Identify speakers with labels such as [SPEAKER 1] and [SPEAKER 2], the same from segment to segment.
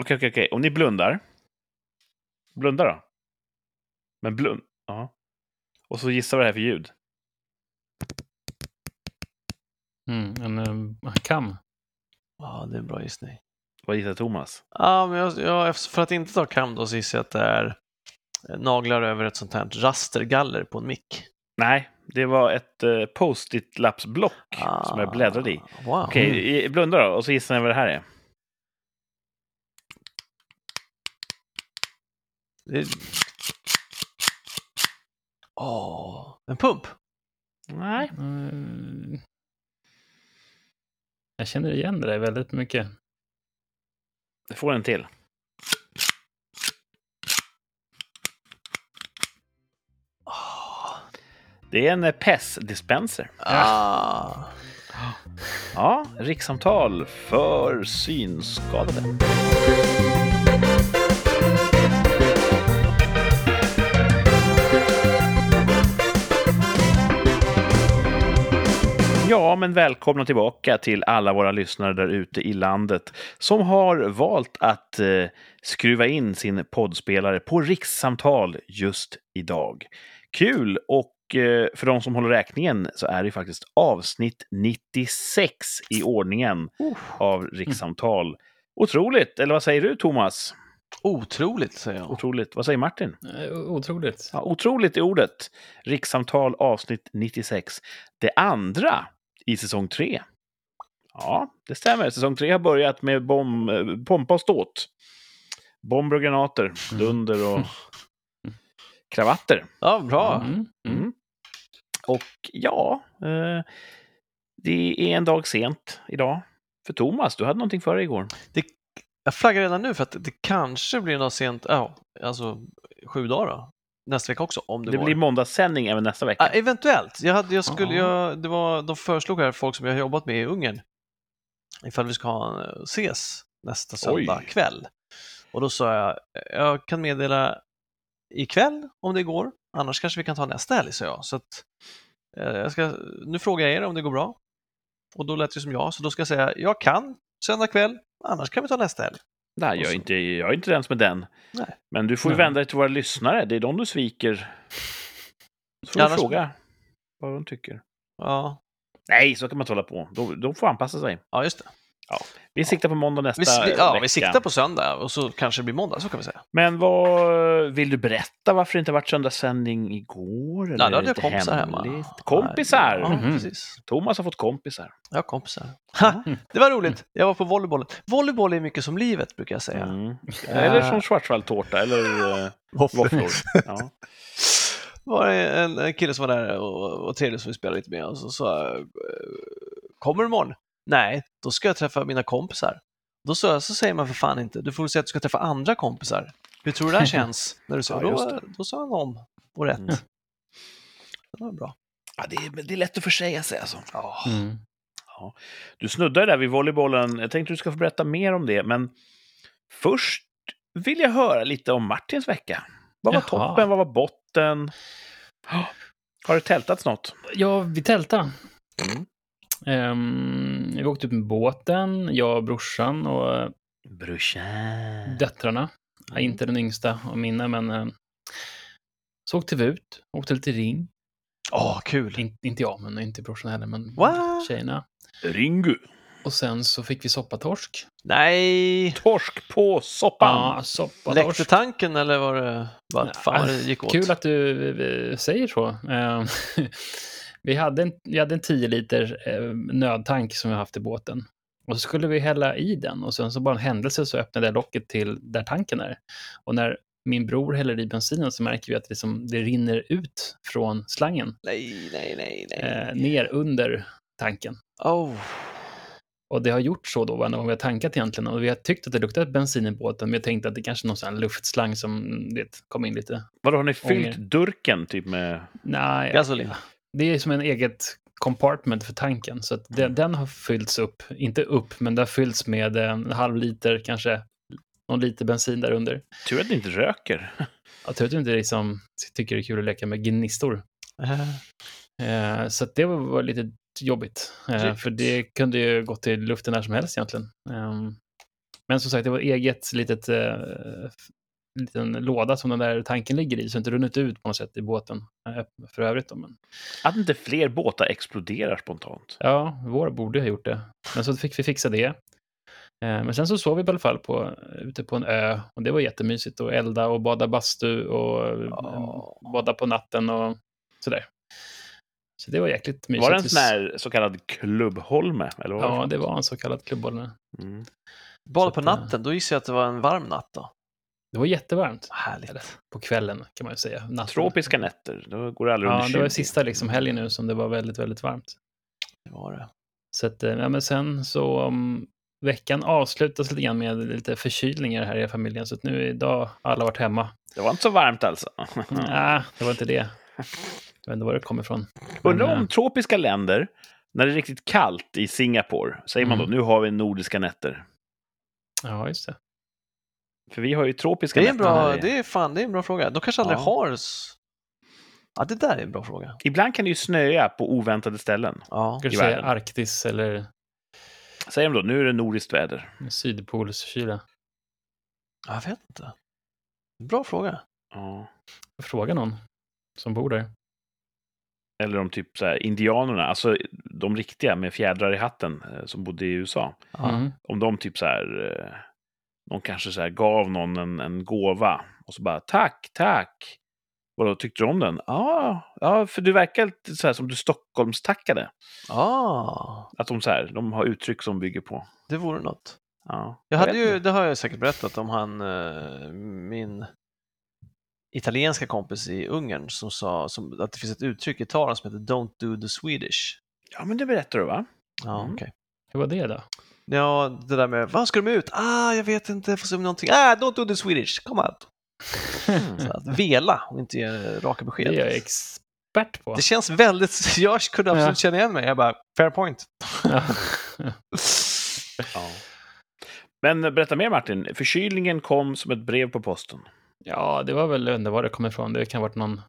[SPEAKER 1] Okej, okej, okej. Om ni blundar. Blunda då. Men blund... Ja. Och så gissa vad det här är för ljud.
[SPEAKER 2] Mm, en um, kam.
[SPEAKER 3] Ja, det är en bra gissning.
[SPEAKER 1] Vad gissar Thomas?
[SPEAKER 3] Ja, men jag, jag, för att inte ta kam då så gissar jag att det är eh, naglar över ett sånt här rastergaller på en mick.
[SPEAKER 1] Nej, det var ett uh, post-it-lappsblock som jag bläddrade i.
[SPEAKER 3] Ah, Wow.
[SPEAKER 1] Okej, i- blunda då och så gissar ni vad det här är.
[SPEAKER 3] Det är... Åh, en pump.
[SPEAKER 1] Nej.
[SPEAKER 2] Mm. Jag känner igen det där väldigt mycket.
[SPEAKER 1] Det får en till. Det är en eh, PES-dispenser.
[SPEAKER 3] Ah.
[SPEAKER 1] Ja, rikssamtal för synskadade. Ja, men välkomna tillbaka till alla våra lyssnare där ute i landet som har valt att eh, skruva in sin poddspelare på rikssamtal just idag. Kul! Och eh, för de som håller räkningen så är det faktiskt avsnitt 96 i ordningen av rikssamtal. Otroligt! Eller vad säger du, Thomas?
[SPEAKER 3] Otroligt, säger jag.
[SPEAKER 1] Otroligt. Vad säger Martin?
[SPEAKER 2] Eh, Otroligt.
[SPEAKER 1] Ja, otroligt är ordet. Rikssamtal avsnitt 96. Det andra i säsong 3. Ja, det stämmer. Säsong 3 har börjat med bom, eh, pompa och ståt. Bomber och granater, dunder och kravatter.
[SPEAKER 3] Ja, bra.
[SPEAKER 2] Mm. Mm.
[SPEAKER 1] Mm. Och ja, eh, det är en dag sent idag. För Thomas, du hade någonting för dig igår.
[SPEAKER 3] Jag flaggar redan nu för att det kanske blir något sent, ja, alltså sju dagar då. Nästa vecka också, om det,
[SPEAKER 1] Det
[SPEAKER 3] går.
[SPEAKER 1] blir måndagssändning även nästa vecka.
[SPEAKER 3] Ja, eventuellt. Jag hade, jag skulle,
[SPEAKER 2] Ja.
[SPEAKER 3] jag, det var, de föreslog här folk som jag har jobbat med i Ungern ifall vi ska ha en, ses nästa söndag
[SPEAKER 1] Oj.
[SPEAKER 3] kväll. Och då sa jag, jag kan meddela ikväll om det går, annars kanske vi kan ta nästa helg, sa jag. Så att, eh, jag ska, nu frågar jag er om det går bra. Och då lät det som ja, så då ska jag säga, jag kan söndag kväll, annars kan vi ta nästa helg.
[SPEAKER 1] Nej, jag är, inte, jag är inte den som är den.
[SPEAKER 3] Nej.
[SPEAKER 1] Men du får ju
[SPEAKER 2] Nej.
[SPEAKER 1] vända dig till våra lyssnare. Det är de du sviker. Så får
[SPEAKER 3] Ja,
[SPEAKER 1] du
[SPEAKER 3] annars-
[SPEAKER 1] fråga vad de tycker.
[SPEAKER 3] Ja,
[SPEAKER 1] Nej, så kan man inte hålla på. De, de får anpassa sig.
[SPEAKER 3] ja just det.
[SPEAKER 1] Vi siktar på måndag nästa
[SPEAKER 3] Vi, vi, ja,
[SPEAKER 1] vecka.
[SPEAKER 3] vi siktar på söndag och så kanske det blir måndag, så kan vi säga.
[SPEAKER 1] Men vad vill du berätta varför det inte varit söndagssändning igår? Eller
[SPEAKER 3] Ja, då hade jag kompisar hemma.
[SPEAKER 1] hemligt? Kompisar!
[SPEAKER 3] Ja,
[SPEAKER 2] Mhm.
[SPEAKER 3] precis.
[SPEAKER 1] Thomas har fått kompisar.
[SPEAKER 3] Har kompisar. Ha, det var roligt. Jag var på volleybollen. Volleyboll är mycket som livet, brukar jag säga.
[SPEAKER 1] Mm. Eller som schwarzwaldtårta eller våfflor. Ja.
[SPEAKER 3] var det en, en kille som var där och, och trevlig som vi spelade lite med och så sa eh, kommer du imorgon? Nej, då ska jag träffa mina kompisar. Då jag, så säger man för fan inte. Du får säga att du ska träffa andra kompisar. Hur tror du det här känns? När du sa,
[SPEAKER 1] Ja,
[SPEAKER 3] då, då sa han om och rätt.
[SPEAKER 1] Mm.
[SPEAKER 3] Det var bra.
[SPEAKER 1] Ja, det, är, det är lätt att försäga sig alltså.
[SPEAKER 3] Ja.
[SPEAKER 2] Mm.
[SPEAKER 1] Du snuddade där vid volleybollen. Jag tänkte du ska få berätta mer om det, men först vill jag höra lite om Martins vecka. Vad var
[SPEAKER 2] Jaha.
[SPEAKER 1] toppen? Vad var botten? Har det tältats något?
[SPEAKER 2] Ja, vi tältade.
[SPEAKER 1] Mm.
[SPEAKER 2] Um, vi åkte ut med båten, jag och brorsan och eh,
[SPEAKER 1] Brorsan.
[SPEAKER 2] döttrarna. Ja, inte den yngsta av mina, men eh, så åkte vi ut, åkte lite ring.
[SPEAKER 3] Åh, kul.
[SPEAKER 2] In, inte jag, men inte brorsan heller, men
[SPEAKER 3] What?
[SPEAKER 2] tjejerna.
[SPEAKER 1] Ringu.
[SPEAKER 2] Och sen så fick vi soppatorsk.
[SPEAKER 3] Nej,
[SPEAKER 1] Torsk på soppan.
[SPEAKER 2] Ja,
[SPEAKER 3] läckte
[SPEAKER 2] soppatorsk.
[SPEAKER 3] tanken eller var det vad fan vad det gick åt?
[SPEAKER 2] Kul att du eh, säger så. Vi, hade en, vi hade en 10 liter eh, nödtank som vi haft i båten. Och så skulle vi hälla i den och sen så bara en händelse så öppnade jag locket till där tanken är. Och när min bror häller i bensinen så märker vi att det, liksom, det rinner ut från slangen
[SPEAKER 3] Nej, nej, nej, nej.
[SPEAKER 2] eh, ner under tanken.
[SPEAKER 3] Oh.
[SPEAKER 2] Och det har gjort så då varje gång vi har tankat egentligen. Och vi har tyckt att det luktat bensin i båten, men jag tänkte att det kanske är någon sån här luftslang som det kom in lite.
[SPEAKER 1] Vadå, har ni fyllt
[SPEAKER 2] Ånger.
[SPEAKER 1] durken typ med...
[SPEAKER 2] Nej,
[SPEAKER 3] Gasolin.
[SPEAKER 2] Det är som en eget compartment för tanken. Så att den, den har fyllts upp, inte upp, men det har fyllts med en halv liter, kanske någon liter bensin där under.
[SPEAKER 1] Tur att ni inte röker.
[SPEAKER 2] Jag tror att du inte liksom tycker det är kul att leka med gnistor.
[SPEAKER 3] Eh,
[SPEAKER 2] Eh, så det var, lite jobbigt. Eh,
[SPEAKER 3] Drygt.
[SPEAKER 2] för det kunde ju gått till luften när som helst egentligen. Eh, Men som sagt, det var eget litet eh, liten låda som den där tanken ligger i, så inte runnit ut på något sätt i båten eh, för övrigt. Då. Men,
[SPEAKER 1] Att inte fler båtar exploderar spontant.
[SPEAKER 2] ja, vår borde ha gjort det. Men så fick vi fixa det. Eh, Men sen så sov vi i alla fall på, ute på en ö och det var jättemysigt att elda och bada bastu och eh,
[SPEAKER 3] Ja.
[SPEAKER 2] bada på natten och sådär. Så det var jäkligt mysigt.
[SPEAKER 1] Var det en sån här så kallad klubbholme? Eller vad
[SPEAKER 2] Ja, det var en så kallad klubbholme.
[SPEAKER 1] Mm.
[SPEAKER 3] Bad
[SPEAKER 2] Så
[SPEAKER 3] på
[SPEAKER 2] att, eh,
[SPEAKER 3] natten, då gissar jag att det var en varm natt då.
[SPEAKER 2] Det var jättevarmt.
[SPEAKER 3] Härligt.
[SPEAKER 2] Eller, på kvällen kan man ju säga. Natten.
[SPEAKER 1] Tropiska nätter, då går det aldrig
[SPEAKER 2] Ja,
[SPEAKER 1] under 20.
[SPEAKER 2] det var sista liksom helgen nu som det var väldigt, väldigt varmt.
[SPEAKER 3] Det var det.
[SPEAKER 2] Så att, eh, ja, men sen så um, veckan avslutas lite grann med lite förkylningar här i familjen. Så att nu idag har alla varit hemma.
[SPEAKER 1] Det var inte så varmt alltså.
[SPEAKER 2] Nej, det var inte det. Jag vet inte var det kommer ifrån.
[SPEAKER 1] Undrar om
[SPEAKER 2] eh,
[SPEAKER 1] tropiska länder, när det är riktigt kallt i Singapore, säger man då
[SPEAKER 2] Mm.
[SPEAKER 1] nu har vi nordiska nätter?
[SPEAKER 2] Ja, just det.
[SPEAKER 1] För vi har ju tropiska
[SPEAKER 3] Det är bra,
[SPEAKER 1] här
[SPEAKER 3] det är fan, det är en bra fråga. De kanske aldrig
[SPEAKER 1] Ja.
[SPEAKER 3] har... Ja, det där är en bra fråga.
[SPEAKER 1] Ibland kan det ju snöa på oväntade ställen.
[SPEAKER 3] Ja.
[SPEAKER 2] Kanske säga. Arktis eller
[SPEAKER 1] Säger de då, nu är det nordiskt väder.
[SPEAKER 2] Sydpolskyla.
[SPEAKER 3] Jag vet inte. Bra fråga.
[SPEAKER 1] Ja.
[SPEAKER 2] Fråga någon som bor där.
[SPEAKER 1] Eller om typ så här, indianerna, alltså de riktiga med fjädrar i hatten eh, som bodde i USA.
[SPEAKER 2] Mm.
[SPEAKER 1] Om de typ så här, eh, någon kanske så här gav någon en, en gåva och så bara tack, tack. Vadå, tyckte du om den? Ja, ja, för du verkar lite så här som du Stockholmstackade.
[SPEAKER 3] Ah,
[SPEAKER 1] Att de så här, de har uttryck som bygger på.
[SPEAKER 3] det vore något.
[SPEAKER 1] Ja,
[SPEAKER 3] Jag hade ju, det har jag säkert berättat om han, eh, min italienska kompis i Ungern som sa som, att det finns ett uttryck i Italien som heter Don't do the Swedish.
[SPEAKER 1] Ja, men det berättar du va?
[SPEAKER 3] Ja,
[SPEAKER 1] Mm.
[SPEAKER 3] okej.
[SPEAKER 2] Hur var det då?
[SPEAKER 3] Ja, det där med, vad ska de ut? Ah, jag vet inte, får se om någonting. Ah, don't do the Swedish, come out. Så att vela och inte ge raka
[SPEAKER 2] Det
[SPEAKER 3] besked.
[SPEAKER 2] är jag expert på.
[SPEAKER 3] Det känns väldigt, jag kunde absolut
[SPEAKER 2] Ja.
[SPEAKER 3] känna igen mig. Jag bara, fair point.
[SPEAKER 2] Ja.
[SPEAKER 1] Ja. Men berätta mer Martin, förkylningen kom som ett brev på posten.
[SPEAKER 2] Ja, det var väl, jag inte var det kommer ifrån. Det kan ha varit någon,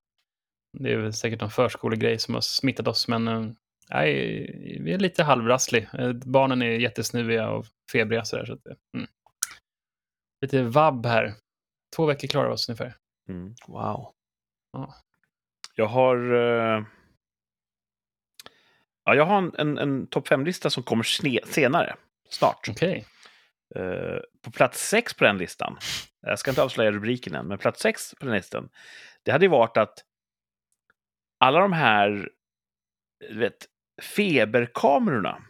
[SPEAKER 2] det är väl säkert någon förskolegrej som har smittat oss, men eh, nej, vi är lite halvrasslig. Eh, Barnen är jättesnuviga och febriga sådär. Så att, eh, mm. Lite vabb här. Två veckor klarar oss ungefär.
[SPEAKER 1] Mm.
[SPEAKER 3] Wow.
[SPEAKER 1] Jag har... eh, Ja, jag har en, en, en topp 5-lista som kommer sne- senare. Snart.
[SPEAKER 2] Okej.
[SPEAKER 1] Eh, på plats sex på den listan, jag ska inte avslöja rubriken än, men plats sex på den listan, det hade ju varit att alla de här vet, feberkamerorna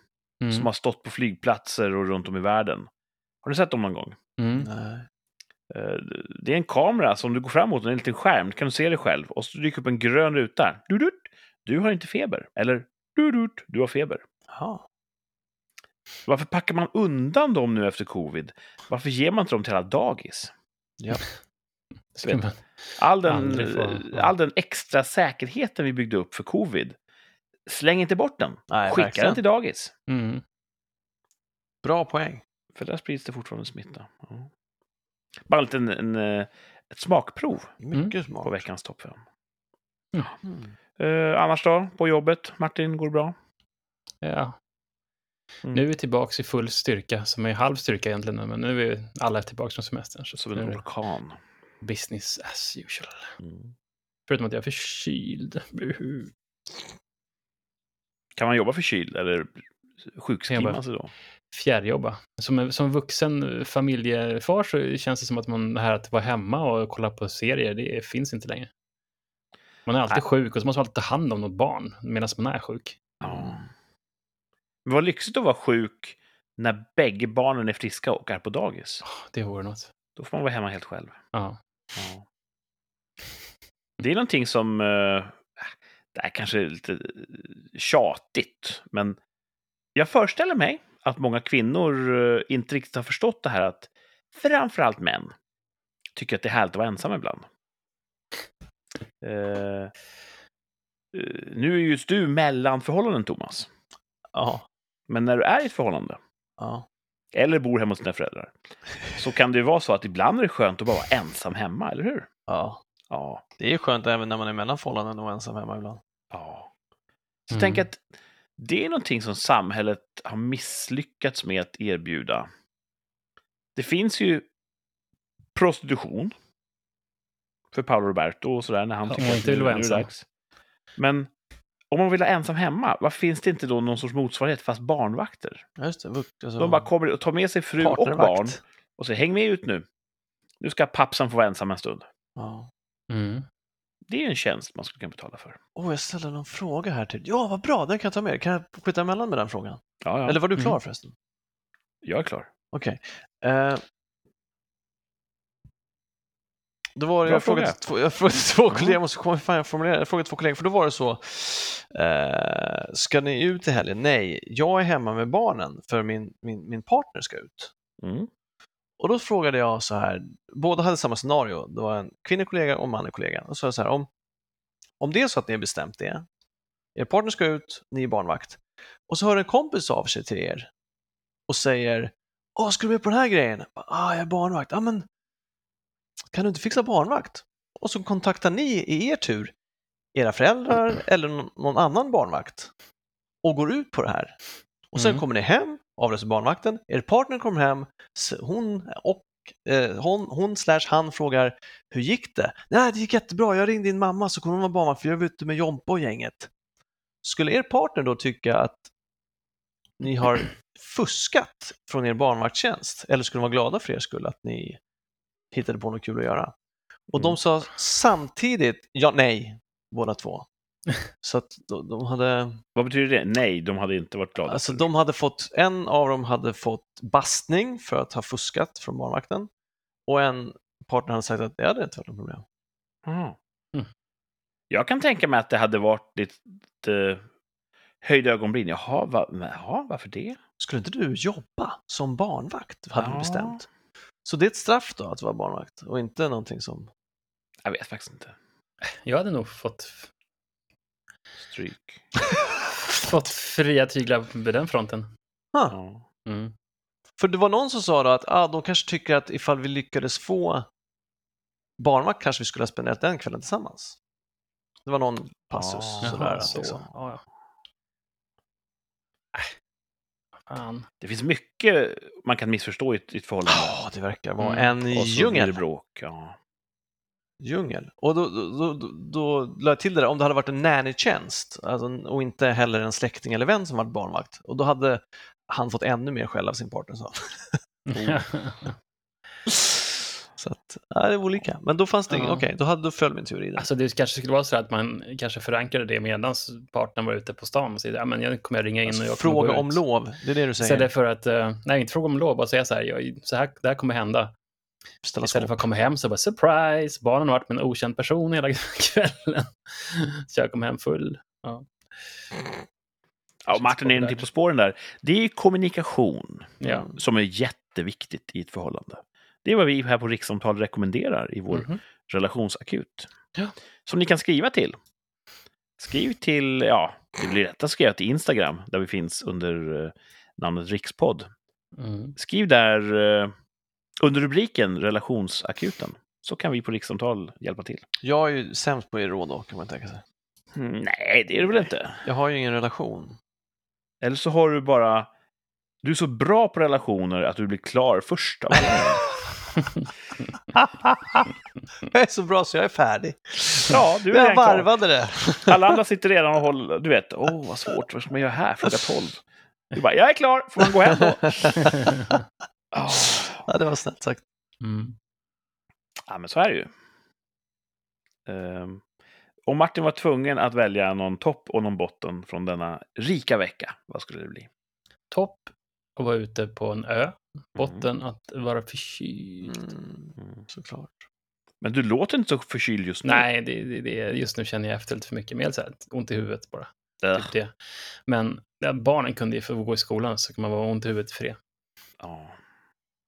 [SPEAKER 2] Mm.
[SPEAKER 1] som har stått på flygplatser och runt om i världen. Har du sett dem någon gång?
[SPEAKER 2] Mm.
[SPEAKER 3] Nej.
[SPEAKER 1] Eh, Det är en kamera som du går framåt, en liten skärm, du kan se dig själv och så dyker upp en grön ruta. Du, du har inte feber. Eller du, du har feber.
[SPEAKER 3] Jaha.
[SPEAKER 1] Varför packar man undan dem nu efter covid? Varför ger man inte dem till alla dagis?
[SPEAKER 2] Man-
[SPEAKER 1] All den,
[SPEAKER 2] ja.
[SPEAKER 1] all den extra säkerheten vi byggde upp för covid, släng inte bort den.
[SPEAKER 3] Nej,
[SPEAKER 1] Skicka
[SPEAKER 3] verkligen.
[SPEAKER 1] den till dagis.
[SPEAKER 2] Mm.
[SPEAKER 3] Bra poäng.
[SPEAKER 1] För där sprids det fortfarande smitta. Ja. Bara en liten, en, eh, ett smakprov
[SPEAKER 3] Mycket smart.
[SPEAKER 1] på veckans topp 5.
[SPEAKER 3] Mm.
[SPEAKER 1] Eh, annars då, på jobbet? Martin, går det bra?
[SPEAKER 2] Ja.
[SPEAKER 1] Mm.
[SPEAKER 2] Nu är vi tillbaka i full styrka, som är halv styrka egentligen, men nu är vi alla tillbaka från semestern. Så
[SPEAKER 1] Som en orkan.
[SPEAKER 2] business as usual.
[SPEAKER 1] Mm.
[SPEAKER 2] Förutom att jag är förkyld.
[SPEAKER 1] Kan man jobba förkyld eller sjukskriva sig då?
[SPEAKER 2] Fjärrjobba. Som, som vuxen familjefar så känns det som att man det här att vara hemma och kolla på serier, det finns inte längre. Man är alltid
[SPEAKER 1] Nej.
[SPEAKER 2] sjuk och så måste man alltid ta hand om något barn medan man är sjuk.
[SPEAKER 1] Ja. Men vad lyxigt att vara sjuk när bägge barnen är friska och är på dagis.
[SPEAKER 2] Det vore något.
[SPEAKER 1] Då får man vara hemma helt själv.
[SPEAKER 2] Ja.
[SPEAKER 1] Ja. Det är någonting som... det här kanske är lite tjatigt, men jag föreställer mig att många kvinnor eh, inte riktigt har förstått det här att framförallt män tycker att det är härligt att vara ensam ibland. Eh, nu är just du mellan förhållanden, Thomas.
[SPEAKER 3] Ja.
[SPEAKER 1] Men när du är i ett förhållande,
[SPEAKER 3] ja.
[SPEAKER 1] eller bor hemma hos dina föräldrar, så kan det ju vara så att ibland är det skönt att bara vara ensam hemma, eller hur?
[SPEAKER 3] Ja.
[SPEAKER 1] Ja.
[SPEAKER 3] Det är ju skönt även när man är mellan förhållanden och ensam hemma ibland.
[SPEAKER 1] Så
[SPEAKER 2] Mm.
[SPEAKER 1] tänk att det är någonting som samhället har misslyckats med att erbjuda Det finns ju prostitution för Paolo Roberto och sådär när han
[SPEAKER 2] Ja,
[SPEAKER 1] tycker att
[SPEAKER 2] vill vara ensam.
[SPEAKER 1] dags. Men om man vill ha ensam hemma, vad finns det inte då någon sorts motsvarighet fast barnvakter?
[SPEAKER 3] Just det. Alltså,
[SPEAKER 1] De bara kommer och tar med sig fru och barn och säger häng med ut nu. Nu ska pappsan få vara ensam en stund.
[SPEAKER 3] Ja.
[SPEAKER 2] Mm.
[SPEAKER 1] Det är en tjänst man skulle kunna betala för.
[SPEAKER 3] Åh, jag ställde någon fråga här till. Ja, vad bra, den kan jag ta med. Kan jag skjuta emellan med den frågan?
[SPEAKER 1] Ja, ja.
[SPEAKER 3] Eller var du klar
[SPEAKER 2] Mm.
[SPEAKER 3] förresten?
[SPEAKER 1] Jag är klar.
[SPEAKER 3] Okej. Eh, då var det,
[SPEAKER 1] Bra
[SPEAKER 3] jag frågade,
[SPEAKER 1] fråga.
[SPEAKER 3] två, jag frågade två
[SPEAKER 1] Ja.
[SPEAKER 3] kollegor, jag måste komma fan jag formulerar, jag frågade två kollegor, för då var det så, eh, ska ni ut i helgen? Nej, jag är hemma med barnen för min, min, min partner ska ut.
[SPEAKER 1] Mm.
[SPEAKER 3] Och då frågade jag så här, båda hade samma scenario, det var en kvinnlig kollega och en manlig kollega. Och så sa jag så här, om, om det är så att ni har bestämt det, er partner ska ut, ni är barnvakt, och så hör en kompis av sig till er och säger, Åh, ska du med på den här grejen? Ah, jag är barnvakt. Ja, men kan du inte fixa barnvakt? Och så kontaktar ni i er tur era föräldrar eller någon, någon annan barnvakt och går ut på det här. Och sen
[SPEAKER 2] Mm.
[SPEAKER 3] kommer ni hem, avlöser barnvakten, er partner kommer hem, hon och eh, hon, hon slash han frågar hur gick det? Nej, det gick jättebra. Jag ringde din mamma så kommer hon vara barnvakt för jag var ute med Jompa och gänget. Skulle er partner då tycka att ni har fuskat från er barnvaktstjänst eller skulle de vara glada för er skull att ni hittade på något kul att göra? Och de
[SPEAKER 1] Mm.
[SPEAKER 3] sa samtidigt ja, nej, båda två. Så att de, de hade,
[SPEAKER 1] Vad betyder det? Nej, de hade inte varit glada.
[SPEAKER 3] alltså de hade fått, en av dem hade fått bastning för att ha fuskat från barnvakten och en partner hade sagt att det hade inte varit något problem.
[SPEAKER 2] Mm.
[SPEAKER 1] Jag kan tänka mig att det hade varit lite höjda ögonbryn. Jaha, va, jaha, varför det?
[SPEAKER 3] Skulle inte du jobba som barnvakt, hade
[SPEAKER 1] Ja.
[SPEAKER 3] bestämt. Så det är ett straff då att vara barnvakt och inte någonting som...
[SPEAKER 1] Jag vet faktiskt inte.
[SPEAKER 2] Jag hade nog fått,
[SPEAKER 1] Stryk.
[SPEAKER 2] fått fria tyglar på den fronten.
[SPEAKER 3] Ah,
[SPEAKER 1] Ja.
[SPEAKER 2] Mm.
[SPEAKER 3] För det var någon som sa då att ah, de kanske tycker att ifall vi lyckades få barnvakt kanske vi skulle ha spenderat den kvällen tillsammans. Det var någon passus
[SPEAKER 1] Ja,
[SPEAKER 3] sådär.
[SPEAKER 2] Jaha,
[SPEAKER 3] Att
[SPEAKER 2] så.
[SPEAKER 3] liksom.
[SPEAKER 2] Ja, ja. Äh, fan.
[SPEAKER 1] Det finns mycket man kan missförstå i ett, i ett förhållande.
[SPEAKER 3] Ja, det verkar vara
[SPEAKER 2] Mm.
[SPEAKER 3] en
[SPEAKER 1] Och så blir det
[SPEAKER 3] djungel.
[SPEAKER 1] bråk. Ja.
[SPEAKER 3] Djungel. Och då, då, då, då la jag till det där, om det hade varit en nanny-tjänst alltså, och inte heller en släkting eller vän som varit barnvakt. Och då hade han fått ännu mer skäll av sin partner. Så, så att, ja, det är olika. Men då fanns det ingen,
[SPEAKER 2] Ja.
[SPEAKER 3] okej, då, hade, då föll min teori där.
[SPEAKER 2] Alltså det kanske skulle vara så att man kanske förankrade det medan partnern var ute på stan och säger ja, men jag kommer ringa in och jag
[SPEAKER 3] Fråga om
[SPEAKER 2] ut.
[SPEAKER 3] lov, det är det du säger.
[SPEAKER 2] Istället för att, eh, nej inte fråga om lov, bara säga så här, jag, så här, det här kommer hända.
[SPEAKER 3] Ställa
[SPEAKER 2] Istället för att komma hem så bara surprise, barnen har varit med en okänd person hela kvällen. Så jag kom hem full. Ja.
[SPEAKER 1] Ja, Martin är inte på spåren där. Det är kommunikation
[SPEAKER 2] Ja.
[SPEAKER 3] Mm.
[SPEAKER 1] som är jätteviktigt i ett förhållande. Det är vad vi här på Rikssamtal rekommenderar i vår
[SPEAKER 2] Mhm.
[SPEAKER 1] relationsakut.
[SPEAKER 2] Ja.
[SPEAKER 1] Som ni kan skriva till. Skriv till, ja, det blir rätt att skriva till Instagram där vi finns under eh, namnet Rikspodd.
[SPEAKER 2] Mm.
[SPEAKER 1] Skriv där eh, under rubriken relationsakuten. Så kan vi på Rikssamtal hjälpa till.
[SPEAKER 3] Jag är ju sämst på att ge råd då, kan man tänka sig.
[SPEAKER 1] Mm, nej, det är det väl inte.
[SPEAKER 3] Jag har ju ingen relation.
[SPEAKER 1] Eller så har du bara... Du är så bra på relationer att du blir klar först av alla.
[SPEAKER 3] jag är så bra så jag är färdig.
[SPEAKER 1] Ja, du är
[SPEAKER 3] jag varvade det.
[SPEAKER 1] Alla andra sitter redan och håller... Du vet, åh vad svårt, vad ska man göra här? Fråga 12. Du bara, jag är klar, får man gå hem då? Åh.
[SPEAKER 3] ja, det var snällt sagt.
[SPEAKER 2] Mm.
[SPEAKER 1] Ja, men så är det ju. Ehm, om Martin var tvungen att välja någon topp och någon botten från denna rika vecka, vad skulle det bli?
[SPEAKER 2] Topp att vara ute på en ö. Botten att vara förkyld.
[SPEAKER 3] Mm,
[SPEAKER 1] Mm.
[SPEAKER 3] såklart.
[SPEAKER 1] Men du låter inte så förkyld just nu.
[SPEAKER 2] Nej, det, det, det, just nu känner jag efter lite för mycket. Mer så här, ont i huvudet bara.
[SPEAKER 1] Äh,
[SPEAKER 2] Typ det. Men ja, barnen kunde ju få gå i skolan så kan man vara ont i huvudet det.
[SPEAKER 1] ja.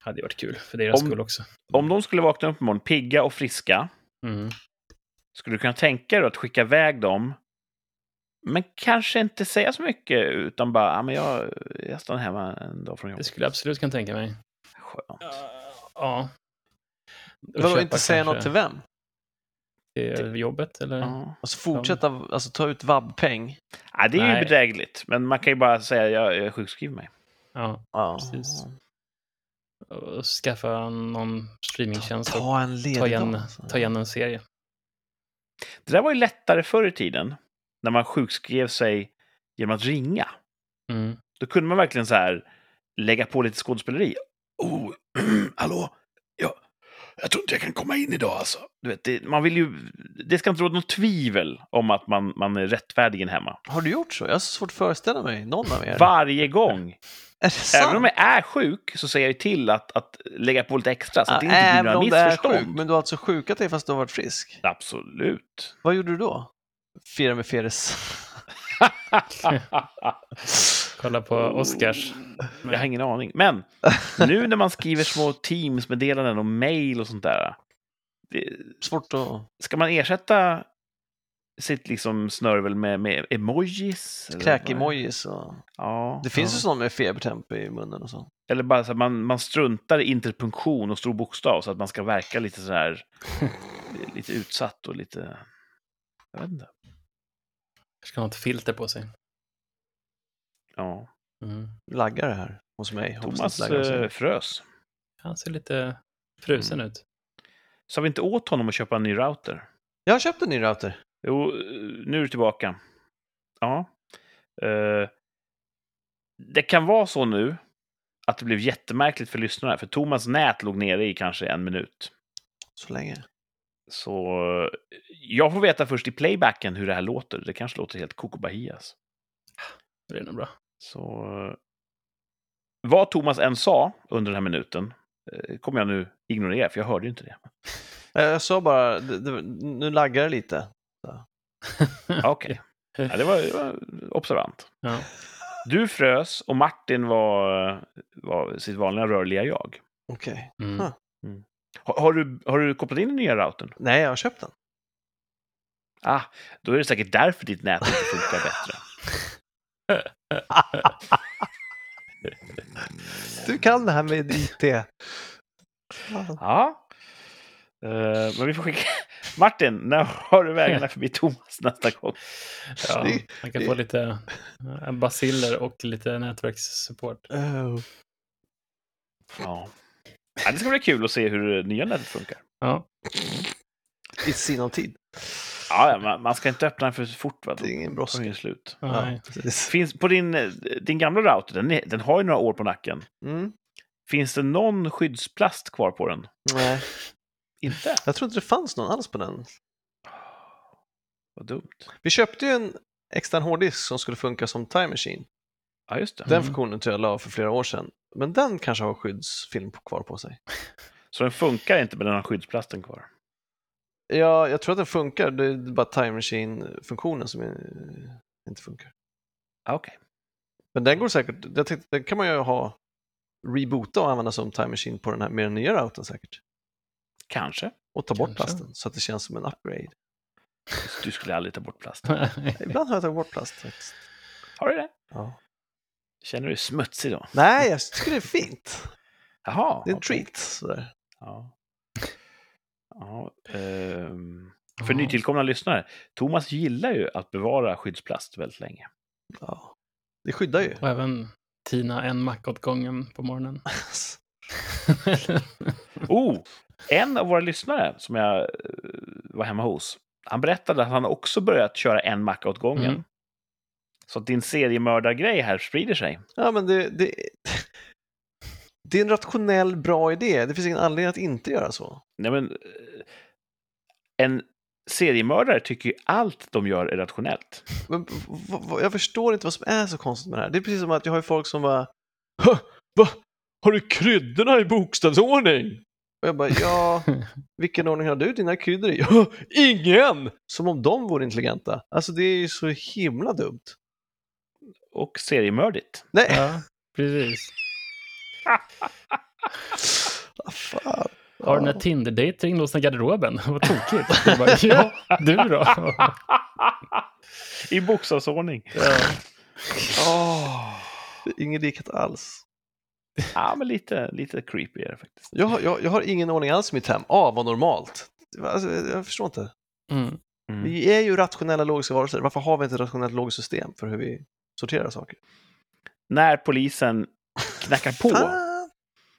[SPEAKER 2] Hade ju varit kul för deras
[SPEAKER 1] Om-
[SPEAKER 2] skull också.
[SPEAKER 1] Om de skulle vakna upp imorgon pigga och friska,
[SPEAKER 2] Mm.
[SPEAKER 1] skulle du kunna tänka dig att skicka iväg dem, men kanske inte säga så mycket, utan bara, ja, men jag, jag stannar hemma en dag från
[SPEAKER 2] Det
[SPEAKER 1] jobbet.
[SPEAKER 2] skulle jag absolut kunna tänka mig.
[SPEAKER 1] Skönt.
[SPEAKER 2] Ja. Och
[SPEAKER 3] Vadå, inte säga
[SPEAKER 2] kanske
[SPEAKER 3] något till vem?
[SPEAKER 2] till jobbet eller?
[SPEAKER 1] Ja.
[SPEAKER 3] Alltså fortsätta, alltså ta ut vabbpeng.
[SPEAKER 1] Ja, det är ju
[SPEAKER 2] Nej.
[SPEAKER 1] bedrägligt, men man kan ju bara säga, jag, jag sjukskriver mig.
[SPEAKER 2] Ja.
[SPEAKER 3] Ja.
[SPEAKER 2] Precis. Och skaffa någon streamingtjänst och
[SPEAKER 3] Ta en
[SPEAKER 2] ta igen,
[SPEAKER 3] alltså.
[SPEAKER 2] ta igen en serie.
[SPEAKER 1] Det där var ju lättare förr i tiden, när man sjukskrev sig genom att ringa.
[SPEAKER 2] Mm.
[SPEAKER 1] Då kunde man verkligen så här lägga på lite skådespeleri. Oh, hallå? Ja, jag tror inte jag kan komma in idag alltså. Du vet, det, man vill ju, det ska inte råda något tvivel om att man, man är rättfärdigen hemma.
[SPEAKER 3] Har du gjort så? Jag har så svårt att föreställa mig någon av er.
[SPEAKER 1] Varje gång.
[SPEAKER 3] Är det sant?
[SPEAKER 1] Även om jag är sjuk så säger jag till att, att lägga på lite extra så att det
[SPEAKER 3] Ja,
[SPEAKER 1] inte blir några missförstånd.
[SPEAKER 3] sjuk, men du har alltså sjukat dig fast du har varit frisk?
[SPEAKER 1] Absolut.
[SPEAKER 3] Vad gjorde du då? Fira med Feres?
[SPEAKER 2] Kolla på Oscars.
[SPEAKER 1] Jag har ingen aning. Men nu när man skriver små Teams-meddelanden och mail och sånt där. Det,
[SPEAKER 3] Svårt att...
[SPEAKER 1] ska man ersätta sitt liksom snörvel med, med emojis?
[SPEAKER 3] Kräk-emojis och...
[SPEAKER 1] Ja.
[SPEAKER 3] Det finns
[SPEAKER 2] Ja.
[SPEAKER 3] ju sådana med febertemp i munnen och så.
[SPEAKER 1] Eller bara så att man, man struntar i interpunktion och stor bokstav så att man ska verka lite så här lite utsatt och lite... Jag vet inte.
[SPEAKER 2] Ska ha ett filter på sig.
[SPEAKER 1] Ja.
[SPEAKER 2] Mm.
[SPEAKER 3] Laggar det här hos mig.
[SPEAKER 1] Thomas eh, frös.
[SPEAKER 2] Han ser lite frusen
[SPEAKER 1] Mm.
[SPEAKER 2] ut.
[SPEAKER 1] Sa vi inte åt honom att köpa en ny router?
[SPEAKER 3] Jag har köpt en ny router.
[SPEAKER 1] Jo, nu är du tillbaka. Ja. Eh, det kan vara så nu att det blev jättemärkligt för lyssnarna, för Thomas nät låg nere i kanske en minut.
[SPEAKER 3] Så länge.
[SPEAKER 1] Så eh, jag får veta först i playbacken hur det här låter. Det kanske låter helt kokobahias.
[SPEAKER 2] Det är nog bra.
[SPEAKER 1] Så eh, vad Thomas än sa under den här minuten eh, kommer jag nu ignorera, för jag hörde ju inte det.
[SPEAKER 3] Eh, Jag sa bara, det, det, nu laggar det lite.
[SPEAKER 1] Okej. Ja, det, var, det var observant.
[SPEAKER 2] Ja.
[SPEAKER 1] Du frös och Martin var, var sitt vanliga rörliga jag.
[SPEAKER 3] Okej.
[SPEAKER 2] Mm.
[SPEAKER 3] Huh.
[SPEAKER 1] Har, har, du, har du kopplat in den nya routern?
[SPEAKER 3] Nej, jag har köpt den.
[SPEAKER 1] Ah, då är det säkert därför ditt nät inte funkar bättre.
[SPEAKER 3] Du kan det här med IT.
[SPEAKER 1] Ja. Eh, men vi får skicka... Martin, när har du vägarna förbi Thomas nästa gång?
[SPEAKER 2] Ja, man kan få lite eh, basiller och lite nätverkssupport.
[SPEAKER 3] Oh.
[SPEAKER 1] Ja. ja. Det ska bli kul att se hur nya nätet funkar.
[SPEAKER 2] Ja.
[SPEAKER 3] I sinom tid.
[SPEAKER 1] Ja, ja, man, man ska inte öppna den för fort. Va?
[SPEAKER 3] Det är ingen brådska.
[SPEAKER 1] det slut.
[SPEAKER 2] Nej.
[SPEAKER 3] precis.
[SPEAKER 1] Finns på din, din gamla router, den, är, den har ju några år på nacken.
[SPEAKER 3] Mm.
[SPEAKER 1] Finns det någon skyddsplast kvar på den?
[SPEAKER 3] Nej,
[SPEAKER 1] Inte?
[SPEAKER 3] jag tror inte det fanns någon alls på den.
[SPEAKER 1] Vad dumt.
[SPEAKER 3] Vi köpte ju en extern hårddisk som skulle funka som Time Machine.
[SPEAKER 1] Ja, just det.
[SPEAKER 3] Den
[SPEAKER 2] Mm.
[SPEAKER 3] funktionen tror jag la för flera år sedan. Men den kanske har skyddsfilm kvar på sig.
[SPEAKER 1] Så den funkar inte, men den har skyddsplasten kvar.
[SPEAKER 3] Ja, jag tror att den funkar. Det är bara Time Machine-funktionen som inte funkar.
[SPEAKER 1] Ah, Okej.
[SPEAKER 3] Men den går säkert, jag tänkte, den kan man ju ha reboota och använda som Time Machine på den här med den nya routern säkert.
[SPEAKER 1] Kanske.
[SPEAKER 3] Och ta bort
[SPEAKER 2] Kanske.
[SPEAKER 3] plasten så att det känns som en upgrade.
[SPEAKER 1] Du skulle aldrig ta bort plast.
[SPEAKER 3] Ibland har jag tagit bort plast faktiskt.
[SPEAKER 1] Har du det?
[SPEAKER 3] Ja.
[SPEAKER 1] Känner du dig smutsig då?
[SPEAKER 3] Nej, jag tycker det är fint.
[SPEAKER 1] Jaha.
[SPEAKER 3] Det är en
[SPEAKER 1] okej.
[SPEAKER 3] treat. Sådär.
[SPEAKER 1] Ja. Ja, ehm, för nytillkomna lyssnare, Thomas gillar ju att bevara skyddsplast väldigt länge.
[SPEAKER 3] Ja. Det skyddar ju.
[SPEAKER 2] Och även tina en macka åt gången på morgonen.
[SPEAKER 1] Oh, en av våra lyssnare som jag eh, var hemma hos, han berättade att han också börjat köra en macka åt gången.
[SPEAKER 2] Mm.
[SPEAKER 1] Så att din seriemördargrej här sprider sig.
[SPEAKER 3] Ja, men det, det, det är en rationell, bra idé. Det finns ingen anledning att inte göra så.
[SPEAKER 1] Nej, men, eh, en seriemördare tycker ju allt de gör är rationellt.
[SPEAKER 3] Men, v- v- jag förstår inte vad som är så konstigt med det här. Det är precis som att jag har ju folk som bara "Hå, Va? Har du kryddorna i bokstavsordning? Och jag bara, ja, vilken ordning har du dina kryddor i? "Ja, Ingen! Som om de vore intelligenta. Alltså det är ju så himla dumt.
[SPEAKER 1] Och seriemördigt.
[SPEAKER 3] Nej,
[SPEAKER 2] ja, precis.
[SPEAKER 3] Fan.
[SPEAKER 2] Har du den här Tinder-dejt ringt låst i garderoben? Vad tokigt. Jag bara, ja, du då?
[SPEAKER 1] I bokstavsordning.
[SPEAKER 2] Ja.
[SPEAKER 3] Är ingen likhet alls.
[SPEAKER 1] Ja, men lite, lite creepy är det faktiskt.
[SPEAKER 3] Jag, har- jag, jag har ingen ordning alls i mitt hem. Ah, vad normalt. Alltså, jag förstår inte.
[SPEAKER 2] Mm.
[SPEAKER 1] Mm.
[SPEAKER 3] Vi är ju rationella logiska varelser. Varför har vi inte ett rationellt logiskt system för hur vi sorterar saker?
[SPEAKER 1] När polisen knackar på
[SPEAKER 3] Fan!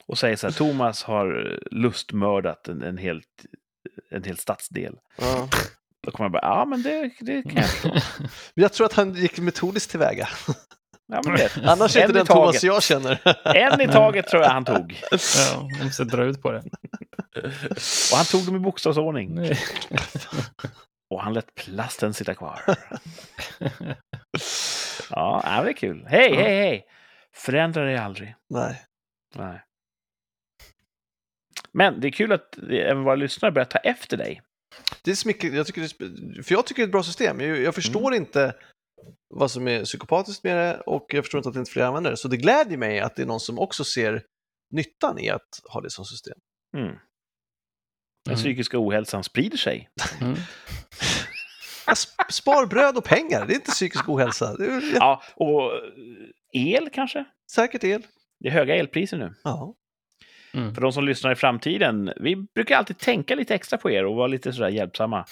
[SPEAKER 1] och säger så här, Thomas har lustmördat en, en, helt, en hel stadsdel.
[SPEAKER 3] Ja.
[SPEAKER 1] Då kommer jag bara, ja men det, det kan jag förstå.
[SPEAKER 3] Men Jag tror att han gick metodiskt tillväga.
[SPEAKER 1] Ja, men det.
[SPEAKER 3] Annars är inte den Thomas
[SPEAKER 1] taget.
[SPEAKER 3] jag känner.
[SPEAKER 1] En i taget tror jag han tog.
[SPEAKER 2] Ja, måste dra ut på det.
[SPEAKER 1] Och han tog dem i bokstavsordning.
[SPEAKER 2] Nej.
[SPEAKER 1] Och han lät plasten sitta kvar. Ja, det är kul. Hej, hej, hej! Förändra dig aldrig.
[SPEAKER 3] Nej.
[SPEAKER 1] Nej. Men det är kul att även våra lyssnare börjar ta efter dig.
[SPEAKER 3] Det är mycket, jag tycker det är, för jag tycker det är ett bra system. Jag, jag förstår
[SPEAKER 1] Mm.
[SPEAKER 3] inte vad som är psykopatiskt med det och jag förstår inte att inte fler använder det. Så det glädjer mig att det är någon som också ser nyttan i att ha det som system.
[SPEAKER 1] Mm. Den
[SPEAKER 2] Mm.
[SPEAKER 1] psykiska ohälsan sprider sig.
[SPEAKER 2] Mm.
[SPEAKER 3] Sp- Spar bröd och pengar, det är inte psykisk ohälsa. Är
[SPEAKER 1] Ja, och el kanske?
[SPEAKER 3] säkert el.
[SPEAKER 1] Det är höga elpriser nu.
[SPEAKER 3] Ja.
[SPEAKER 2] Mm.
[SPEAKER 1] För de som lyssnar i framtiden, vi brukar alltid tänka lite extra på er och vara lite sådär hjälpsamma.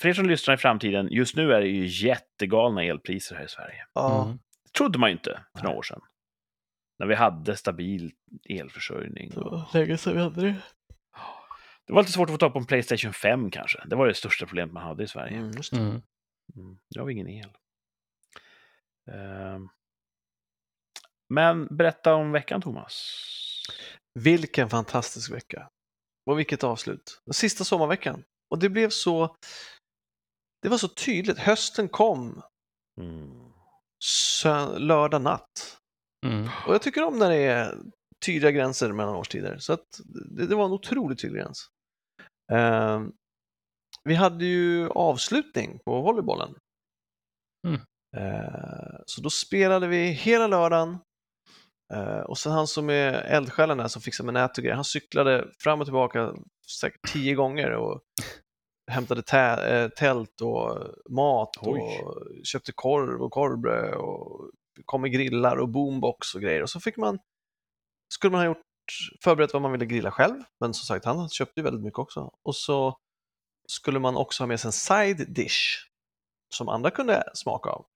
[SPEAKER 1] För er som lyssnar i framtiden, just nu är det ju jättegalna elpriser här i Sverige.
[SPEAKER 3] Ja.
[SPEAKER 2] Mm.
[SPEAKER 1] Det trodde man ju inte för några år sedan. När vi hade stabil elförsörjning.
[SPEAKER 3] Det var länge sedan vi hade det.
[SPEAKER 1] Det var lite svårt att få tag på en Playstation 5 kanske. Det var det största problemet man hade i Sverige.
[SPEAKER 3] Mm, just det.
[SPEAKER 2] Mm.
[SPEAKER 1] Mm. Vi ingen el. Ehm. Men berätta om veckan, Thomas.
[SPEAKER 3] Vilken fantastisk vecka. Och vilket avslut. Den sista sommarveckan. Och det blev så... Det var så tydligt. Hösten kom
[SPEAKER 1] Mm.
[SPEAKER 3] sö- lördag natt.
[SPEAKER 2] Mm.
[SPEAKER 3] Och jag tycker om när det är tydliga gränser mellan årstider. Så att det, det var en otroligt tydlig gräns. Ehm, vi hade ju avslutning på volleybollen.
[SPEAKER 2] Mm.
[SPEAKER 3] Ehm, så då spelade vi hela lördagen. Ehm, och sen han som är eldsjälen där som fixar med nät och grejer, han cyklade fram och tillbaka säkert tio gånger och hämtade tä- eh, tält och mat
[SPEAKER 1] Oj.
[SPEAKER 3] och köpte korv och korvbröd och kom med grillar och boombox och grejer. Och så fick man, skulle man ha gjort, förberett vad man ville grilla själv, men som sagt, han köpte ju väldigt mycket också. Och så skulle man också ha med sig en side dish som andra kunde smaka av.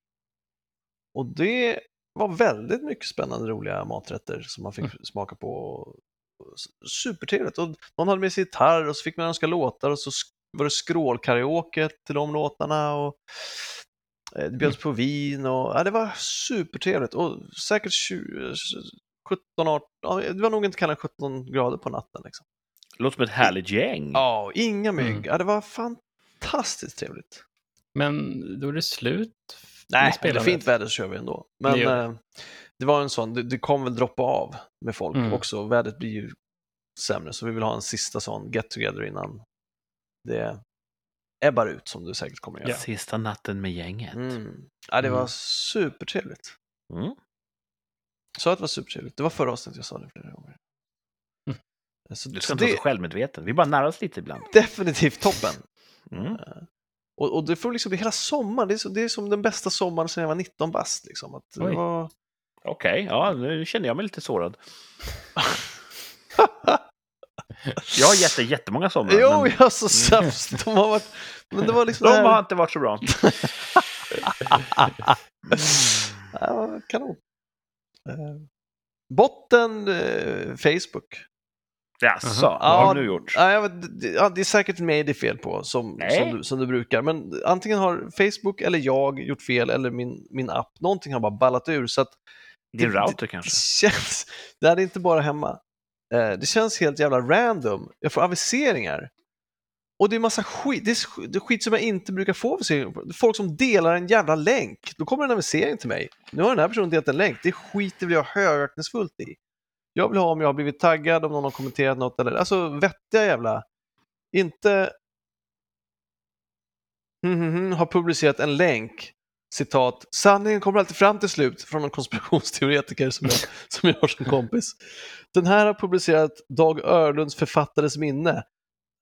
[SPEAKER 3] Och det var väldigt mycket spännande, roliga maträtter som man fick smaka på. Supertrevligt. Och någon hade med sig gitarr och så fick man önska låtar och så var det skrålkaraoke till de låtarna. Och eh, det bjöds på vin och ja, det var supertrevligt. Och säkert 20, 17, 18, ja, det var nog inte kallat 17 grader på natten. Liksom.
[SPEAKER 1] Låter som ett härligt gäng.
[SPEAKER 3] Ja, inga mygg.
[SPEAKER 2] Mm.
[SPEAKER 3] Ja, det var fantastiskt trevligt.
[SPEAKER 2] Men då är det slut
[SPEAKER 3] Nej, det är fint väder så kör vi ändå. Men eh, det var en sån, det, det kom väl droppa av med folk
[SPEAKER 2] Mm.
[SPEAKER 3] också. Vädret blir ju sämre, så vi vill ha en sista sån get together innan det ebbar ut, som det säkert kommer att göra.
[SPEAKER 1] Sista natten med gänget.
[SPEAKER 3] Mm. Ja, det var
[SPEAKER 2] Mm.
[SPEAKER 3] supertrevligt.
[SPEAKER 1] Mm.
[SPEAKER 3] Så att det var supertrevligt. Det var förra avsnittet jag sa det flera gånger.
[SPEAKER 2] Mm.
[SPEAKER 3] Så,
[SPEAKER 1] Du
[SPEAKER 3] så
[SPEAKER 1] ska inte vara
[SPEAKER 3] det
[SPEAKER 1] så självmedveten. Vi bara narras lite ibland.
[SPEAKER 3] definitivt toppen.
[SPEAKER 1] Mm.
[SPEAKER 3] Och, och det får liksom bli hela sommaren. Det är, så, det är som den bästa sommaren sedan jag var 19 bast. Liksom. Att det var...
[SPEAKER 1] Okej, ja, nu känner jag mig lite sårad. Jag har gett dig jättemånga somrar.
[SPEAKER 3] Jo,
[SPEAKER 1] men
[SPEAKER 3] jag är så sämst. De har varit... Men det var liksom
[SPEAKER 1] de
[SPEAKER 3] det här...
[SPEAKER 1] har inte varit så bra.
[SPEAKER 3] Ja, kanon. Eh, Botten eh, Facebook.
[SPEAKER 1] Jaså,
[SPEAKER 2] Aha.
[SPEAKER 1] vad har du nu gjort?
[SPEAKER 3] Ja, ja, det är säkert mig det är fel på, som, som, du, som du brukar. Men antingen har Facebook eller jag gjort fel, eller min, min app. Någonting har bara ballat ur. Så att
[SPEAKER 1] Din
[SPEAKER 3] det-
[SPEAKER 1] router
[SPEAKER 3] det
[SPEAKER 1] kanske?
[SPEAKER 3] känns... Det här är inte bara hemma. Eh, det känns helt jävla random. Jag får aviseringar. Och det är massa skit. Det är, skit som jag inte brukar få för på. Folk som delar en jävla länk. Då kommer en avisering till mig. Nu har den här personen delat en länk. Det skiter vill jag högaktningsfullt i. Jag vill ha om jag har blivit taggad, om någon har kommenterat något eller alltså vettiga jävla. Inte hmm, hmm, hmm, har publicerat en länk citat, sanningen kommer alltid fram till slut från en konspirationsteoretiker som jag, som jag har som kompis. Den här har publicerat Dag Örlunds författares minne.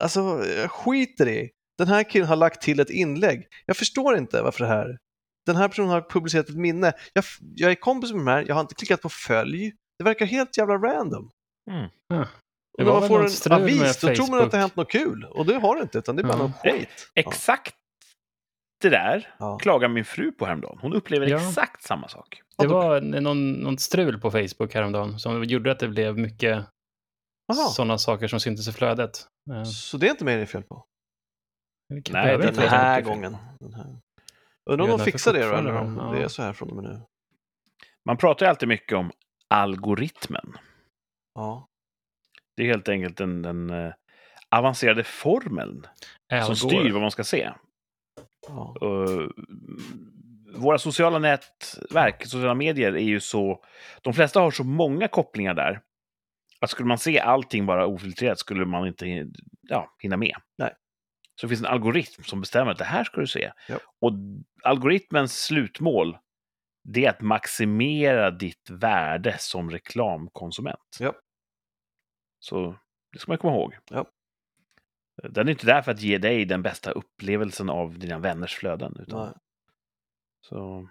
[SPEAKER 3] Alltså, jag skiter i. Den här killen har lagt till ett inlägg. Jag förstår inte varför det här. Den här personen har publicerat ett minne. Jag, jag är kompis med de här, jag har inte klickat på följ. Det verkar helt jävla random.
[SPEAKER 1] Mm.
[SPEAKER 2] Det
[SPEAKER 3] Och när man får en avis, då tror man att det har hänt något kul. Och det har det inte, utan det är bara
[SPEAKER 2] Ja.
[SPEAKER 3] någon skit. Ja.
[SPEAKER 1] Exakt det där
[SPEAKER 3] Ja.
[SPEAKER 1] klagar min fru på häromdagen. Hon upplever
[SPEAKER 2] Ja.
[SPEAKER 1] exakt samma sak.
[SPEAKER 2] Det var någon, någon strul på Facebook häromdagen som gjorde att det blev mycket sådana saker som syntes i flödet. Eh,
[SPEAKER 3] så det är inte mig det är fel på?
[SPEAKER 2] vilket
[SPEAKER 1] Nej,
[SPEAKER 2] behöver
[SPEAKER 1] det är
[SPEAKER 3] Den här gången. Den här. Undrar om
[SPEAKER 2] Ja,
[SPEAKER 3] de fixar det då, eller om
[SPEAKER 2] då,
[SPEAKER 3] det
[SPEAKER 2] ja.
[SPEAKER 3] är så här från och med nu.
[SPEAKER 1] Man pratar ju alltid mycket om algoritmen.
[SPEAKER 3] Ja.
[SPEAKER 1] Det är helt enkelt den, den eh, avancerade formeln
[SPEAKER 2] Al
[SPEAKER 1] som styr vad man ska se.
[SPEAKER 3] ja.
[SPEAKER 1] Uh, våra sociala nätverk, sociala medier, är ju så... De flesta har så många kopplingar där. Att skulle man se allting bara ofiltrerat skulle man inte ja, hinna med.
[SPEAKER 3] Nej.
[SPEAKER 1] Så det finns en algoritm som bestämmer att det här ska du se.
[SPEAKER 3] Ja.
[SPEAKER 1] Och algoritmens slutmål, det är att maximera ditt värde som reklamkonsument.
[SPEAKER 3] Ja.
[SPEAKER 1] Så det ska man komma ihåg.
[SPEAKER 3] Ja.
[SPEAKER 1] Den är inte där för att ge dig den bästa upplevelsen av dina vänners flöden. Utan,
[SPEAKER 3] Nej.
[SPEAKER 1] så,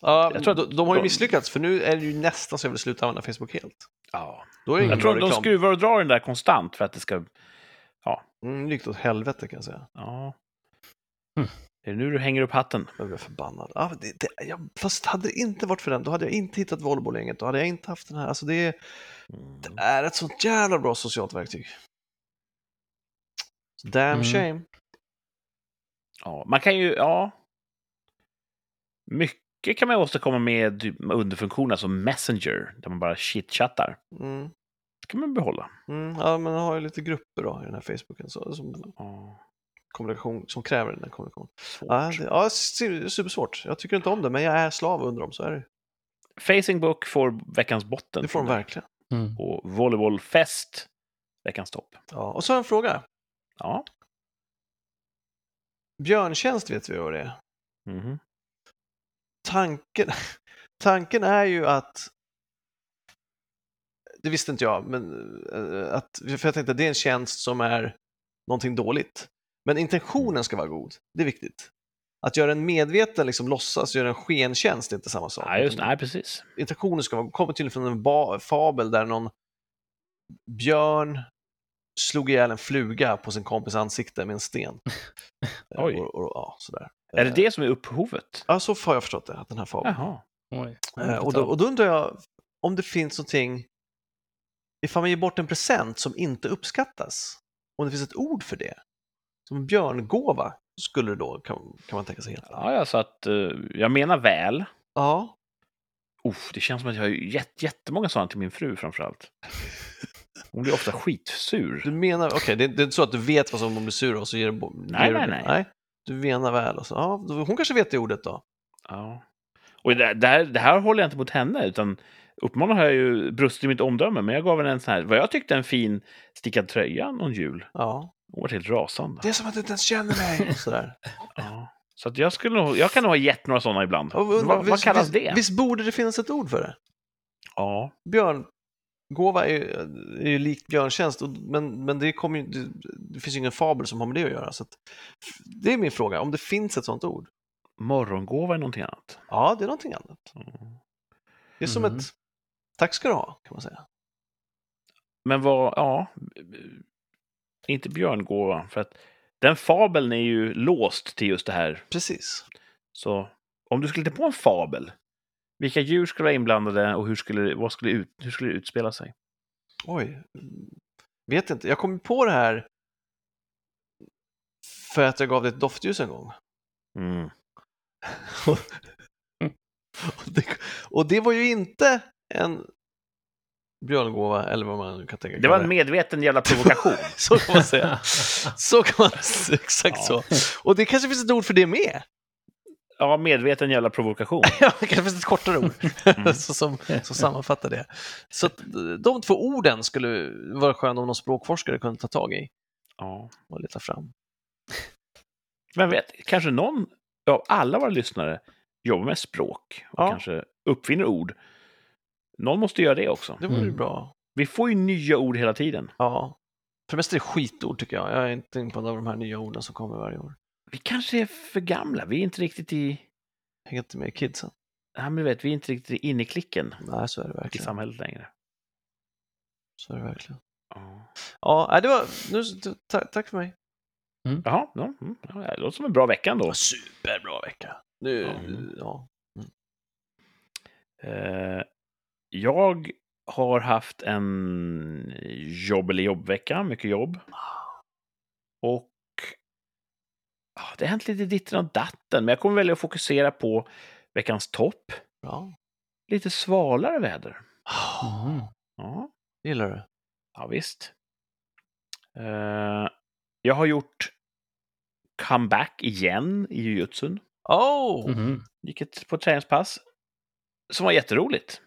[SPEAKER 3] Ja,
[SPEAKER 1] Jag tror att
[SPEAKER 3] de, de har ju misslyckats, för nu är det ju nästan så jag vill sluta använda Facebook helt.
[SPEAKER 1] Ja.
[SPEAKER 3] Då är det ingen
[SPEAKER 1] Jag tror
[SPEAKER 3] bra
[SPEAKER 1] att de
[SPEAKER 3] reklam.
[SPEAKER 1] skruvar och drar den där konstant för att det ska...
[SPEAKER 3] Mm, gick åt helvete kan jag säga.
[SPEAKER 1] Ja.
[SPEAKER 2] Mm.
[SPEAKER 1] Är det nu du hänger upp hatten?
[SPEAKER 3] Jag blev förbannad. Ja, det, det, jag, fast hade det inte varit för den, då hade jag inte hittat volleybollgänget. Då hade jag inte haft den här. Alltså det, är- det är ett sånt jävla bra socialt verktyg. Så damn
[SPEAKER 2] Mm.
[SPEAKER 3] shame.
[SPEAKER 1] Ja, man kan ju... Ja. Mycket kan man åstadkomma med underfunktioner som Messenger, där man bara chitchattar.
[SPEAKER 3] Mm.
[SPEAKER 1] Det kan man behålla.
[SPEAKER 3] Mm. Ja, men jag har ju lite grupper då i den här Facebooken så, som,
[SPEAKER 1] Ja,
[SPEAKER 3] kommunikation, som kräver den här kommunikationen.
[SPEAKER 1] svårt.
[SPEAKER 3] Ja, det, ja, su- supersvårt. Jag tycker inte om det, men jag är slav under dem, så är det.
[SPEAKER 1] Facingbook får veckans botten.
[SPEAKER 3] Det får de verkligen.
[SPEAKER 2] Mm.
[SPEAKER 1] Och volleybollfest, veckans topp.
[SPEAKER 3] Ja. Och så har jag en fråga.
[SPEAKER 1] Ja.
[SPEAKER 3] Björntjänst vet vi vad det är.
[SPEAKER 1] Mhm.
[SPEAKER 3] Tanken, tanken är ju att det visste inte jag, men eh, att, för jag tänkte att det är en tjänst som är någonting dåligt. Men intentionen ska vara god, det är viktigt. Att göra en medveten, liksom låtsas göra en skentjänst är inte samma sak.
[SPEAKER 1] Ja, just Nej, precis.
[SPEAKER 3] Intentionen ska vara, kommer till från en ba, fabel där någon björn slog ihjäl en fluga på sin kompis ansikte med en sten. Eh,
[SPEAKER 1] Oj.
[SPEAKER 3] Och, och, ja, sådär.
[SPEAKER 1] Är det det som är upphovet?
[SPEAKER 3] Ja, så har jag förstått det, att den här fabeln.
[SPEAKER 1] Jaha.
[SPEAKER 2] Oj.
[SPEAKER 3] Eh, och, då, och då undrar jag om det finns någonting, ifall man ger bort en present som inte uppskattas, om det finns ett ord för det. Som en björngåva skulle det då, kan, kan man tänka sig heta.
[SPEAKER 1] Ja, ja, så att eh, jag menar väl.
[SPEAKER 3] Ja,
[SPEAKER 1] Uff, det känns som att jag har gett jättemånga sådana till min fru framförallt. Hon blir ofta skitsur.
[SPEAKER 3] du menar, okej, det, det är inte så att du vet vad som hon blir sur och så ger du
[SPEAKER 1] Nej,
[SPEAKER 3] ger du-
[SPEAKER 1] nej, nej.
[SPEAKER 3] nej. Du menar väl och så, ja, hon kanske vet det ordet då.
[SPEAKER 1] Ja. Och det, det, här, det här håller jag inte mot henne, utan uppenbarligen har jag ju brustit i mitt omdöme, men jag gav henne en sån här, vad jag tyckte en fin stickad tröja någon jul.
[SPEAKER 3] Ja,
[SPEAKER 1] Hon var helt rasande.
[SPEAKER 3] det är som att du inte ens känner mig. Sådär.
[SPEAKER 1] Ja. Så att jag, skulle nog, jag kan nog ha gett några sådana ibland.
[SPEAKER 3] Och,
[SPEAKER 1] vad, vad
[SPEAKER 3] visst-
[SPEAKER 1] kallas
[SPEAKER 3] visst,
[SPEAKER 1] det?
[SPEAKER 3] Visst borde det finnas ett ord för det?
[SPEAKER 1] Ja.
[SPEAKER 3] Björngåva är ju, är ju likt björntjänst, och- men, men det, ju, det, det finns ju ingen fabel som har med det att göra. Så att, det är min fråga, om det finns ett sånt ord.
[SPEAKER 1] Morgongåva är någonting annat.
[SPEAKER 3] Ja, det är någonting annat.
[SPEAKER 1] Mm.
[SPEAKER 3] Det är som
[SPEAKER 2] Mm.
[SPEAKER 3] ett tack ska du ha, kan man säga.
[SPEAKER 1] Men vad, ja, inte björngåva, för att den fabeln är ju låst till just det här.
[SPEAKER 3] Precis.
[SPEAKER 1] Så om du skulle hitta på en fabel, vilka djur skulle vara inblandade och hur skulle, vad skulle, ut, hur skulle det utspela sig?
[SPEAKER 3] Oj, vet inte. Jag kom på det här för att jag gav det ett doftljus en gång.
[SPEAKER 1] Mm.
[SPEAKER 3] och, det, och det var ju inte en björngåva, eller vad man kan tänka
[SPEAKER 1] Det var en medveten jävla provokation.
[SPEAKER 3] Så kan man säga. Så kan man exakt
[SPEAKER 1] Ja.
[SPEAKER 3] så. Och det kanske finns ett ord för det med.
[SPEAKER 1] Ja, medveten jävla provokation.
[SPEAKER 3] Ja, det finns ett kortare ord
[SPEAKER 1] Mm.
[SPEAKER 3] så, som, som sammanfattar det. Så att de två orden skulle vara skönt om någon språkforskare kunde ta tag i
[SPEAKER 1] Ja.
[SPEAKER 3] och leta fram.
[SPEAKER 1] Men vet, kanske någon av alla våra lyssnare jobbar med språk och
[SPEAKER 3] Ja.
[SPEAKER 1] kanske uppfinner ord. Någon måste göra det också.
[SPEAKER 3] Det vore
[SPEAKER 2] Mm.
[SPEAKER 3] bra.
[SPEAKER 1] Vi får ju nya ord hela tiden.
[SPEAKER 3] Ja. För det mesta är det skitord tycker jag. Jag är inte imponerad av de här nya orden som kommer varje år.
[SPEAKER 1] Vi kanske är för gamla. Vi är inte riktigt i...
[SPEAKER 3] Hänger inte med i kidsen.
[SPEAKER 1] Ja, men du vet, vi är inte riktigt inne i klicken
[SPEAKER 3] Nej, så är det
[SPEAKER 1] i
[SPEAKER 3] verkligen.
[SPEAKER 1] samhället längre.
[SPEAKER 3] Så är det verkligen.
[SPEAKER 1] Ja.
[SPEAKER 3] Ja, det var... Nu, ta, tack för mig.
[SPEAKER 1] Jaha, ja, mm, ja, det låter som en bra vecka ändå.
[SPEAKER 3] Superbra vecka. Nu,
[SPEAKER 1] Ja.
[SPEAKER 3] ja.
[SPEAKER 1] Eh, jag har haft en jobbelig jobbvecka, mycket jobb. Och ja, det har hänt lite ditten och datten, men jag kommer välja att fokusera på veckans topp.
[SPEAKER 3] Bra.
[SPEAKER 1] Lite svalare väder.
[SPEAKER 2] Mhm.
[SPEAKER 1] Ja,
[SPEAKER 3] Gillar du?
[SPEAKER 1] ja visst. Eh, jag har gjort comeback igen i jujutsun.
[SPEAKER 3] Oh!
[SPEAKER 2] Mhm.
[SPEAKER 1] Gick ett, på ett träningspass som var jätteroligt.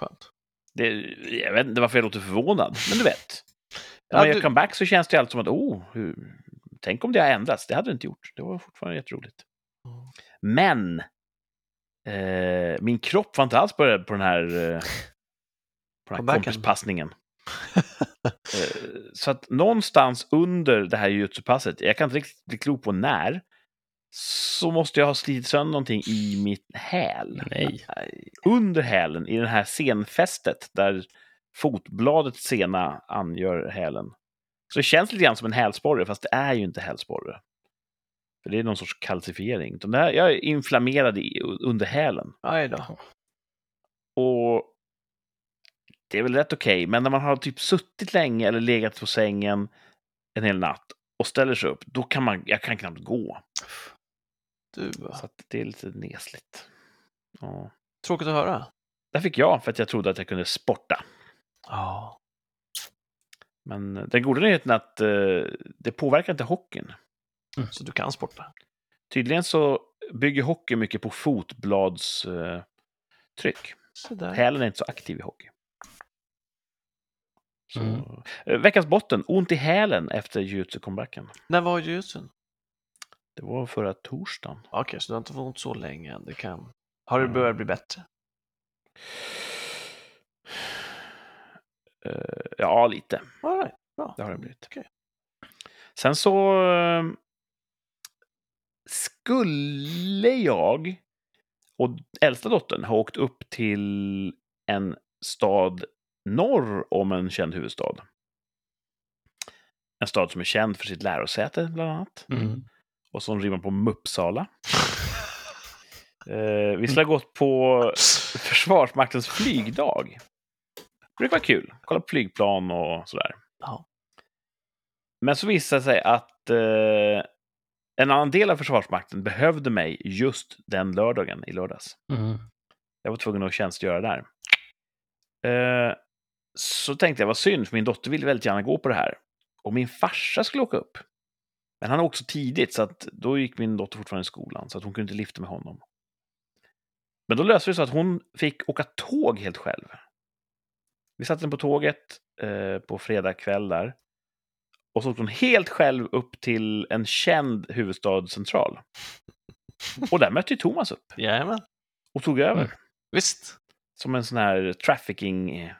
[SPEAKER 3] Skönt.
[SPEAKER 1] Det, jag vet inte varför jag låter förvånad, men du vet. När
[SPEAKER 3] Ja,
[SPEAKER 1] man gör
[SPEAKER 3] du-
[SPEAKER 1] comeback så känns det alltid som att, oh, hur, tänk om det har ändrats. Det hade det inte gjort. Det var fortfarande jätteroligt.
[SPEAKER 3] Mm.
[SPEAKER 1] Men eh, min kropp var inte alls beredd på den här, eh, på den här kompispassningen. Eh, så att någonstans under det här jujutsu-passet, jag kan inte riktigt bli klok på när, så måste jag ha slitit sönder någonting i mitt häl
[SPEAKER 2] Nej.
[SPEAKER 3] Nej.
[SPEAKER 1] under hälen i det här senfästet där fotbladets sena angör hälen. Så det känns lite grann som en hälsporre, fast det är ju inte hälsporre. För det är någon sorts kalcifiering. Det här, jag är inflammerad i, under hälen.
[SPEAKER 3] Aj då.
[SPEAKER 1] Och det är väl rätt okej, men när man har typ suttit länge eller legat på sängen en hel natt och ställer sig upp, då kan man, jag kan knappt gå.
[SPEAKER 3] Du,
[SPEAKER 1] Så att det är lite nesligt. Ja.
[SPEAKER 3] tråkigt att höra.
[SPEAKER 1] Där fick jag för att jag trodde att jag kunde sporta.
[SPEAKER 3] Ja.
[SPEAKER 1] Men den goda nyheten är att eh, det påverkar inte hockeyn.
[SPEAKER 3] Så du kan sporta?
[SPEAKER 1] Tydligen så bygger hockey mycket på fotbladstryck. Eh. Hälen är inte så aktiv i hockey.
[SPEAKER 2] Mm.
[SPEAKER 1] eh, veckans botten, ont i hälen efter jujutsu-comebacken.
[SPEAKER 3] När var jujutsun?
[SPEAKER 1] Det var förra torsdagen.
[SPEAKER 3] Okej, så du har inte fått ont så länge än. Det kan... Har det
[SPEAKER 1] Mm.
[SPEAKER 3] börjat bli bättre?
[SPEAKER 1] Eh, ja, lite.
[SPEAKER 3] All right. Bra.
[SPEAKER 1] Det har det blivit.
[SPEAKER 3] Okej.
[SPEAKER 1] Sen så eh, skulle jag och äldsta dottern ha åkt upp till en stad norr om en känd huvudstad. En stad som är känd för sitt lärosäte, bland annat.
[SPEAKER 2] Mm.
[SPEAKER 1] Och som rimmar på Muppsala. Eh, vi skulle ha gått på Försvarsmaktens flygdag. Det vara kul. Kolla på flygplan och sådär.
[SPEAKER 3] Ja.
[SPEAKER 1] Men så visade det sig att eh, en annan del av Försvarsmakten behövde mig just den lördagen i lördags.
[SPEAKER 2] Mm.
[SPEAKER 1] Jag var tvungen att tjänstgöra där. Eh, så tänkte jag, vad synd, för min dotter ville väldigt gärna gå på det här. Och min farsa skulle åka upp. Men han åkte så tidigt, så att då gick min dotter fortfarande i skolan, så att hon kunde inte lifta med honom. Men då löste vi så att hon fick åka tåg helt själv. Vi satte den på tåget eh, på fredag kväll där. Och så åkte hon helt själv upp till en känd huvudstadscentral. Och där mötte ju Thomas upp
[SPEAKER 3] Jajamän.
[SPEAKER 1] och tog över.
[SPEAKER 2] Mm.
[SPEAKER 3] Visst.
[SPEAKER 1] Som en sån här trafficking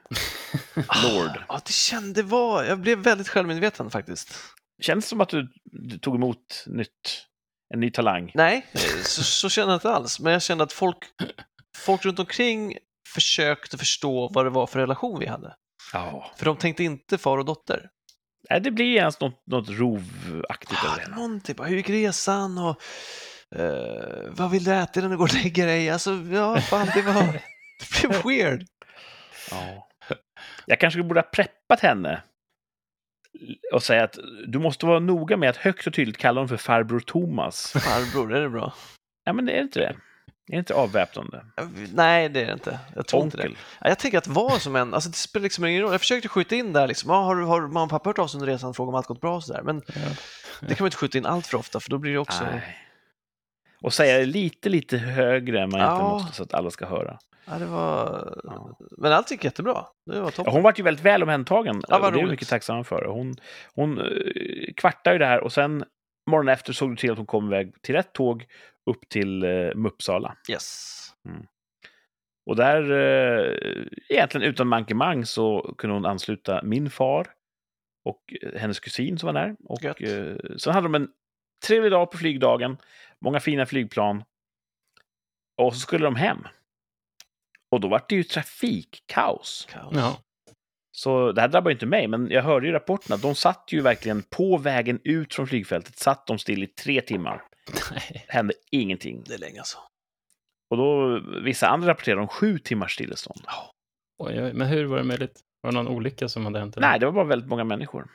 [SPEAKER 1] lord.
[SPEAKER 3] Ja, det kände var... Jag blev väldigt självmedveten faktiskt.
[SPEAKER 1] Känns som att du, du tog emot nytt, en ny talang.
[SPEAKER 3] Nej, så, så kände jag inte alls. Men jag kände att folk, folk runt omkring försökte förstå vad det var för relation vi hade.
[SPEAKER 1] Ja.
[SPEAKER 3] För de tänkte inte far och dotter.
[SPEAKER 1] Nej, det blir ens något, något rovaktigt över det
[SPEAKER 3] Ah, någonting, bara, hur gick resan och eh, vad vill du äta när du går och lägger dig? Alltså, ja, fan, det var... Det blev weird.
[SPEAKER 1] Ja. Jag kanske borde ha preppat henne och säga att du måste vara noga med att högt och tydligt kalla honom för farbror Thomas.
[SPEAKER 3] Farbror, är det bra?
[SPEAKER 1] Ja, men det är inte det. Det är inte avväpnande.
[SPEAKER 3] Nej, det är det inte. Jag tror inte det.
[SPEAKER 1] Onkel.
[SPEAKER 3] Ja, Jag tänker att vad som än, alltså det spelar liksom ingen roll. Jag försökte skjuta in där liksom, ah, har, har mamma och pappa hört av sig under resan och frågat om allt gått bra och sådär. Men
[SPEAKER 2] Ja.
[SPEAKER 3] det kan man inte skjuta in allt för ofta för då blir det också,
[SPEAKER 1] Nej. Och säga det lite, lite högre än man inte
[SPEAKER 3] Ja.
[SPEAKER 1] måste så att alla ska höra.
[SPEAKER 3] ja det var,
[SPEAKER 1] Ja.
[SPEAKER 3] men allt gick jättebra. Det var
[SPEAKER 1] Ja,
[SPEAKER 3] toppen.
[SPEAKER 1] hon var ju väldigt väl omhändertagen.
[SPEAKER 3] Ja,
[SPEAKER 1] det är
[SPEAKER 3] roligt.
[SPEAKER 1] mycket tacksamma för. Hon, hon uh, kvartade ju det här och sen morgonen efter såg du till att hon kom iväg till rätt tåg upp till uh, Muppsala.
[SPEAKER 3] Yes.
[SPEAKER 1] Och där, uh, egentligen utan mankemang, så kunde hon ansluta min far och eh, hennes kusin som var där. Och
[SPEAKER 3] Gött.
[SPEAKER 1] uh, sen hade de en trevlig dag på flygdagen, många fina flygplan. Och så skulle de hem. Och då var det ju trafikkaos.
[SPEAKER 3] Kaos.
[SPEAKER 2] Ja.
[SPEAKER 1] Så det här drabbar inte mig, men jag hörde ju i rapporterna de satt ju verkligen på vägen ut från flygfältet, satt de still i tre timmar.
[SPEAKER 2] Nej.
[SPEAKER 1] Hände ingenting.
[SPEAKER 3] Det är länge alltså.
[SPEAKER 1] Och då, vissa andra rapporterade om sju timmars stillestånd.
[SPEAKER 2] Oj, oj, men hur var det möjligt? Var det någon olycka som hade hänt? eller?
[SPEAKER 1] Nej, det var bara väldigt många människor.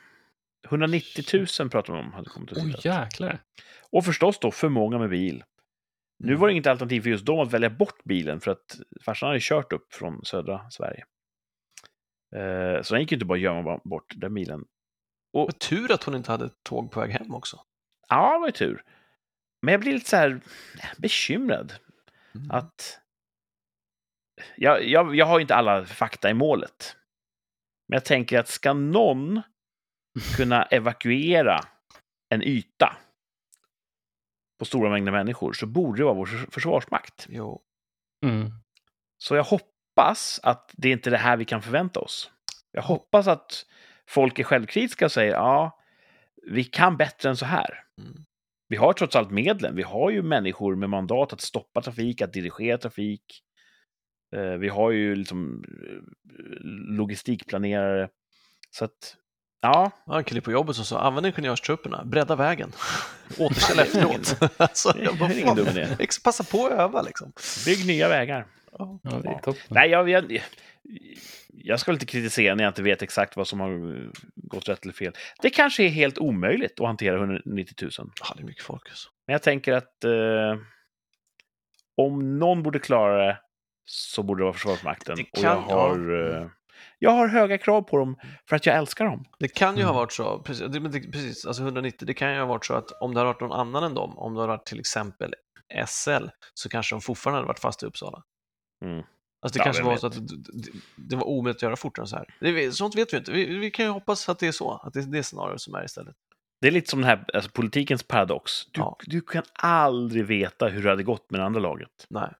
[SPEAKER 1] 190 000 pratar de om hade kommit
[SPEAKER 2] Oj,
[SPEAKER 1] tittat.
[SPEAKER 2] jäklar.
[SPEAKER 1] Och förstås då för många med bil. Nu var det inget alternativ för just dem att välja bort bilen för att farsan hade kört upp från södra Sverige. Eh, så den gick ju inte bara att gömma bort den bilen.
[SPEAKER 3] Och tur att hon inte hade ett tåg på väg hem också.
[SPEAKER 1] Ja, det var ju tur. Men jag blir lite så här bekymrad
[SPEAKER 3] Mm.
[SPEAKER 1] att... Jag, jag, jag har inte alla fakta i målet. Men jag tänker att ska någon kunna evakuera en yta på stora mängder människor så borde det vara vår förs- försvarsmakt.
[SPEAKER 3] Jo.
[SPEAKER 2] Mm.
[SPEAKER 1] Så jag hoppas att det inte är det här vi kan förvänta oss. Jag hoppas att folk är självkritiska och säger ja, vi kan bättre än så här.
[SPEAKER 3] Mm.
[SPEAKER 1] Vi har trots allt medlen. Vi har ju människor med mandat att stoppa trafik, att dirigera trafik. Eh, Vi har ju liksom eh, logistikplanerare. Så att, ja,
[SPEAKER 3] Jag har en kille på jobbet som sa använd ingenjörstrupperna, bredda vägen. Återställ efteråt. alltså, jag bara,
[SPEAKER 1] är
[SPEAKER 3] fan, ex- passa på att öva liksom.
[SPEAKER 1] bygg nya vägar.
[SPEAKER 3] Ja.
[SPEAKER 2] Ja, det är toppen.
[SPEAKER 1] Nej, jag, jag, jag ska väl inte kritisera när jag inte vet exakt vad som har gått rätt eller fel. Det kanske är helt omöjligt att hantera 190 000.
[SPEAKER 3] Ja, det är mycket folk. Alltså.
[SPEAKER 1] Men jag tänker att eh, om någon borde klara det så borde det vara Försvarsmakten.
[SPEAKER 3] Det
[SPEAKER 1] och
[SPEAKER 3] kan-
[SPEAKER 1] jag har, eh, jag har höga krav på dem för att jag älskar dem.
[SPEAKER 3] Det kan ju ha
[SPEAKER 2] Mm.
[SPEAKER 3] varit så, precis, precis, alltså 190, det kan ju ha varit så att om det hade varit någon annan än dem, om det hade varit till exempel SL, så kanske de fortfarande hade varit fast i Uppsala.
[SPEAKER 1] Mm.
[SPEAKER 3] Alltså det
[SPEAKER 1] Ja,
[SPEAKER 3] kanske var
[SPEAKER 1] vet?
[SPEAKER 3] så att det, det, var omöjligt att göra fortare än så här. Det, sånt vet vi inte. Vi, vi kan ju hoppas att det är så, att det är det scenariot som är istället.
[SPEAKER 1] Det är lite som den här alltså, politikens paradox. Du,
[SPEAKER 3] Ja.
[SPEAKER 1] du kan aldrig veta hur det hade gått med det andra laget.
[SPEAKER 3] Nej,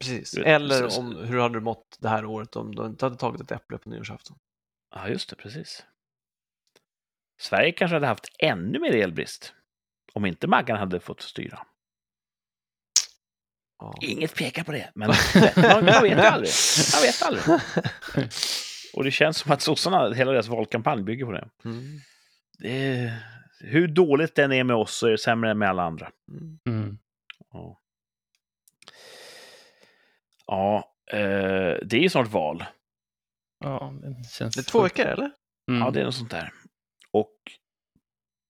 [SPEAKER 3] precis.
[SPEAKER 1] Vet,
[SPEAKER 3] Eller
[SPEAKER 1] så-
[SPEAKER 3] om, hur hade du mått det här året om du inte hade tagit ett äpple på nyårsafton?
[SPEAKER 1] Ja, just det, precis. Sverige kanske hade haft ännu mer elbrist om inte Maggan hade fått styra.
[SPEAKER 3] Ja.
[SPEAKER 1] Inget pekar på det, men man, man vet aldrig. Man vet aldrig. Och det känns som att sossarna, hela deras valkampanj bygger på det.
[SPEAKER 3] Mm.
[SPEAKER 1] det är, hur dåligt den är med oss så är det sämre än med alla andra.
[SPEAKER 3] Mm.
[SPEAKER 1] Ja, ja eh, det är ju snart val.
[SPEAKER 2] Ja, det känns...
[SPEAKER 3] Det är två veckor, eller?
[SPEAKER 2] Mm.
[SPEAKER 1] Ja, det är något sånt där. Och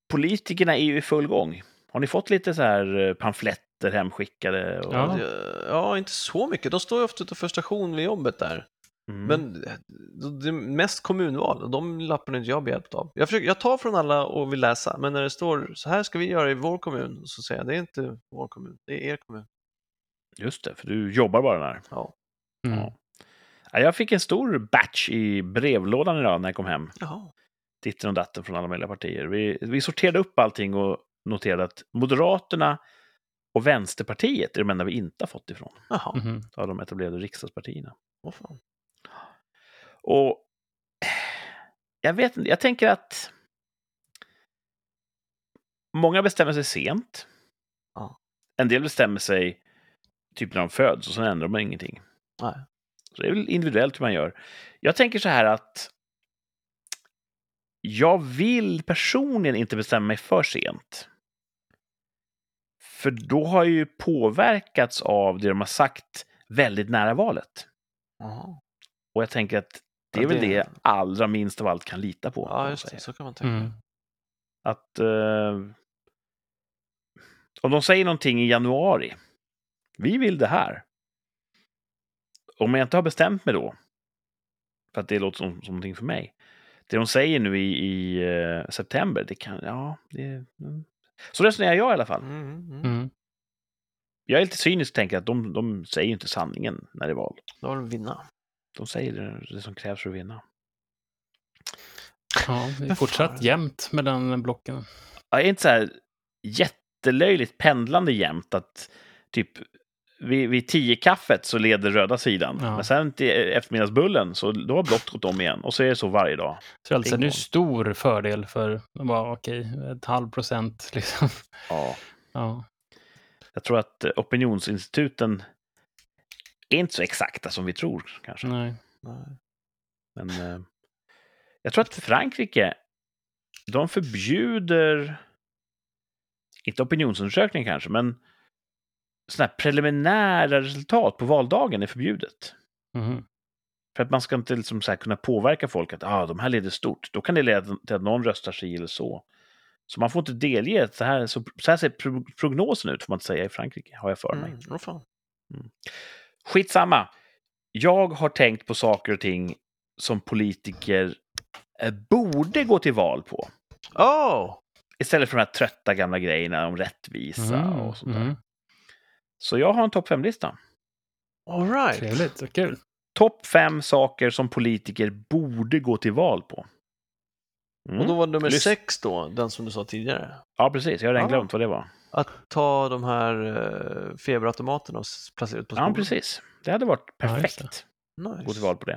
[SPEAKER 1] politikerna är ju i full gång. Har ni fått lite så här eh, pamfletter hemskickade? Och,
[SPEAKER 2] Ja.
[SPEAKER 3] Ja. inte så mycket. De står ju ofta utanför station vid jobbet där.
[SPEAKER 1] Mm.
[SPEAKER 3] Men det är mest kommunval och de lapparna är inte jag behjälpt av. Jag, försöker, jag tar från alla och vill läsa, men när det står så här ska vi göra i vår kommun, så säger jag det är inte vår kommun, det är er kommun.
[SPEAKER 1] Just det, för du jobbar bara där.
[SPEAKER 3] Ja.
[SPEAKER 2] Mm.
[SPEAKER 1] Ja. Ja, Jag fick en stor batch i brevlådan idag när jag kom hem.
[SPEAKER 3] Jaha.
[SPEAKER 1] Ditten och datten från alla möjliga partier. Vi, vi sorterade upp allting och noterade att Moderaterna och Vänsterpartiet är de enda vi inte har fått ifrån.
[SPEAKER 3] Jaha.
[SPEAKER 2] Mhm.
[SPEAKER 1] Av de etablerade riksdagspartierna.
[SPEAKER 3] Åh, fan.
[SPEAKER 1] Och jag vet inte, jag tänker att många bestämmer sig sent.
[SPEAKER 3] Ja.
[SPEAKER 1] En del bestämmer sig typ när de föds och sen ändrar de ingenting.
[SPEAKER 3] Nej.
[SPEAKER 1] Så det är väl individuellt hur man gör. Jag tänker så här att jag vill personligen inte bestämma mig för sent. För då har jag ju påverkats av det de har sagt väldigt nära valet.
[SPEAKER 3] Jaha.
[SPEAKER 1] Och jag tänker att det är
[SPEAKER 3] Ja,
[SPEAKER 1] väl
[SPEAKER 3] det-
[SPEAKER 1] det allra minst av allt kan lita på.
[SPEAKER 3] Ja, just det, så kan man tänka.
[SPEAKER 2] Mm.
[SPEAKER 1] Att eh, om de säger någonting i januari, vi vill det här. Om jag inte har bestämt mig då, för att det låter som, som någonting för mig. Det de säger nu i, i eh, september, det kan, ja, det, mm. Så resonerar jag i alla fall.
[SPEAKER 3] Mm, mm, mm.
[SPEAKER 2] Mm.
[SPEAKER 1] Jag är lite cynisk och tänker att de, de säger inte sanningen när det är val.
[SPEAKER 3] Då har de vinna.
[SPEAKER 1] De säger det, det som krävs för att vinna.
[SPEAKER 2] Ja, det är fortsatt jämnt mellan blocken.
[SPEAKER 1] Ja, är inte så här jättelöjligt pendlande jämt att typ vid, vid tio kaffet så leder röda sidan.
[SPEAKER 2] Ja.
[SPEAKER 1] Men sen till eftermiddagsbullen så då har blått gått om igen. Och så är det så varje dag.
[SPEAKER 2] Så alltså, det är
[SPEAKER 1] dong.
[SPEAKER 2] stor fördel för, bara okej, ett halv procent liksom.
[SPEAKER 1] Ja.
[SPEAKER 2] Ja.
[SPEAKER 1] Jag tror att opinionsinstituten är inte så exakta som vi tror kanske.
[SPEAKER 2] Nej.
[SPEAKER 3] Nej.
[SPEAKER 1] Men eh, jag tror att Frankrike, de förbjuder, inte opinionsundersökning kanske, men sådana här preliminära resultat på valdagen är förbjudet.
[SPEAKER 2] Mhm.
[SPEAKER 1] För att man ska inte liksom så kunna påverka folk att ah, de här leder stort. Då kan det leda till att någon röstar sig eller så. Så man får inte delge så här, så, så här ser pro- prognosen ut, får man inte säga i Frankrike, har jag för mig.
[SPEAKER 3] Mm, fan.
[SPEAKER 1] Skitsamma. Jag har tänkt på saker och ting som politiker eh, borde gå till val på.
[SPEAKER 3] Oh!
[SPEAKER 1] Istället för de här trötta gamla grejerna om rättvisa
[SPEAKER 2] Mm,
[SPEAKER 1] och sånt där.
[SPEAKER 2] mm.
[SPEAKER 1] Så jag har en topp fem-lista.
[SPEAKER 3] All right.
[SPEAKER 2] Trevligt, vad kul.
[SPEAKER 1] Topp fem saker som politiker borde gå till val på. Mm.
[SPEAKER 3] Och då var nummer
[SPEAKER 1] Lys-
[SPEAKER 3] sex då, den som du sa tidigare.
[SPEAKER 1] Ja, precis. Jag har redan
[SPEAKER 3] Ja.
[SPEAKER 1] glömt vad det var.
[SPEAKER 3] Att ta de här uh, feberautomaterna och placera ut på skolan.
[SPEAKER 1] Ja, precis. Det hade varit perfekt att gå till
[SPEAKER 3] Nice.
[SPEAKER 1] val på det.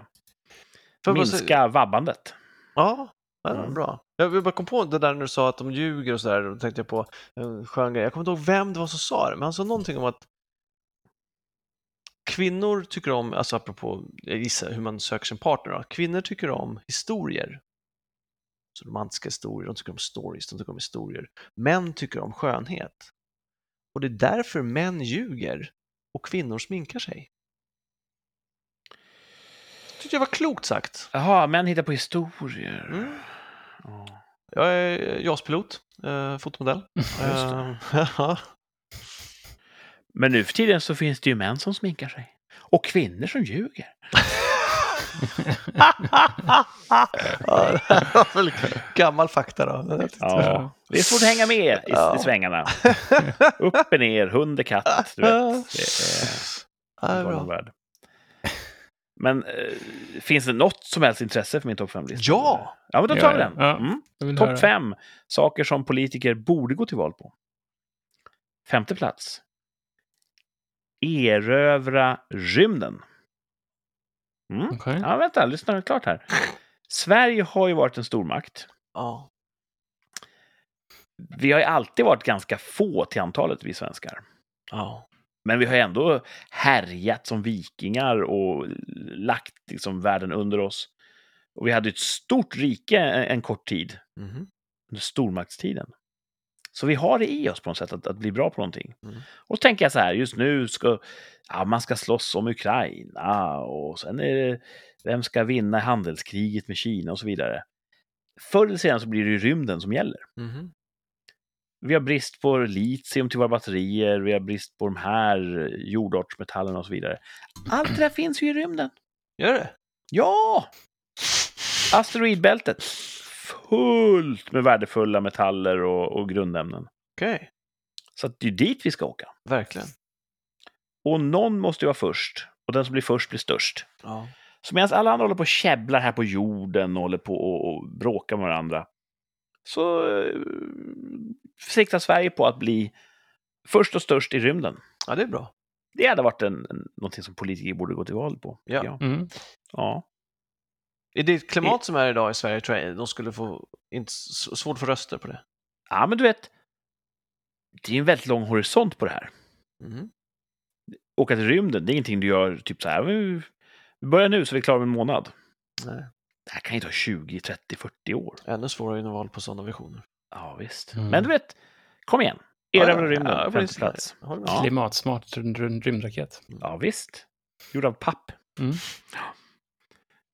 [SPEAKER 3] Får jag bara
[SPEAKER 1] Minska vabbandet.
[SPEAKER 3] Ja, det var
[SPEAKER 1] Mm.
[SPEAKER 3] bra. Jag vill bara kom på det där när du sa att de ljuger och sådär. Då tänkte jag på en skön grej. Jag kommer inte ihåg vem det var som sa det, men han sa någonting om att kvinnor tycker om, alltså apropå, jag gissar hur man söker sin partner då. Kvinnor tycker om historier. Så romantiska historier, de tycker om stories, de tycker om historier. Män tycker om skönhet. Och det är därför män ljuger och kvinnor sminkar sig. Tyckte jag var klokt sagt.
[SPEAKER 1] Jaha, män hittar på historier.
[SPEAKER 3] Mm.
[SPEAKER 1] Ja.
[SPEAKER 3] Jag är JAS-pilot, eh, fotomodell.
[SPEAKER 1] Men nu för tiden så finns det ju män som sminkar sig. Och kvinnor som ljuger.
[SPEAKER 3] ja, det var väl gammal fakta då.
[SPEAKER 1] Ja, det är svårt att hänga med i,
[SPEAKER 3] Ja.
[SPEAKER 1] i svängarna. Upp och ner, hund och katt. Du vet. Det är
[SPEAKER 3] det är
[SPEAKER 1] värld. Men eh, finns det något som helst intresse för min topp fem-lista?
[SPEAKER 3] Ja!
[SPEAKER 1] Ja, men då
[SPEAKER 2] Ja,
[SPEAKER 1] tar vi den.
[SPEAKER 2] Ja.
[SPEAKER 1] Mm. Topp fem saker som politiker borde gå till val på. Femte plats. Erövra rymden. Mm.
[SPEAKER 2] Okej.
[SPEAKER 1] Ja, vänta, lyssna klart här. Sverige har ju varit en stormakt.
[SPEAKER 3] Ja.
[SPEAKER 1] Vi har ju alltid varit ganska få till antalet, vi svenskar.
[SPEAKER 3] ja.
[SPEAKER 1] Men vi har ju ändå härjat som vikingar och lagt liksom världen under oss. Och vi hade ett stort rike en, kort tid,
[SPEAKER 3] Mhm.
[SPEAKER 1] under stormaktstiden. Så vi har det i oss på något sätt att, att bli bra på någonting.
[SPEAKER 3] Mm.
[SPEAKER 1] Och tänker jag så här, just nu ska ja, man ska slåss om Ukraina och sen är det, vem ska vinna handelskriget med Kina och så vidare. Förr eller senare så blir det ju rymden som gäller.
[SPEAKER 3] Mhm.
[SPEAKER 1] Vi har brist på litium till våra batterier, vi har brist på de här jordartsmetallerna och så vidare. Allt det där finns ju i rymden.
[SPEAKER 3] Gör det?
[SPEAKER 1] Ja! Asteroidbältet. Fullt med värdefulla metaller och, och grundämnen.
[SPEAKER 3] Okej,
[SPEAKER 1] Så att det är dit vi ska åka.
[SPEAKER 3] verkligen.
[SPEAKER 1] Och någon måste ju vara först. Och den som blir först blir störst.
[SPEAKER 3] Ja.
[SPEAKER 1] Så medan alla andra håller på och käbblar här på jorden och håller på och, och bråkar med varandra. Så eh, siktar Sverige på att bli först och störst i rymden.
[SPEAKER 3] ja, det är bra.
[SPEAKER 1] Det hade varit en, en, någonting som politiker borde gå till val på.
[SPEAKER 3] Ja.
[SPEAKER 1] jag.
[SPEAKER 2] Mm.
[SPEAKER 1] ja.
[SPEAKER 3] I det klimat som är idag i Sverige tror jag de skulle få inte, svårt att få röster på det.
[SPEAKER 1] Ja, men du vet. Det är en väldigt lång horisont på det här.
[SPEAKER 3] Mhm.
[SPEAKER 1] Åka till rymden, det är ingenting du gör typ så här. "Vi- börjar nu så är vi klara med en månad.
[SPEAKER 3] Nej.
[SPEAKER 1] Det här kan ju ta 20, 30, 40 år.
[SPEAKER 3] Ännu svårare att val på sådana visioner.
[SPEAKER 1] Ja, visst.
[SPEAKER 2] Mm.
[SPEAKER 1] Men du vet, kom igen.
[SPEAKER 3] Ja,
[SPEAKER 1] Erövra
[SPEAKER 3] ja,
[SPEAKER 1] rymden,
[SPEAKER 3] ja,
[SPEAKER 1] femte plats. Ja.
[SPEAKER 2] Klimatsmart rym- rymdraket.
[SPEAKER 1] Ja, visst. Gjord av papp.
[SPEAKER 2] Mm.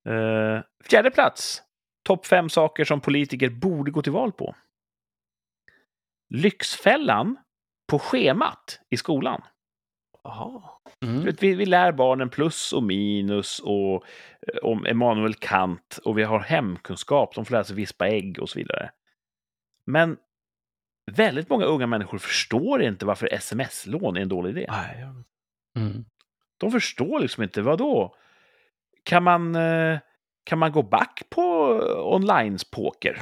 [SPEAKER 1] Eh, fjärde plats. Topp fem saker som politiker borde gå till val på. Lyxfällan på schemat i skolan.
[SPEAKER 2] Mm.
[SPEAKER 1] Vi, vi lär barnen plus och minus och eh, om Emanuel Kant och vi har hemkunskap, de får lära sig vispa ägg och så vidare. Men väldigt många unga människor förstår inte varför sms-lån är en dålig idé.
[SPEAKER 2] Mm.
[SPEAKER 1] De förstår liksom inte, vad då? Kan man, eh, kan man gå back på online-poker?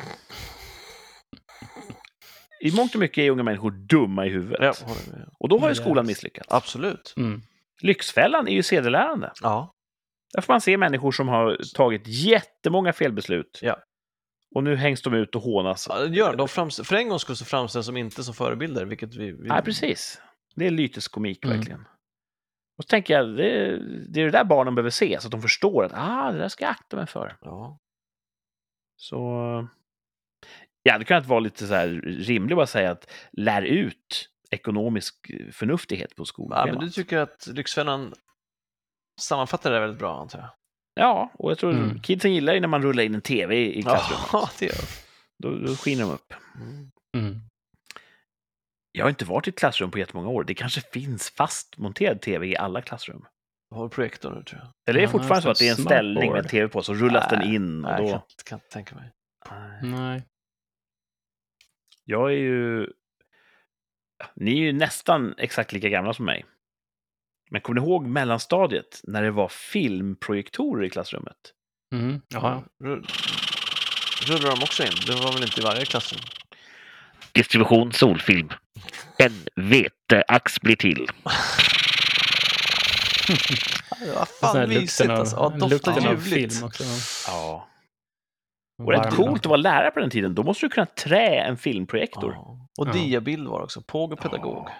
[SPEAKER 1] I mångt och mycket är unga människor dumma i huvudet.
[SPEAKER 3] med.
[SPEAKER 1] Och då har ju skolan misslyckats.
[SPEAKER 3] Absolut.
[SPEAKER 2] Mm.
[SPEAKER 1] Lyxfällan är ju sedelärande.
[SPEAKER 3] Ja.
[SPEAKER 1] Där får man se människor som har tagit jättemånga felbeslut.
[SPEAKER 3] Ja.
[SPEAKER 1] Och nu hängs de ut och hånas.
[SPEAKER 3] Ja, det gör de. de för en gång skulle så framställs som inte som förebilder, vilket vi... vi...
[SPEAKER 1] Nej, precis. Det är lyteskomik
[SPEAKER 2] Mm.
[SPEAKER 1] verkligen. Och så tänker jag, det, det är det där barnen behöver se, så att de förstår att ah, det där ska jag akta mig för.
[SPEAKER 3] Ja.
[SPEAKER 1] Så... Ja, det kan inte vara lite så här rimligt att bara säga att lär ut ekonomisk förnuftighet på
[SPEAKER 3] ja,
[SPEAKER 1] skolschemat.
[SPEAKER 3] men du tycker att Lyxfällan sammanfattar det väldigt bra, antar jag?
[SPEAKER 1] Ja, och jag tror
[SPEAKER 2] Mm.
[SPEAKER 1] kidsen gillar ju när man rullar in en tv i, klassrummet.
[SPEAKER 3] Ja, det gör.
[SPEAKER 1] Då, då skiner de upp.
[SPEAKER 3] Mm.
[SPEAKER 2] Mm.
[SPEAKER 1] Jag har inte varit i ett klassrum på jättemånga år. Det kanske finns fastmonterad tv i alla klassrum.
[SPEAKER 3] Jag har projektor nu tror jag.
[SPEAKER 1] Eller är det
[SPEAKER 2] Ja,
[SPEAKER 1] fortfarande så
[SPEAKER 2] nästan
[SPEAKER 1] att det är en ställning med tv på, så rullas den
[SPEAKER 3] Nej,
[SPEAKER 1] in och
[SPEAKER 3] Nej, jag
[SPEAKER 1] då...
[SPEAKER 3] kan, kan inte tänka mig.
[SPEAKER 2] Nej.
[SPEAKER 1] Jag är ju... Ni är ju nästan exakt lika gamla som mig. Men kommer ni ihåg mellanstadiet när det var filmprojektorer i klassrummet?
[SPEAKER 2] Mm. Ja.
[SPEAKER 3] Rull, rullar de också in? Det var väl inte i varje klassrum?
[SPEAKER 1] Distribution solfilm. En veteax blir till.
[SPEAKER 2] Här
[SPEAKER 3] fan mysigt
[SPEAKER 2] lukten av,
[SPEAKER 3] alltså. Ja, doftar ljuvligt.
[SPEAKER 2] film också.
[SPEAKER 1] Ja. Och rätt
[SPEAKER 2] Varm
[SPEAKER 1] coolt att vara lärare på den tiden. Då måste du kunna trä en filmprojektor.
[SPEAKER 3] Ja. Och
[SPEAKER 2] Ja.
[SPEAKER 3] diabild var det också. Påg och pedagog.
[SPEAKER 1] Ja.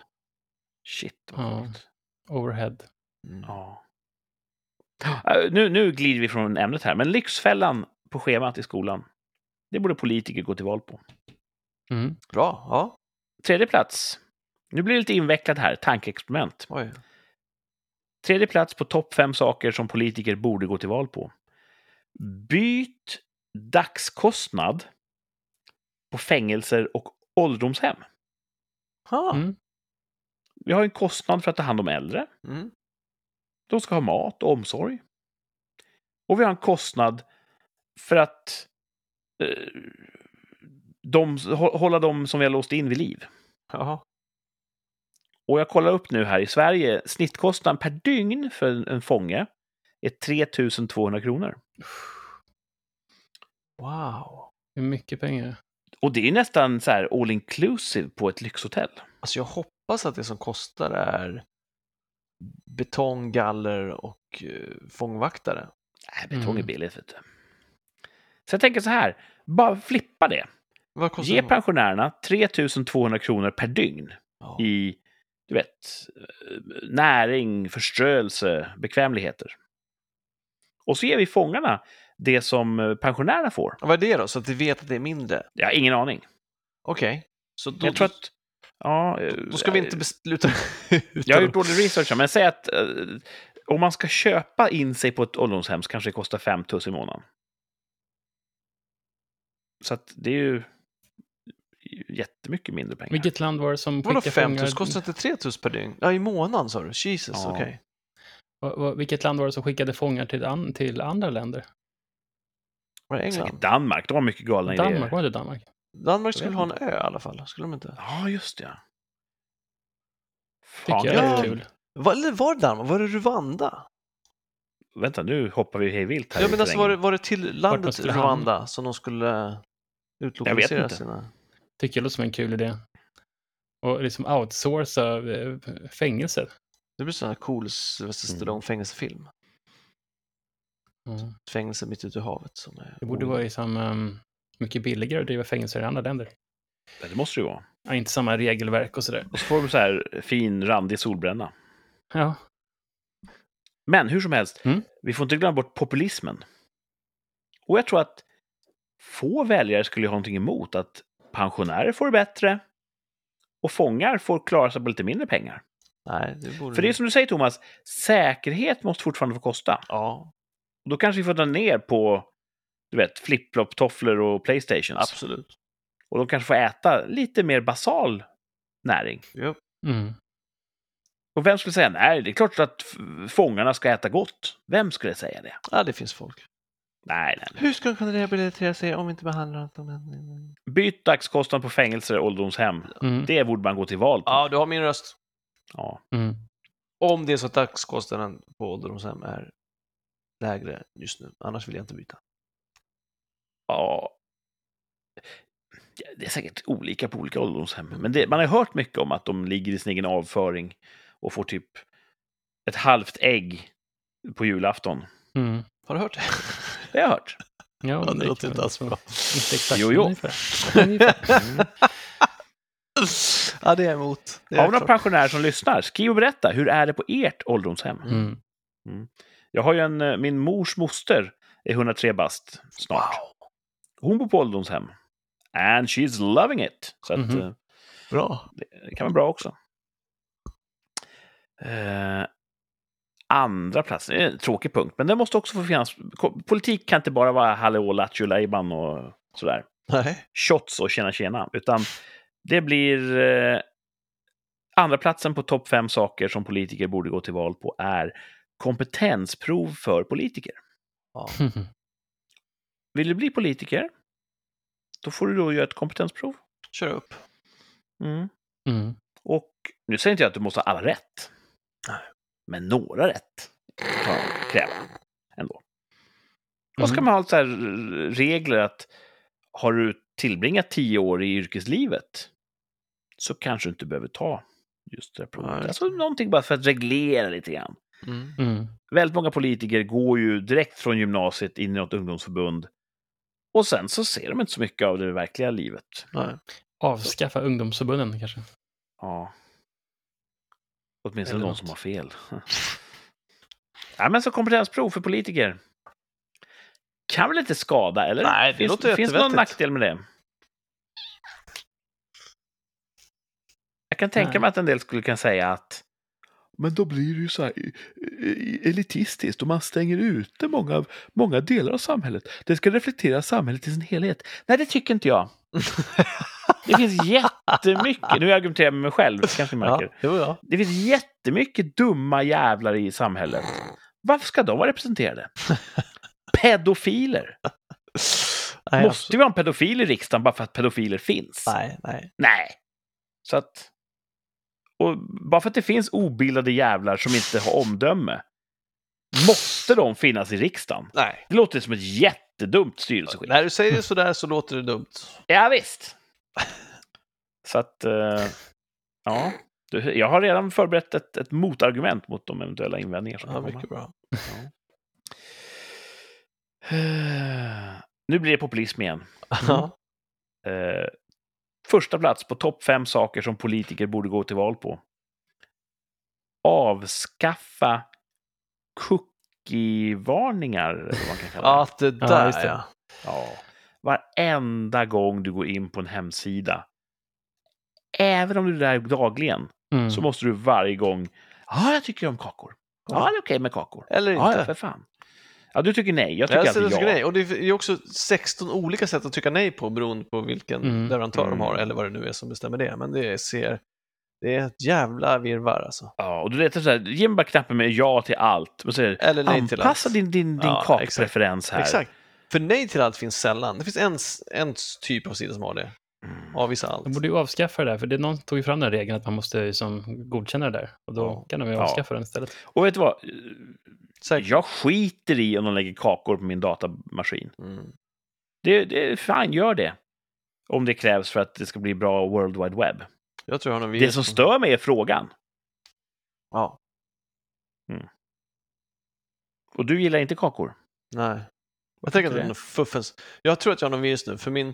[SPEAKER 1] Shit, vad
[SPEAKER 2] Ja.
[SPEAKER 1] coolt.
[SPEAKER 2] Overhead.
[SPEAKER 3] Mm.
[SPEAKER 1] Ja. Äh, Nu, nu glider vi från ämnet här, men Lyxfällan på schemat i skolan. Det borde politiker gå till val på.
[SPEAKER 2] Mm.
[SPEAKER 3] Bra, ja.
[SPEAKER 1] Tredje plats. Nu blir det lite invecklat här, tankeexperiment.
[SPEAKER 3] Oj.
[SPEAKER 1] Tredje plats på topp fem saker som politiker borde gå till val på. Byt dagskostnad på fängelser och ålderdomshem.
[SPEAKER 3] Ha.
[SPEAKER 2] Mm.
[SPEAKER 1] Vi har en kostnad för att ta hand om äldre.
[SPEAKER 3] Mm.
[SPEAKER 1] De ska ha mat och omsorg. Och vi har en kostnad för att eh, de, hå- hålla dem som vi har låst in vid liv.
[SPEAKER 3] Jaha.
[SPEAKER 1] Och jag kollar upp nu här i Sverige, snittkostnaden per dygn för en, en fånge är 3200 kronor.
[SPEAKER 3] Wow.
[SPEAKER 2] Det är mycket pengar.
[SPEAKER 1] Och det är nästan så här all inclusive på ett lyxhotell.
[SPEAKER 3] Alltså jag hoppas att det som kostar är betong, galler och uh, fångvaktare.
[SPEAKER 1] Nej, betong är
[SPEAKER 2] Mm.
[SPEAKER 1] billigt, vet du. Så jag tänker så här, bara flippa det. Ge pensionärerna 3200 kronor per dygn
[SPEAKER 3] Ja.
[SPEAKER 1] i, du vet, eh, näring, förströelse, bekvämligheter. Och så ger vi fångarna det som eh, pensionärerna får.
[SPEAKER 3] Vad är det då? Så att vi vet att det är mindre?
[SPEAKER 1] Jag har ingen aning.
[SPEAKER 3] Okej. Så då,
[SPEAKER 1] Jag tror att... Ja, eh,
[SPEAKER 3] då ska vi inte besluta
[SPEAKER 1] Jag har gjort dålig research, men säg att eh, om man ska köpa in sig på ett ålderdomshem så kanske det kostar 5 tuss i månaden. Så att det är ju jättemycket mindre pengar.
[SPEAKER 2] Vilket land var det som
[SPEAKER 3] Vadå
[SPEAKER 2] skickade
[SPEAKER 3] 5
[SPEAKER 2] fångar?
[SPEAKER 3] tusen? Kostar inte 3 tusen per dygn? Ja, i månaden sa du? Jesus,
[SPEAKER 1] Ja.
[SPEAKER 3] okej.
[SPEAKER 2] Va- Vilket land var det som skickade fångar till, an, till andra länder?
[SPEAKER 3] Var det
[SPEAKER 1] Säkert
[SPEAKER 3] England?
[SPEAKER 1] Danmark, de har mycket galna
[SPEAKER 2] Danmark,
[SPEAKER 1] idéer.
[SPEAKER 2] var det Danmark?
[SPEAKER 3] Danmark skulle ha en ö i alla fall, skulle de inte?
[SPEAKER 1] Ja, just det.
[SPEAKER 2] Tycker
[SPEAKER 1] Fan,
[SPEAKER 2] jag
[SPEAKER 3] ja.
[SPEAKER 2] är kul.
[SPEAKER 3] Var, var det Danmark? Var det Rwanda?
[SPEAKER 1] Vänta, nu hoppar vi hej vilt här
[SPEAKER 3] Ja, men alltså var det, var det till landet? Rwanda som de skulle utlokalisera
[SPEAKER 1] inte.
[SPEAKER 3] sina...
[SPEAKER 2] Tycker jag låter som en kul idé. Och liksom outsourca eh, fängelser.
[SPEAKER 3] Det blir sån här cool Sylvester
[SPEAKER 1] Mm.
[SPEAKER 3] Stallone fängelsefilm.
[SPEAKER 2] Mm.
[SPEAKER 3] Fängelse mitt ute i havet. Som är
[SPEAKER 2] Det borde vara liksom, um, mycket billigare att driva fängelser i andra länder.
[SPEAKER 1] Ja, Det måste det ju vara.
[SPEAKER 2] Ja, inte samma regelverk och sådär.
[SPEAKER 1] Och så får du så här fin, randig solbränna.
[SPEAKER 2] Ja.
[SPEAKER 1] Men hur som helst,
[SPEAKER 2] Mm.
[SPEAKER 1] vi får inte glömma bort populismen. Och jag tror att få väljare skulle ha någonting emot att pensionärer får det bättre och fångar får klara sig på lite mindre pengar.
[SPEAKER 3] Nej, det borde...
[SPEAKER 1] För det är som du säger Thomas, säkerhet måste fortfarande få kosta.
[SPEAKER 3] Ja,
[SPEAKER 1] Och då kanske vi får dra ner på du vet, flip-flop-tofflor och Playstations.
[SPEAKER 3] absolut.
[SPEAKER 1] Och de kanske får äta lite mer basal näring.
[SPEAKER 3] Ja.
[SPEAKER 2] Mm.
[SPEAKER 1] Och vem skulle säga nej, det är klart att fångarna ska äta gott. Vem skulle säga det?
[SPEAKER 3] ja, det finns folk.
[SPEAKER 1] Nej, nej. nej.
[SPEAKER 3] Hur ska de kunna rehabilitera sig om vi inte behandlar dem?
[SPEAKER 1] Byt dagskostnad på fängelser och ålderdomshem.
[SPEAKER 2] Mm.
[SPEAKER 1] Det borde man gå till val på.
[SPEAKER 3] Ja, du har min röst.
[SPEAKER 1] Ja.
[SPEAKER 2] Mm.
[SPEAKER 3] Om det är så att dagskostnaden på ålderdomshem är lägre just nu. Annars vill jag inte byta.
[SPEAKER 1] ja. Det är säkert olika på olika ålderdomshem. Men det, man har hört mycket om att de ligger i sin egen avföring och får typ ett halvt ägg på julafton.
[SPEAKER 2] Mm.
[SPEAKER 3] Har du hört det?
[SPEAKER 1] Det har jag hört.
[SPEAKER 2] Ja,
[SPEAKER 3] Ja, det låter inte alls bra.
[SPEAKER 2] Inte exakt,
[SPEAKER 1] Jo, jo.
[SPEAKER 2] ungefär. Ungefär.
[SPEAKER 3] ja, det är jag emot. Det är
[SPEAKER 1] Har vi några pensionärer som lyssnar? Skriv och berätta. Hur är det på ert ålderdomshem?
[SPEAKER 2] Mm.
[SPEAKER 1] Jag har ju en, eh, min mors moster är 103 bast snart.
[SPEAKER 3] Wow,
[SPEAKER 1] Hon bor på ålderdomshem. And she's loving it. Så att,
[SPEAKER 2] Mhm.
[SPEAKER 1] eh,
[SPEAKER 3] bra.
[SPEAKER 1] det kan vara bra också. Eh, andra plats, det är en tråkig punkt, men det måste också få finnas... Politik kan inte bara vara hallå, lattjo, lajban och sådär.
[SPEAKER 3] Nej.
[SPEAKER 1] Shots och tjena tjena, utan det blir... Eh, andra platsen på topp fem saker som politiker borde gå till val på är kompetensprov för politiker.
[SPEAKER 3] Ja.
[SPEAKER 1] Vill du bli politiker? Då får du då göra ett kompetensprov.
[SPEAKER 3] Kör upp.
[SPEAKER 1] Mm.
[SPEAKER 2] Mm.
[SPEAKER 1] Och nu säger inte jag att du måste ha alla rätt.
[SPEAKER 3] Nej.
[SPEAKER 1] Men några rätt kan man kräva ändå. Och ska
[SPEAKER 2] Mm.
[SPEAKER 1] man ha så här regler att har du tillbringat tio år i yrkeslivet så kanske du inte behöver ta just det här provet. Alltså någonting bara för att reglera lite grann.
[SPEAKER 3] Mm.
[SPEAKER 2] Mm.
[SPEAKER 1] Väldigt många politiker går ju direkt från gymnasiet in i något ungdomsförbund. Och sen så ser de inte så mycket av det verkliga livet.
[SPEAKER 3] Nej.
[SPEAKER 2] Avskaffa ungdomsförbunden kanske.
[SPEAKER 1] Ja. Åtminstone de som har fel. ja, men så kompetensprov för politiker. Kan väl inte skada, eller?
[SPEAKER 3] Nej, det
[SPEAKER 1] finns,
[SPEAKER 3] låter
[SPEAKER 1] Finns det någon nackdel med det? Jag kan tänka
[SPEAKER 2] Nej.
[SPEAKER 1] mig att en del skulle kunna säga att men då blir det ju så här elitistiskt och man stänger ute många, många delar av samhället. Det ska reflektera samhället i sin helhet. Nej, det tycker inte jag. Det finns jättemycket, nu argumenterar jag med mig själv, kanske märker.
[SPEAKER 3] Ja, ja.
[SPEAKER 1] Det finns jättemycket dumma jävlar i samhället. Varför ska de vara representerade? Pedofiler.
[SPEAKER 3] Nej,
[SPEAKER 1] Måste vi ha en pedofil i riksdagen bara för att pedofiler finns?
[SPEAKER 3] Nej, nej.
[SPEAKER 1] Nej. Så att... Och bara för att det finns obildade jävlar som inte har omdöme måste de finnas i riksdagen.
[SPEAKER 3] Nej.
[SPEAKER 1] Det låter som ett jättedumt styrelseskick.
[SPEAKER 3] När du säger det sådär så låter det dumt.
[SPEAKER 1] Ja, visst. Så att... eh, ja. Du, jag har redan förberett ett, ett motargument mot de eventuella invändningar som
[SPEAKER 3] Ja,
[SPEAKER 1] komma.
[SPEAKER 3] mycket bra.
[SPEAKER 1] Nu blir det populism igen.
[SPEAKER 3] Ja.
[SPEAKER 1] Eh, första plats på topp fem saker som politiker borde gå till val på. Avskaffa cookie-varningar, eller vad man kan kalla det.
[SPEAKER 3] Ja, det
[SPEAKER 2] Ja,
[SPEAKER 3] där
[SPEAKER 2] just det.
[SPEAKER 3] ja.
[SPEAKER 1] Ja. Varenda gång du går in på en hemsida, även om du är där dagligen,
[SPEAKER 2] Mm.
[SPEAKER 1] så måste du varje gång... Ja, jag tycker om kakor. Ja, det är okej med kakor.
[SPEAKER 3] Eller
[SPEAKER 1] Ja, ja,
[SPEAKER 3] inte.
[SPEAKER 1] för fan. Ja, du tycker nej. Jag tycker
[SPEAKER 3] Jag
[SPEAKER 1] alltid ja.
[SPEAKER 3] nej. Och det är också 16 olika sätt att trycka nej på beroende på vilken
[SPEAKER 2] Mm.
[SPEAKER 3] leverantör de har
[SPEAKER 1] Mm.
[SPEAKER 3] eller vad det nu är som bestämmer det. Men det ser... Det är ett jävla virrvarr alltså.
[SPEAKER 1] Ja, och du vet så här, ge mig bara knappen med ja till allt. Och så
[SPEAKER 3] Eller nej till
[SPEAKER 1] anpassa
[SPEAKER 3] allt.
[SPEAKER 1] din, din, din
[SPEAKER 3] Ja,
[SPEAKER 1] kakpreferens här.
[SPEAKER 3] Exakt. För nej till allt finns sällan. Det finns en, en typ av sida som har det.
[SPEAKER 1] Mm.
[SPEAKER 3] Avvisa allt.
[SPEAKER 2] De borde ju avskaffa det där, för det, någon tog ju fram den regeln att man måste ju som godkänna det där. Och då
[SPEAKER 3] Ja.
[SPEAKER 2] kan de ju
[SPEAKER 1] Ja.
[SPEAKER 2] avskaffa den istället.
[SPEAKER 1] Och vet du vad?
[SPEAKER 3] Säkert.
[SPEAKER 1] Jag skiter i om de lägger kakor på min datamaskin.
[SPEAKER 3] Mm.
[SPEAKER 1] Det, det fine, gör det. Om det krävs för att det ska bli bra World Wide Web.
[SPEAKER 3] Jag tror jag har
[SPEAKER 1] Det som stör mig är frågan.
[SPEAKER 3] Ja.
[SPEAKER 1] Och du gillar inte kakor?
[SPEAKER 3] Nej. Jag tänker att det är fuffens. Jag tror att jag har någon virus nu, för min...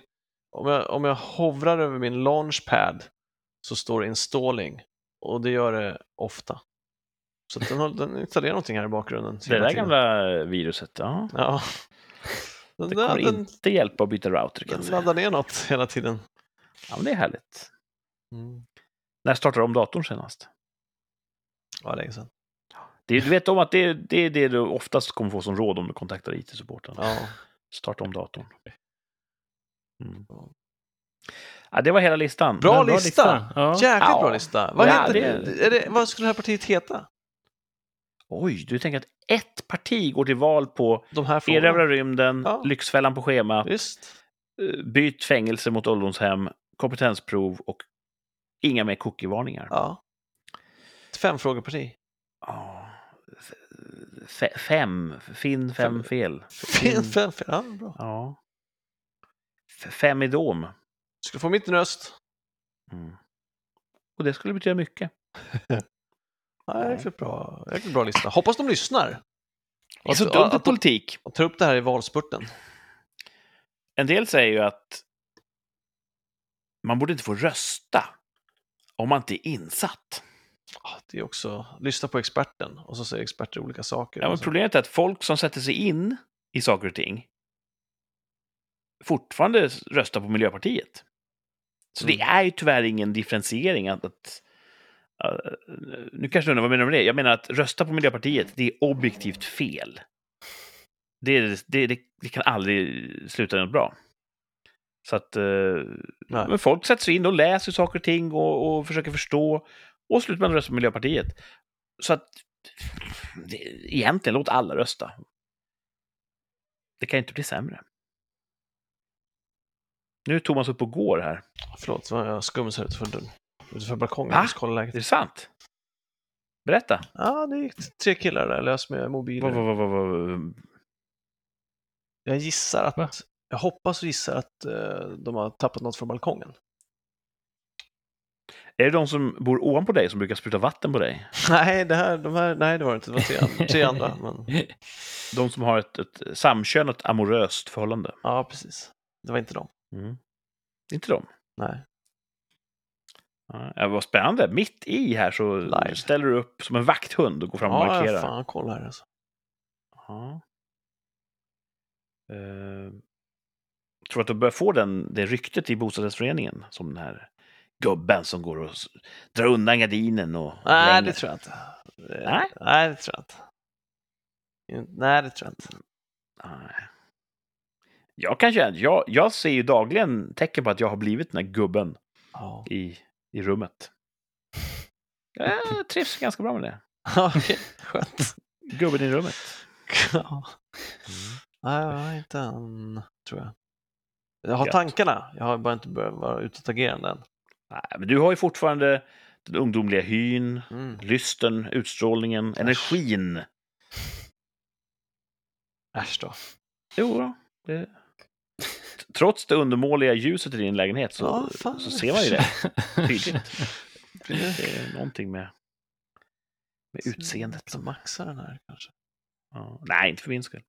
[SPEAKER 3] Om jag, om jag hovrar över min launchpad så står det installing och det gör det ofta. Så den, har, den installerar någonting här i bakgrunden.
[SPEAKER 1] Det där
[SPEAKER 3] tiden.
[SPEAKER 1] gamla viruset, ja.
[SPEAKER 3] Ja. Den,
[SPEAKER 1] Det kommer
[SPEAKER 3] den,
[SPEAKER 1] inte hjälpa att byta router kan
[SPEAKER 3] den laddar ner något hela tiden.
[SPEAKER 1] Ja, men det är härligt.
[SPEAKER 3] Mm.
[SPEAKER 1] När startade om datorn senast?
[SPEAKER 3] Ja, länge sedan.
[SPEAKER 1] Det, du vet om att det, det är det du oftast kommer få som råd om du kontaktar IT-supporten.
[SPEAKER 3] Ja.
[SPEAKER 1] Starta om datorn. Mm.
[SPEAKER 3] Ja.
[SPEAKER 1] Det var hela listan.
[SPEAKER 3] Bra
[SPEAKER 2] Men
[SPEAKER 3] lista!
[SPEAKER 2] Ja.
[SPEAKER 3] Jäkligt
[SPEAKER 1] Ja.
[SPEAKER 3] bra lista. Vad,
[SPEAKER 1] Ja,
[SPEAKER 3] heter,
[SPEAKER 1] det-
[SPEAKER 3] är det, vad skulle det här partiet heta?
[SPEAKER 1] Oj, du tänker att ett parti går till val på
[SPEAKER 3] De här frågorna?
[SPEAKER 1] Erövra rymden,
[SPEAKER 3] Ja.
[SPEAKER 1] Lyxfällan på schemat,
[SPEAKER 3] Visst.
[SPEAKER 1] eh, byt fängelse mot ålderdomshem, kompetensprov och inga mer cookie-varningar.
[SPEAKER 3] Ja. Ett femfrågeparti.
[SPEAKER 1] Ja. F- fem, finn fem
[SPEAKER 3] Fem.
[SPEAKER 1] fel.
[SPEAKER 3] Fem, fem, fem. Ja, bra.
[SPEAKER 1] Ja. F- Fem i dom.
[SPEAKER 3] Ska få mitt röst.
[SPEAKER 1] Mm. Och det skulle betyda mycket.
[SPEAKER 3] Ja, jäkligt bra, jäkligt bra lista. Hoppas de lyssnar.
[SPEAKER 1] Det är så
[SPEAKER 3] Att-
[SPEAKER 1] dumt
[SPEAKER 3] att
[SPEAKER 1] med politik.
[SPEAKER 3] Och tar upp det här i valspurten.
[SPEAKER 1] En del säger ju att man borde inte få rösta om man inte är insatt.
[SPEAKER 3] Det är också, lyssna på experten och så säger experter olika saker.
[SPEAKER 1] Ja, men
[SPEAKER 3] Och så-
[SPEAKER 1] problemet är att folk som sätter sig in i saker och ting fortfarande röstar på Miljöpartiet. Så det
[SPEAKER 3] Mm.
[SPEAKER 1] är ju tyvärr ingen differentiering att, att, eh, nu kanske du undrar vad jag menar med det. Jag menar att rösta på Miljöpartiet, det är objektivt fel. Det, det, det, det kan aldrig sluta något bra. Så att
[SPEAKER 3] Nej.
[SPEAKER 1] men folk sätter sig in och läser saker och ting och, och försöker förstå. Och slutar man rösta på Miljöpartiet. Så att egentligen, låt alla rösta. Det kan ju inte bli sämre. Nu är Thomas uppe och går här.
[SPEAKER 3] Förlåt, var jag skummis här utanför dörren. Utanför balkongen.
[SPEAKER 1] Va?
[SPEAKER 3] Kolla
[SPEAKER 1] Är
[SPEAKER 3] läget.
[SPEAKER 1] det sant? Berätta.
[SPEAKER 3] Ja, det gick tre killar där lös med mobiler.
[SPEAKER 1] Vad, vad, vad,
[SPEAKER 3] Jag gissar att,
[SPEAKER 2] Va?
[SPEAKER 3] jag hoppas och gissar att eh, de har tappat något från balkongen.
[SPEAKER 1] Är det de som bor ovanpå dig som brukar spruta vatten på dig?
[SPEAKER 3] Nej, det här, de här, nej, det var det inte. Det var tre, andra- tre andra. Men,
[SPEAKER 1] De som har ett, ett samkönat amoröst förhållande?
[SPEAKER 3] ja, precis. Det var inte de.
[SPEAKER 1] Mm. Inte de?
[SPEAKER 3] Nej.
[SPEAKER 1] Ja, vad spännande. Mitt i här så
[SPEAKER 3] Live.
[SPEAKER 1] ställer du upp som en vakthund och går fram och
[SPEAKER 3] Ja,
[SPEAKER 1] markerar.
[SPEAKER 3] jag fan kolla här alltså.
[SPEAKER 1] Ja. Eh, tror att du börjar få den, det ryktet i bostadsrättsföreningen som den här gubben som går och drar undan gardinen och
[SPEAKER 3] Nej,
[SPEAKER 1] blänger.
[SPEAKER 3] det tror jag inte.
[SPEAKER 1] Nej?
[SPEAKER 3] Nej, det tror jag inte. In- Nej, det tror jag inte.
[SPEAKER 1] Nej. Jag, kan känna, jag, jag ser ju dagligen tecken på att jag har blivit den här gubben
[SPEAKER 3] Ja,
[SPEAKER 1] i, i rummet. Jag trivs ganska bra med det.
[SPEAKER 3] okej. Skönt.
[SPEAKER 1] Gubben i rummet.
[SPEAKER 3] Ja. Nej, jag har inte än, tror jag. Jag har
[SPEAKER 1] Gött.
[SPEAKER 3] tankarna. Jag har bara inte börjat vara utåtagerande än.
[SPEAKER 1] Nej, men du har ju fortfarande den ungdomliga hyn,
[SPEAKER 3] Mm.
[SPEAKER 1] lysten, utstrålningen, energin.
[SPEAKER 3] Äsch då.
[SPEAKER 1] Jo, då, det... Trots det undermåliga ljuset i din lägenhet så,
[SPEAKER 3] Ja,
[SPEAKER 1] så ser man ju det tydligt. Det är någonting med, med utseendet.
[SPEAKER 3] Som maxar den här kanske.
[SPEAKER 1] Ja, nej, inte för min skull.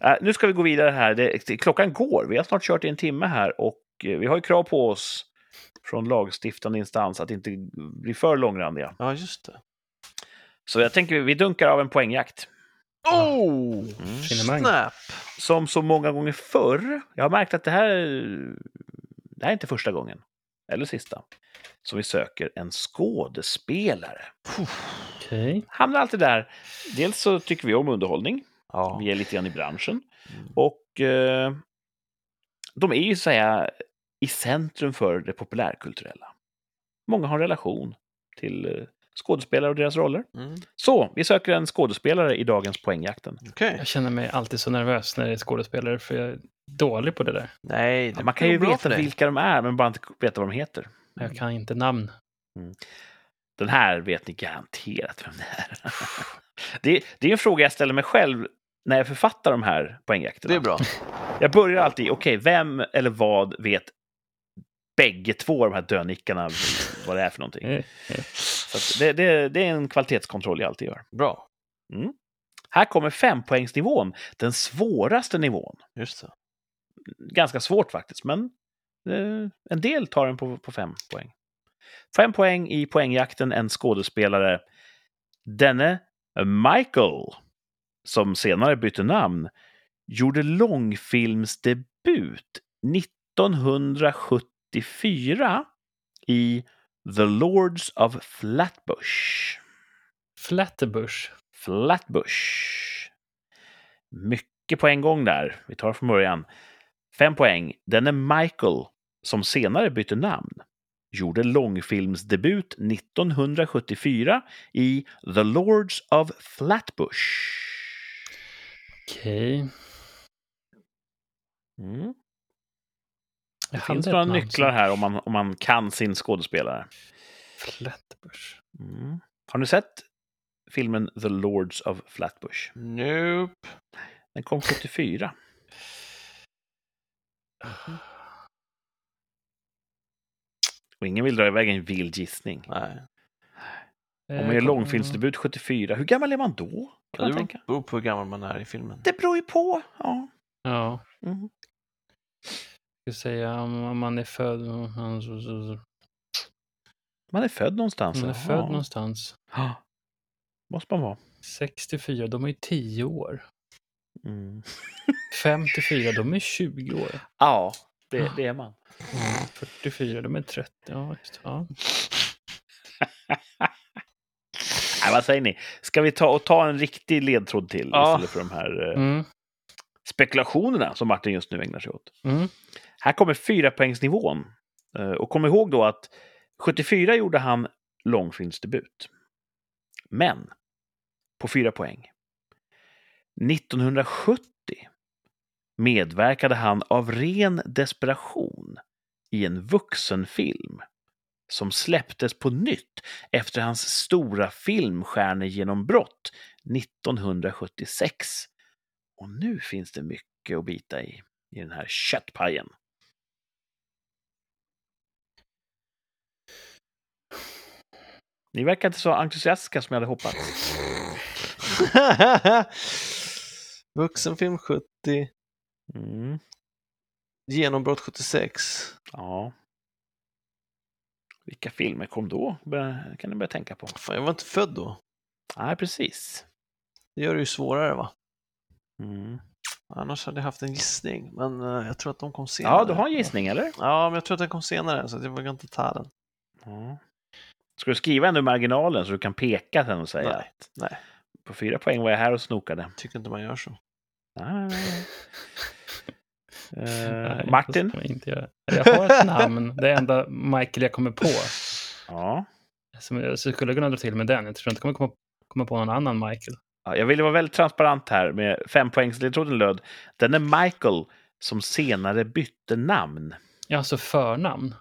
[SPEAKER 1] Eh, nu ska vi gå vidare här. Det, det, klockan går. Vi har snart kört i en timme här och eh, vi har ju krav på oss från lagstiftande instans att inte bli för långrandiga.
[SPEAKER 3] Ja, just det.
[SPEAKER 1] Så jag tänker vi dunkar av en poängjakt.
[SPEAKER 3] Oh!
[SPEAKER 1] Mm.
[SPEAKER 2] Finemang.
[SPEAKER 3] Snap!
[SPEAKER 1] Som så många gånger förr. Jag har märkt att det här, det här är inte första gången, eller sista, som vi söker en skådespelare.
[SPEAKER 2] Okej.
[SPEAKER 1] Hamnar alltid där. Dels så tycker vi om underhållning.
[SPEAKER 3] Ja.
[SPEAKER 1] Vi är lite grann i branschen.
[SPEAKER 3] Mm.
[SPEAKER 1] Och eh, de är ju så säga i centrum för det populärkulturella. Många har en relation till eh, skådespelare och deras roller.
[SPEAKER 3] Mm.
[SPEAKER 1] Så, vi söker en skådespelare i dagens poängjakten.
[SPEAKER 3] Okej.
[SPEAKER 2] Jag känner mig alltid så nervös när det är skådespelare, för jag är dålig på det där.
[SPEAKER 3] Nej, det
[SPEAKER 1] Ja, man kan ju veta vilka de är, men bara inte veta vad de heter.
[SPEAKER 2] Jag kan inte namn.
[SPEAKER 1] Den här vet ni garanterat vem det är. det, det är en fråga jag ställer mig själv när jag författar de här poängjakterna.
[SPEAKER 3] Det är bra.
[SPEAKER 1] Jag börjar alltid, okej, vem eller vad vet bägge två de här dönickarna vad det är för någonting?
[SPEAKER 2] Eh,
[SPEAKER 1] Så det, det, det är en kvalitetskontroll jag alltid gör.
[SPEAKER 3] Bra.
[SPEAKER 1] Här kommer fempoängsnivån, den svåraste nivån.
[SPEAKER 3] Just det.
[SPEAKER 1] Ganska svårt faktiskt, men eh, en del tar den på, på fem poäng. Fem poäng i poängjakten, en skådespelare. Denne Michael, som senare bytte namn, gjorde långfilmsdebut 1974 i The Lords of Flatbush.
[SPEAKER 2] Flatterbush.
[SPEAKER 1] Flatbush. Mycket på en gång där. Vi tar från början. Fem poäng. Den är Michael, som senare bytte namn, gjorde långfilmsdebut 1974 i The Lords of Flatbush.
[SPEAKER 2] Okej.
[SPEAKER 1] Mm. Det
[SPEAKER 2] hade
[SPEAKER 1] finns några nycklar
[SPEAKER 2] som-
[SPEAKER 1] här om man, om man kan sin skådespelare.
[SPEAKER 2] Flatbush.
[SPEAKER 1] Mm. Har ni sett filmen The Lords of Flatbush?
[SPEAKER 3] Nope.
[SPEAKER 1] Den kom 74. Och ingen vill dra iväg en vild gissning.
[SPEAKER 3] Nej.
[SPEAKER 1] Om man gör långfilmsdebut 74, hur gammal är man då? Kan man
[SPEAKER 3] Det
[SPEAKER 1] tänka.
[SPEAKER 3] beror på hur gammal man är i filmen.
[SPEAKER 1] Det beror ju på. Ja.
[SPEAKER 2] Ja,
[SPEAKER 1] Mm.
[SPEAKER 2] Ska säga om man är född... Man
[SPEAKER 1] Man är född någonstans.
[SPEAKER 2] är
[SPEAKER 1] ja.
[SPEAKER 2] född någonstans.
[SPEAKER 1] Ja. Måste man vara.
[SPEAKER 2] 64, de är ju 10 år.
[SPEAKER 1] Mm.
[SPEAKER 2] 54, de är 20 år.
[SPEAKER 1] Ja, det, det är man.
[SPEAKER 2] Mm, 44, de är 30. Ja, just, ja.
[SPEAKER 1] vad säger ni? Ska vi ta, och ta en riktig ledtråd till
[SPEAKER 3] Ja.
[SPEAKER 1] istället för de här eh,
[SPEAKER 2] Mm.
[SPEAKER 1] spekulationerna som Martin just nu ägnar sig åt?
[SPEAKER 2] Mm.
[SPEAKER 1] Här kommer fyrapoängsnivån. Eh, och kom ihåg då att 74 gjorde han långfilmsdebut. Men på fyra poäng. 1970 medverkade han av ren desperation i en vuxenfilm som släpptes på nytt efter hans stora filmstjärnegenombrott 1976. Och nu finns det mycket att bita i, i den här köttpajen. Ni verkar inte så entusiastiska som jag hade hoppats.
[SPEAKER 3] Vuxenfilm 70,
[SPEAKER 1] Mm,
[SPEAKER 3] genombrott 76.
[SPEAKER 1] ja. Vilka filmer kom då? Kan ni börja tänka på.
[SPEAKER 3] Fan, jag var inte född då.
[SPEAKER 1] Nej, precis.
[SPEAKER 3] Det gör det ju svårare va?
[SPEAKER 1] Mm.
[SPEAKER 3] Annars hade jag haft en gissning, men eh, jag tror att de kom senare.
[SPEAKER 1] Ja, du har en gissning, eller?
[SPEAKER 3] Ja, men jag tror att den kom senare, så jag vågar inte ta den.
[SPEAKER 1] Ja. Ska du skriva ändå i marginalen så du kan peka sen och säga
[SPEAKER 3] Nej,
[SPEAKER 1] att
[SPEAKER 3] nej.
[SPEAKER 1] på fyra poäng var jag här och snokade?
[SPEAKER 3] Tycker inte man gör så.
[SPEAKER 1] Nej, nej, nej. Eh, Martin?
[SPEAKER 2] man inte göra. Jag har ett namn, det enda Michael jag kommer på.
[SPEAKER 1] Ja.
[SPEAKER 2] Som jag skulle kunna dra till med den. Jag tror inte jag kommer komma, komma på någon annan Michael.
[SPEAKER 1] Ja, jag ville vara väldigt transparent här med fem poängs ledtråden löd. Den är Michael som senare bytte namn.
[SPEAKER 2] Ja, alltså förnamn.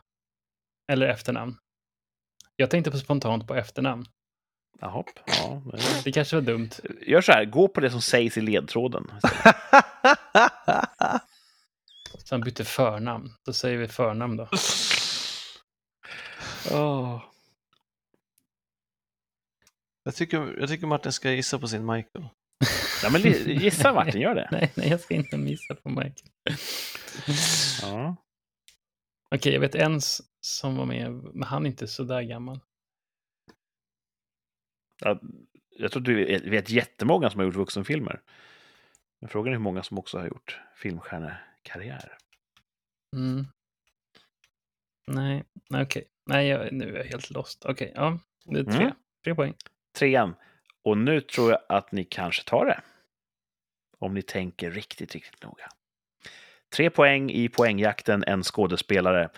[SPEAKER 2] Eller efternamn. Jag tänkte på spontant på efternamn.
[SPEAKER 1] Jaha, ja. men-
[SPEAKER 2] Det kanske var dumt.
[SPEAKER 1] Gör så här, gå på det som sägs i ledtråden.
[SPEAKER 2] Så han bytte förnamn. Då säger vi förnamn då.
[SPEAKER 1] Åh.
[SPEAKER 3] jag, tycker, jag tycker Martin ska gissa på sin Michael.
[SPEAKER 1] Ja, men gissa Martin, gör det.
[SPEAKER 2] Nej, nej, jag ska inte missa på Michael.
[SPEAKER 1] Ja.
[SPEAKER 2] Okej, jag vet en som var med, men han är inte så där gammal.
[SPEAKER 1] Ja, jag tror du vet- jättemånga som har gjort vuxenfilmer. Men frågan är hur många som också har gjort filmstjärnekarriär.
[SPEAKER 2] Mm. Nej, okej. Nej, jag, nu är jag helt lost. Okej, ja. Det är tre.
[SPEAKER 1] Mm.
[SPEAKER 2] Tre poäng.
[SPEAKER 1] Trean. Och nu tror jag att ni kanske tar det. Om ni tänker riktigt, riktigt noga. Tre poäng i poängjakten, en skådespelare.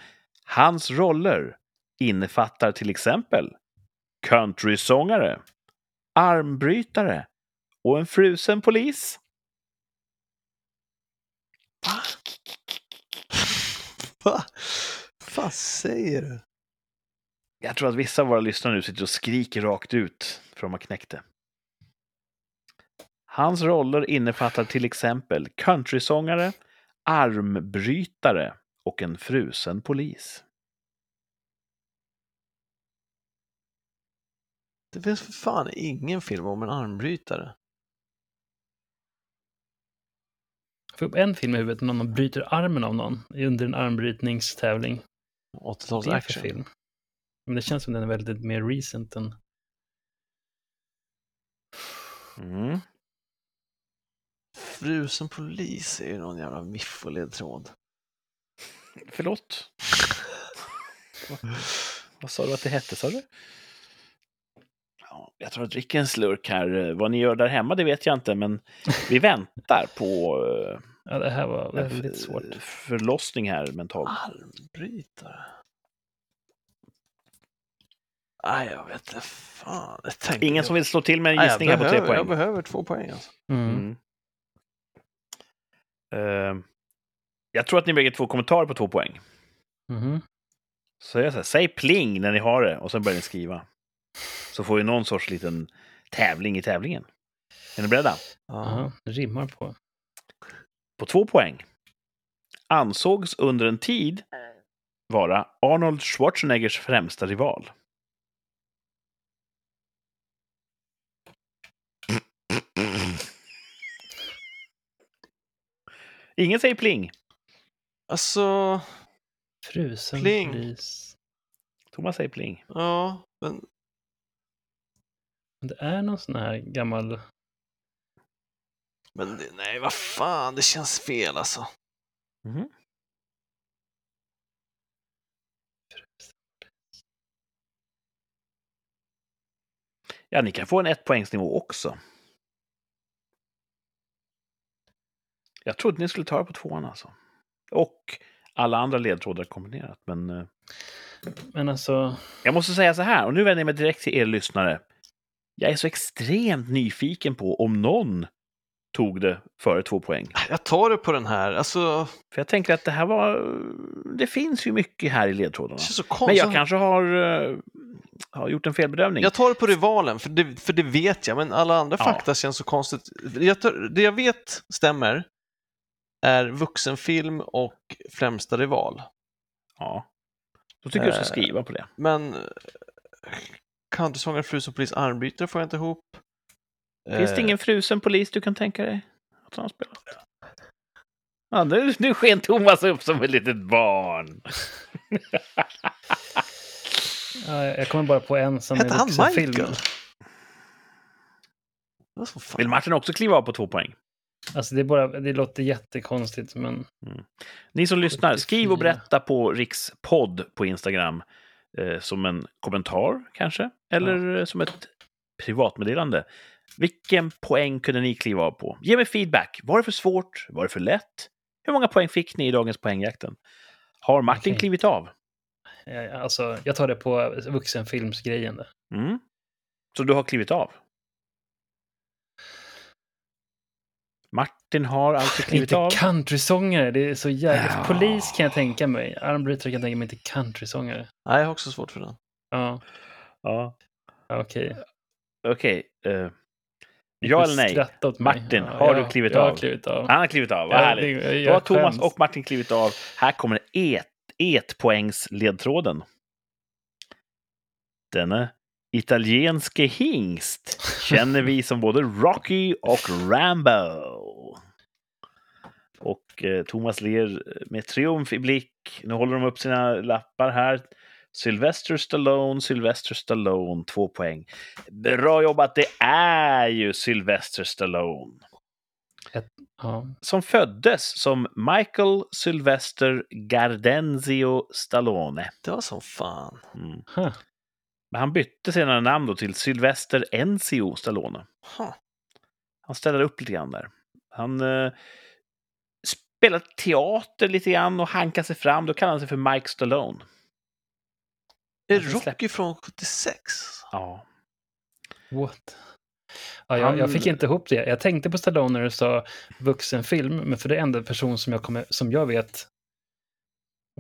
[SPEAKER 1] Hans roller innefattar till exempel countrysångare, armbrytare och en frusen polis.
[SPEAKER 3] Va? Va? Vad säger du?
[SPEAKER 1] Jag tror att vissa av våra lyssnare nu sitter och skriker rakt ut för de har knäckt det. Hans roller innefattar till exempel countrysångare, armbrytare och en frusen polis.
[SPEAKER 3] Det finns för fan ingen film om en armbrytare.
[SPEAKER 2] Jag får upp en film i huvudet när någon bryter armen av någon under en armbrytningstävling.
[SPEAKER 3] 80-tals
[SPEAKER 2] Vad är det för
[SPEAKER 3] action.
[SPEAKER 2] film? Men det känns som den är väldigt mer recent än...
[SPEAKER 1] Mm.
[SPEAKER 3] Frusen polis är ju någon jävla miffoledtråd.
[SPEAKER 1] Förlåt? Vad sa du att det hette, sa du? Ja, jag tror att dricker en slurk här. Vad ni gör där hemma, det vet jag inte, men vi väntar på eh,
[SPEAKER 2] Ja, det här var
[SPEAKER 1] en
[SPEAKER 2] väldigt svårt.
[SPEAKER 1] förlossning här mentalt.
[SPEAKER 3] Armbrytare? Nej, jag vet inte. Fan. Jag
[SPEAKER 1] Ingen
[SPEAKER 3] jag...
[SPEAKER 1] som vill slå till med en gissning
[SPEAKER 3] jag
[SPEAKER 1] här på tre poäng?
[SPEAKER 3] Jag behöver två poäng alltså.
[SPEAKER 2] Mm.
[SPEAKER 1] Mm. Eh, jag tror att ni bägge två kommentarer på två poäng.
[SPEAKER 2] Mhm.
[SPEAKER 1] Så jag säger, säg pling när ni har det och sen börjar ni skriva. Så får vi någon sorts liten tävling i tävlingen. Är ni beredda?
[SPEAKER 2] Ja, det rimmar på.
[SPEAKER 1] På två poäng. Ansågs under en tid vara Arnold Schwarzeneggers främsta rival. Ingen säger pling.
[SPEAKER 3] Alltså,
[SPEAKER 2] Frusen
[SPEAKER 3] Pling.
[SPEAKER 2] polis.
[SPEAKER 1] Thomas säger pling.
[SPEAKER 3] ja, men
[SPEAKER 2] Men Det är någon sån här gammal...
[SPEAKER 3] Men det, nej, vad fan, det känns fel alltså.
[SPEAKER 1] Mhm. Ja, ni kan få en ettpoängsnivå också. Jag trodde ni skulle ta det på tvåan alltså. Och alla andra ledtrådar kombinerat. Men eh,
[SPEAKER 2] Men alltså,
[SPEAKER 1] jag måste säga så här, och nu vänder jag mig direkt till er lyssnare. Jag är så extremt nyfiken på om någon tog det före två poäng.
[SPEAKER 3] Jag tar det på den här. Alltså,
[SPEAKER 1] För jag tänker att det här var... Det finns ju mycket här i ledtrådarna.
[SPEAKER 3] det känns så
[SPEAKER 1] Men jag kanske har, eh, har gjort en felbedömning.
[SPEAKER 3] Jag tar det på rivalen, för det, för det vet jag, men alla andra
[SPEAKER 1] Ja.
[SPEAKER 3] fakta känns så konstigt. Jag tar, det jag vet stämmer är vuxenfilm och främsta rival.
[SPEAKER 1] Ja. Då tycker jag du ska
[SPEAKER 3] Eh,
[SPEAKER 1] skriva på det.
[SPEAKER 3] Men countrysångare, frusen polis, armbytare får jag inte ihop.
[SPEAKER 1] Finns det
[SPEAKER 3] Eh,
[SPEAKER 1] ingen frusen polis du kan tänka dig att han spelat? Ja, nu, nu sken Thomas upp som ett litet barn.
[SPEAKER 2] ja, jag kommer bara på en som
[SPEAKER 3] Hette
[SPEAKER 2] är
[SPEAKER 3] han
[SPEAKER 2] vuxenfilm.
[SPEAKER 3] Michael? Vad så fan?
[SPEAKER 1] Vill Martin också kliva av på två poäng?
[SPEAKER 2] Alltså det, är bara, det låter jättekonstigt, men
[SPEAKER 1] Ni som lyssnar, skriv och
[SPEAKER 2] 74.
[SPEAKER 1] berätta på Rikspodd på Instagram. Eh, som en kommentar kanske, eller eh, som ett privatmeddelande. Vilken poäng kunde ni kliva av på? Ge mig feedback. Var det för svårt? Var det för lätt? Hur många poäng fick ni i dagens poängjakten? Har Martin
[SPEAKER 2] Okej.
[SPEAKER 1] klivit av?
[SPEAKER 2] eh, alltså, jag tar det på vuxenfilmsgrejen. där.
[SPEAKER 1] Mm. Så du har klivit av? Martin har alltså klivit
[SPEAKER 2] Inte
[SPEAKER 1] av.
[SPEAKER 2] countrysångare, det är så jävligt.
[SPEAKER 1] Ja.
[SPEAKER 2] Polis kan jag tänka mig. Armbrytare kan jag tänka mig, inte countrysångare.
[SPEAKER 3] Nej, jag har också svårt för den.
[SPEAKER 2] Ja,
[SPEAKER 1] Ja.
[SPEAKER 2] okej.
[SPEAKER 1] Okej. eh,
[SPEAKER 2] Ni
[SPEAKER 1] ja
[SPEAKER 2] får
[SPEAKER 1] eller nej? Martin,
[SPEAKER 2] Ja,
[SPEAKER 1] har
[SPEAKER 2] jag-
[SPEAKER 1] du klivit
[SPEAKER 2] jag
[SPEAKER 1] av?
[SPEAKER 2] har klivit av.
[SPEAKER 1] Han har klivit av. Vad
[SPEAKER 2] Ja,
[SPEAKER 1] härligt.
[SPEAKER 2] det- jag
[SPEAKER 1] Då har Thomas
[SPEAKER 2] skäms.
[SPEAKER 1] och Martin klivit av. Här kommer et, etpoängsledtråden. Denne italienske hingst känner vi som både Rocky och Rambo. Och eh, Thomas ler med triumf i blick. Nu håller de upp sina lappar här. Sylvester Stallone, Sylvester Stallone, två poäng. Bra jobbat, det är ju Sylvester Stallone
[SPEAKER 2] Ja.
[SPEAKER 1] som föddes som Michael Sylvester Gardenzio Stallone.
[SPEAKER 3] Det var som fan.
[SPEAKER 1] Mm.
[SPEAKER 2] Huh.
[SPEAKER 1] Men han bytte senare namn då till Sylvester Enzio Stallone.
[SPEAKER 3] Huh.
[SPEAKER 1] Han ställde upp lite grann där. Han eh, spelade teater lite grann och hankade sig fram. Då kallade han sig för Mike Stallone.
[SPEAKER 3] Är
[SPEAKER 1] släpp-
[SPEAKER 3] Rocky från 76?
[SPEAKER 1] Ja.
[SPEAKER 2] What? Ja, jag, jag fick inte ihop det. Jag tänkte på Stallone när du sa vuxenfilm, men för det är enda person som jag, kommer, som jag vet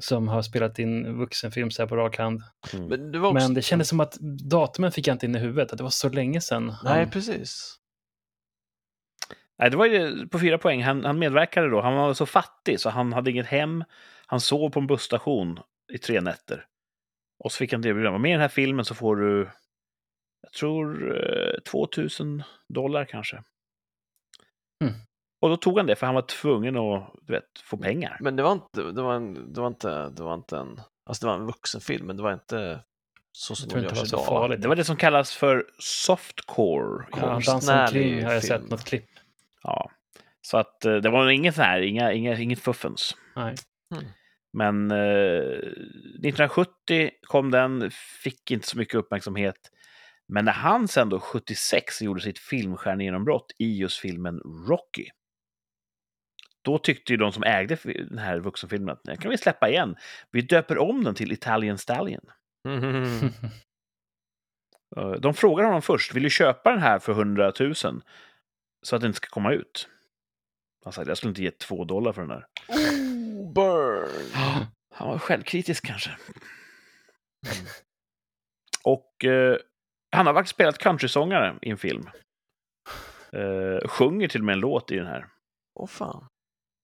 [SPEAKER 2] som har spelat in vuxenfilm så här på rak hand.
[SPEAKER 1] Mm.
[SPEAKER 3] Men det var också...
[SPEAKER 2] Men det kändes som att datumen fick jag inte in i huvudet, att det var så länge sedan.
[SPEAKER 3] Nej,
[SPEAKER 2] han-
[SPEAKER 3] precis.
[SPEAKER 1] Nej, det var ju på fyra poäng. Han, han medverkade då. Han var så fattig så han hade inget hem. Han sov på en busstation i tre nätter. Och så fick han ett erbjudande. Var med i den här filmen så får du, jag tror, eh, 2000 dollar kanske.
[SPEAKER 2] Mm.
[SPEAKER 1] Och då tog han det för han var tvungen att du vet, få pengar.
[SPEAKER 3] Men det var inte, det var en, det var inte, det var inte en, alltså det var en vuxenfilm, men det var inte så som de
[SPEAKER 2] så
[SPEAKER 3] idag.
[SPEAKER 2] farligt.
[SPEAKER 1] Det var det som kallas för softcore.
[SPEAKER 2] Ja, han
[SPEAKER 3] konstnärlig
[SPEAKER 2] dansar omkring har jag
[SPEAKER 3] film.
[SPEAKER 2] sett något klipp.
[SPEAKER 1] Ja. Så att eh, det var inget så här, inga, inga, inget fuffens.
[SPEAKER 2] Nej.
[SPEAKER 1] Men eh, 1970 kom den, fick inte så mycket uppmärksamhet. Men när han sen då 76 gjorde sitt filmstjärnegenombrott i just filmen Rocky. Då tyckte ju de som ägde den här vuxenfilmen att den kan vi släppa igen. Vi döper om den till Italian Stallion.
[SPEAKER 3] Mhm.
[SPEAKER 1] Eh, De frågar honom först, vill du köpa den här för 100 000? Så att den inte ska komma ut. Han sa, jag skulle inte ge två dollar för den där.
[SPEAKER 3] Oh, burn!
[SPEAKER 1] Han var självkritisk kanske. Och eh, han har faktiskt spelat countrysångare i en film. Eh, sjunger till och med en låt i den här.
[SPEAKER 3] Åh fan.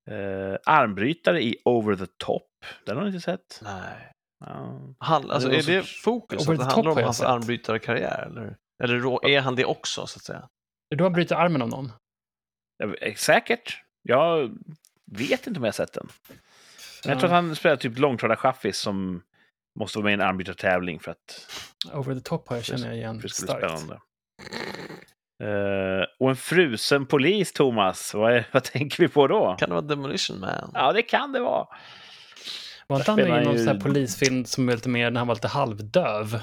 [SPEAKER 1] Eh, armbrytare i Over the Top. Den har ni inte sett?
[SPEAKER 3] Nej.
[SPEAKER 1] Ja.
[SPEAKER 3] Han, alltså,
[SPEAKER 1] Det
[SPEAKER 3] är
[SPEAKER 1] så-
[SPEAKER 3] det fokus?
[SPEAKER 2] Over
[SPEAKER 3] Att det handlar om hans armbrytarkarriär? Eller, eller är han det också, så att säga?
[SPEAKER 2] Du har brutit armen av någon?
[SPEAKER 1] Eh, Säkert. Jag vet inte om jag har sett den. Men jag tror att han spelar typ långtradarchaffis som måste vara med i en armbrytartävling för att
[SPEAKER 2] Over the top har jag, känner jag igen
[SPEAKER 1] för det skulle bli
[SPEAKER 2] starkt.
[SPEAKER 1] spännande. Eh, och en frusen polis, Thomas. Vad, är, vad tänker vi på då?
[SPEAKER 3] Kan det vara Demolition Man?
[SPEAKER 1] Ja, det kan det vara.
[SPEAKER 2] Var inte han med i någon
[SPEAKER 1] ju-
[SPEAKER 2] sån här polisfilm som var lite mer när han var lite halvdöv?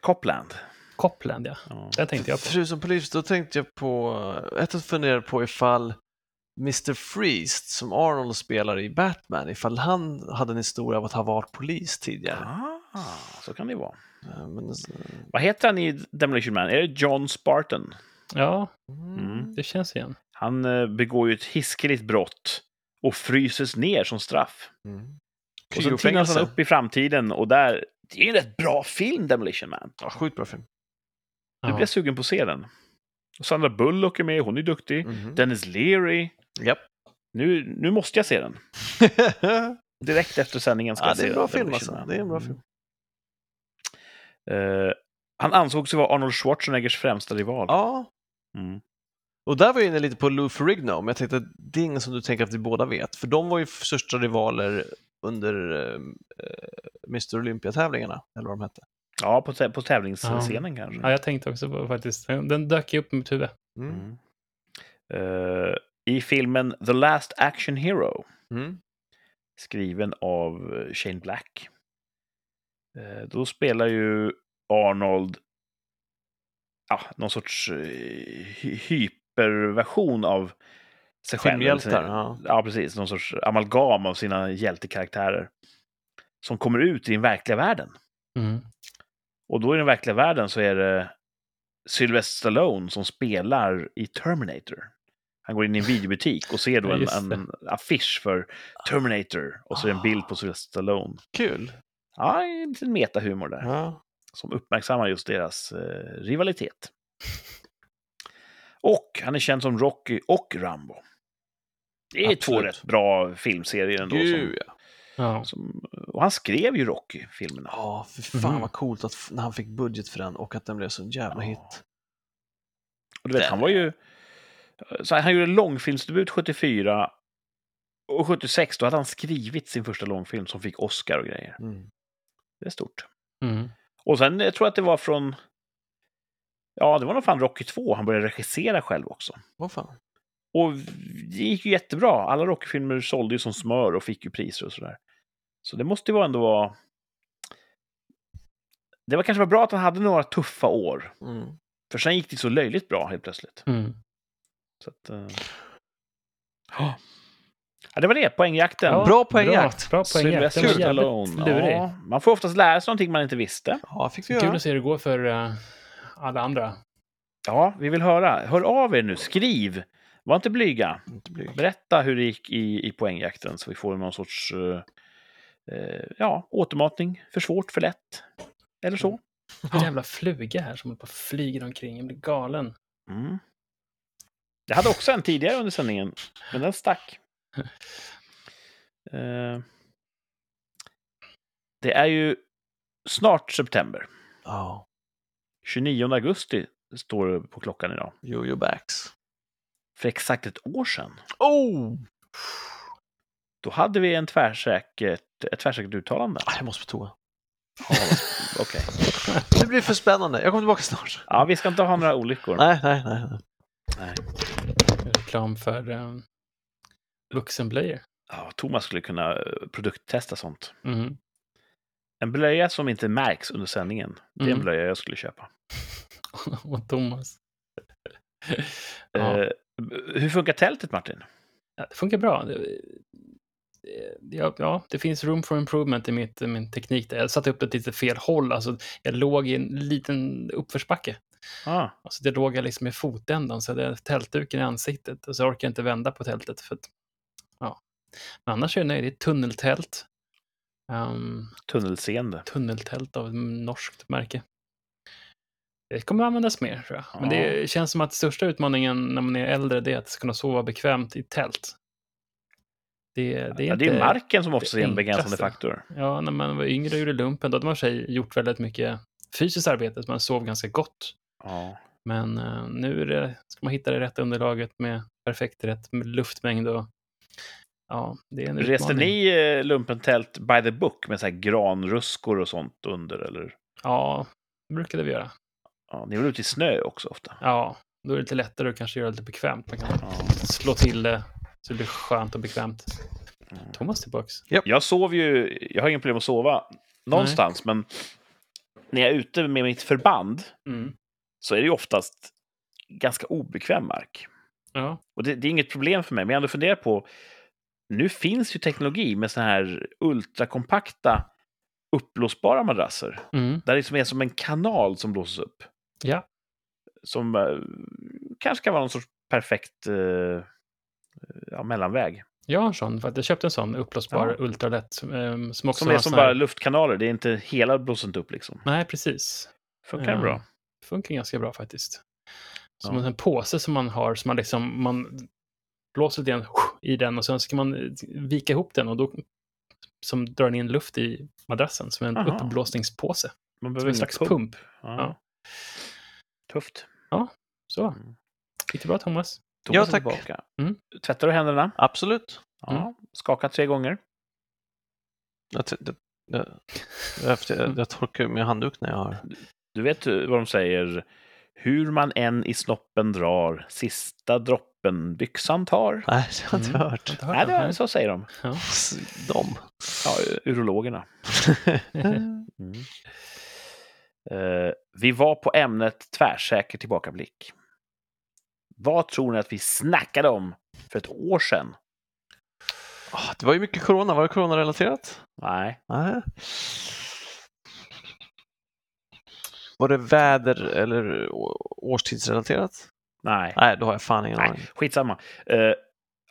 [SPEAKER 1] Copland.
[SPEAKER 2] Copland, ja.
[SPEAKER 1] Ja.
[SPEAKER 2] Det tänkte jag på.
[SPEAKER 3] Förutom polis, då tänkte jag på, ett att fundera på ifall Mr. Freeze, som Arnold spelar i Batman, ifall han hade en historia av att ha varit polis tidigare.
[SPEAKER 1] Ah, så kan det vara.
[SPEAKER 3] Men,
[SPEAKER 1] Vad heter han i Demolition Man? Är det John Spartan?
[SPEAKER 2] Ja,
[SPEAKER 3] mm.
[SPEAKER 2] det känns igen.
[SPEAKER 1] Han eh, begår ju ett hiskeligt brott och fryses ner som straff.
[SPEAKER 3] Mm.
[SPEAKER 1] Och så tinas
[SPEAKER 3] Kryofängelse.
[SPEAKER 1] han upp i framtiden och där... Det är ju en rätt bra film, Demolition Man.
[SPEAKER 3] Ja, sjukt bra film.
[SPEAKER 1] Nu blir jag sugen på att se den. Sandra Bullock är med, hon är duktig.
[SPEAKER 3] Mhm.
[SPEAKER 1] Dennis Leary.
[SPEAKER 3] Japp.
[SPEAKER 1] Nu, nu måste jag se den. Direkt efter sändningen ska
[SPEAKER 3] ja,
[SPEAKER 1] jag
[SPEAKER 3] det
[SPEAKER 1] se
[SPEAKER 3] är en bra film
[SPEAKER 1] Demolition
[SPEAKER 3] alltså. Det är en bra film.
[SPEAKER 1] Eh, han ansågs vara Arnold Schwarzeneggers främsta rival.
[SPEAKER 3] Ja,
[SPEAKER 1] Mm.
[SPEAKER 3] och där var jag inne lite på Lou Ferrigno, men jag tänkte att det är ingen som du tänker att vi båda vet, för de var ju största rivaler under eh, Mr. Olympia-tävlingarna, eller vad de hette.
[SPEAKER 1] Ja, på, på tävlingsscenen kanske.
[SPEAKER 2] Ja, jag tänkte också på faktiskt. Den dök ju upp i mitt huvud.
[SPEAKER 3] Mm.
[SPEAKER 1] Mm. Eh, I filmen The Last Action Hero,
[SPEAKER 3] Mm.
[SPEAKER 1] skriven av eh, Shane Black, eh, då spelar ju Arnold ja, någon sorts hy- hyperversion av sig själv.
[SPEAKER 3] Filmhjältar, ja.
[SPEAKER 1] ja, precis. Någon sorts amalgam av sina hjältekaraktärer. Som kommer ut i den verkliga världen.
[SPEAKER 2] Mm.
[SPEAKER 1] Och då i den verkliga världen så är det Sylvester Stallone som spelar i Terminator. Han går in i en videobutik och ser då en, en affisch för Terminator och så är det en bild på Sylvester Stallone.
[SPEAKER 3] Kul.
[SPEAKER 1] Ja, en liten metahumor där
[SPEAKER 3] Ja.
[SPEAKER 1] som uppmärksammar just deras eh, rivalitet. Och han är känd som Rocky och Rambo. Det är två
[SPEAKER 3] Absolut.
[SPEAKER 1] rätt bra filmserier ändå.
[SPEAKER 3] Gud,
[SPEAKER 1] Som,
[SPEAKER 3] ja.
[SPEAKER 2] Ja.
[SPEAKER 1] som, och han skrev ju Rocky-filmerna.
[SPEAKER 3] Ja, för fan
[SPEAKER 2] Mhm.
[SPEAKER 3] vad coolt att när han fick budget för den och att den blev så jävla
[SPEAKER 1] Ja.
[SPEAKER 3] hit.
[SPEAKER 1] Och du vet, han var ju... Så han gjorde långfilmsdebut 74 och 76 då hade han skrivit sin första långfilm som fick Oscar och grejer.
[SPEAKER 3] Mm.
[SPEAKER 1] Det är stort.
[SPEAKER 2] Mm.
[SPEAKER 1] Och sen jag tror jag att det var från... Ja, det var nog fan Rocky 2 han började regissera själv också.
[SPEAKER 3] Vad fan.
[SPEAKER 1] Och det gick ju jättebra. Alla Rocky-filmer sålde ju som smör och fick ju priser och sådär. Så det måste ju vara ändå vara... Det var kanske var bra att han hade några tuffa år.
[SPEAKER 3] Mm.
[SPEAKER 1] För sen gick det så löjligt bra helt plötsligt.
[SPEAKER 2] Mm.
[SPEAKER 1] Så att, eh, Ja, det var det. Poängjakten.
[SPEAKER 2] Ja,
[SPEAKER 3] Bra poängjakt.
[SPEAKER 2] Bra, bra poängjakt.
[SPEAKER 1] Stallone. Ja, man får oftast lära sig någonting man inte visste.
[SPEAKER 3] Ja, fick vi
[SPEAKER 2] Kul
[SPEAKER 3] göra.
[SPEAKER 2] att se hur det går för eh, alla andra.
[SPEAKER 1] Ja, vi vill höra. Hör av er nu. Skriv. Var inte blyga.
[SPEAKER 3] Inte blyg.
[SPEAKER 1] Berätta hur det gick i, i poängjakten så vi får någon sorts eh, eh, ja, återmatning. För svårt, för lätt. Eller så.
[SPEAKER 2] En jävla fluga här som och flyger omkring. Jag blir galen.
[SPEAKER 1] Mm. Jag hade också en tidigare under sändningen, men den stack. Eh, det är ju snart september.
[SPEAKER 3] Ja,
[SPEAKER 1] 29 augusti står det på klockan idag.
[SPEAKER 3] Jojo Backs.
[SPEAKER 1] För exakt ett år sedan.
[SPEAKER 3] Oh!
[SPEAKER 1] Då hade vi en tvärsäkert, ett tvärsäkert uttalande.
[SPEAKER 3] Ah, Jag måste på toa.
[SPEAKER 1] Okej.
[SPEAKER 3] Det blir för spännande. Jag kommer tillbaka snart.
[SPEAKER 1] Ja, vi ska inte ha några olyckor.
[SPEAKER 3] Nej, nej, nej. nej.
[SPEAKER 2] Reklam för um, vuxenblöjor.
[SPEAKER 1] Ja, Thomas skulle kunna eh, produkttesta sånt.
[SPEAKER 2] Mm.
[SPEAKER 1] En blöja som inte märks under sändningen. Det är en
[SPEAKER 2] Mm.
[SPEAKER 1] blöja jag skulle köpa.
[SPEAKER 2] Och Thomas. ja.
[SPEAKER 1] Hur funkar tältet, Martin?
[SPEAKER 2] Ja, det funkar bra. Ja, ja, det finns room for improvement i mitt, min teknik. Där. Jag satte upp det lite fel håll. Alltså, jag låg i en liten uppförsbacke.
[SPEAKER 1] Ah,
[SPEAKER 2] Alltså, det låg jag liksom i fotändan, så jag hade tältduken i ansiktet. Och så orkar jag inte vända på tältet. För att, ja. Men annars är jag nöjd. Det är ett tunneltält. Um,
[SPEAKER 1] tunnelseende.
[SPEAKER 2] tunneltält av ett norskt märke. Det kommer användas mer, tror jag. Men det känns som att största utmaningen när man är äldre, det är att kunna sova bekvämt i tält. Det, det är,
[SPEAKER 1] ja,
[SPEAKER 2] inte,
[SPEAKER 1] det är marken som också är en begränsande faktor.
[SPEAKER 2] Ja, när man var yngre och gjorde lumpen, då hade man sig gjort väldigt mycket fysiskt arbete, så man sov ganska gott.
[SPEAKER 1] Ja.
[SPEAKER 2] Men eh, nu är det, ska man hitta det rätta underlaget med perfekt rätt med luftmängd och ja, det är en
[SPEAKER 1] Reste
[SPEAKER 2] utmaning.
[SPEAKER 1] ni eh, lumpentält by the book med så här granruskor och sånt under? Eller?
[SPEAKER 2] Ja, det brukade vi göra.
[SPEAKER 1] Ja, ni var ute i snö också ofta.
[SPEAKER 2] Ja, då är det lite lättare att kanske göra det lite bekvämt. Man kan
[SPEAKER 1] Ja.
[SPEAKER 2] slå till det så det blir skönt och bekvämt. Thomas tillbaks.
[SPEAKER 1] Jag sov ju, jag har inga problem att sova någonstans, men när jag är ute med mitt förband
[SPEAKER 2] Mm.
[SPEAKER 1] så är det ju oftast ganska obekväm mark.
[SPEAKER 2] Ja.
[SPEAKER 1] Och det, det är inget problem för mig, men jag ändå funderat på, nu finns ju teknologi med såna här ultrakompakta uppblåsbara madrasser.
[SPEAKER 2] Mm.
[SPEAKER 1] Där det liksom är som en kanal som blåses upp.
[SPEAKER 2] Ja.
[SPEAKER 1] Som eh, kanske kan vara någon sorts perfekt eh, ja, mellanväg.
[SPEAKER 2] Jag har en sån, för att jag köpte en sån uppblåsbar
[SPEAKER 1] Ja.
[SPEAKER 2] ultralätt. Um, som också
[SPEAKER 1] Som är som bara luftkanaler, det är inte hela blåser inte upp liksom.
[SPEAKER 2] Nej, precis.
[SPEAKER 1] Funkar
[SPEAKER 2] Ja.
[SPEAKER 1] bra.
[SPEAKER 2] Funkar ganska bra faktiskt. Som
[SPEAKER 1] Ja.
[SPEAKER 2] en påse som man har, som man liksom, man blåser lite grann i den och sen så kan man eh, vika ihop den och då som drar in luft i madrassen som en
[SPEAKER 1] Aha.
[SPEAKER 2] uppblåsningspåse.
[SPEAKER 1] Man
[SPEAKER 2] Som
[SPEAKER 1] behöver
[SPEAKER 2] en
[SPEAKER 1] ingen
[SPEAKER 2] slags pump.
[SPEAKER 1] Ja.
[SPEAKER 2] Ja.
[SPEAKER 1] Tufft.
[SPEAKER 2] Så,
[SPEAKER 1] Mm.
[SPEAKER 2] gick det bra Thomas?
[SPEAKER 1] Thomas
[SPEAKER 3] Ja,
[SPEAKER 1] är
[SPEAKER 3] tack.
[SPEAKER 1] tillbaka.
[SPEAKER 2] Mm.
[SPEAKER 1] Tvättar du händerna?
[SPEAKER 3] Absolut.
[SPEAKER 1] Ja.
[SPEAKER 2] Mm.
[SPEAKER 1] Skaka tre gånger.
[SPEAKER 3] Jag, det, det, jag, jag, jag torkar med handduk när jag har...
[SPEAKER 1] Du vet ju vad de säger? Hur man än i snoppen drar, sista droppen byxan tar.
[SPEAKER 3] Nej, det har jag inte
[SPEAKER 2] Mm.
[SPEAKER 3] hört.
[SPEAKER 1] Nej, det, så säger de.
[SPEAKER 2] Ja.
[SPEAKER 3] De.
[SPEAKER 1] Ja, urologerna. Mm. Eh, vi var på ämnet tvärsäker tillbakablick. Vad tror ni att vi snackade om för ett år sedan?
[SPEAKER 3] Ah, det var ju mycket corona. Var det coronarelaterat?
[SPEAKER 1] Nej,
[SPEAKER 3] Nej. Var det väder eller årstidsrelaterat?
[SPEAKER 1] nej,
[SPEAKER 3] Nej, då har jag fan ingen aning.
[SPEAKER 1] Skitsamma. Eh,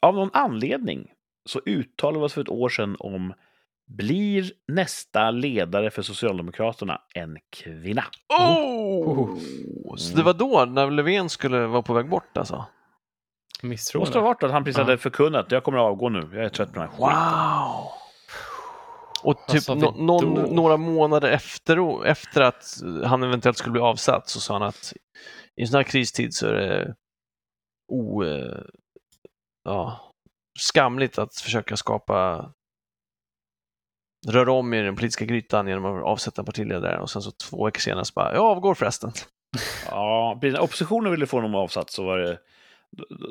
[SPEAKER 1] av någon anledning så uttalade vi oss för ett år sedan om blir nästa ledare för Socialdemokraterna en kvinna?
[SPEAKER 3] Oh! Så det var då, när Löfven skulle vara på väg bort alltså?
[SPEAKER 1] Det måste ha varit att han precis hade förkunnat jag kommer att avgå nu, jag är trött på den här skiten.
[SPEAKER 3] Wow! Och typ nå- någon, några månader efter, efter att han eventuellt skulle bli avsatt så sa han att i en sån här kristid så är det o, eh, ja, skamligt att försöka skapa röra om i den politiska grytan genom att avsätta en partiledare och sen så två veckor senare så bara, jag avgår förresten.
[SPEAKER 1] Ja, precis. När oppositionen ville få honom avsatt så var det,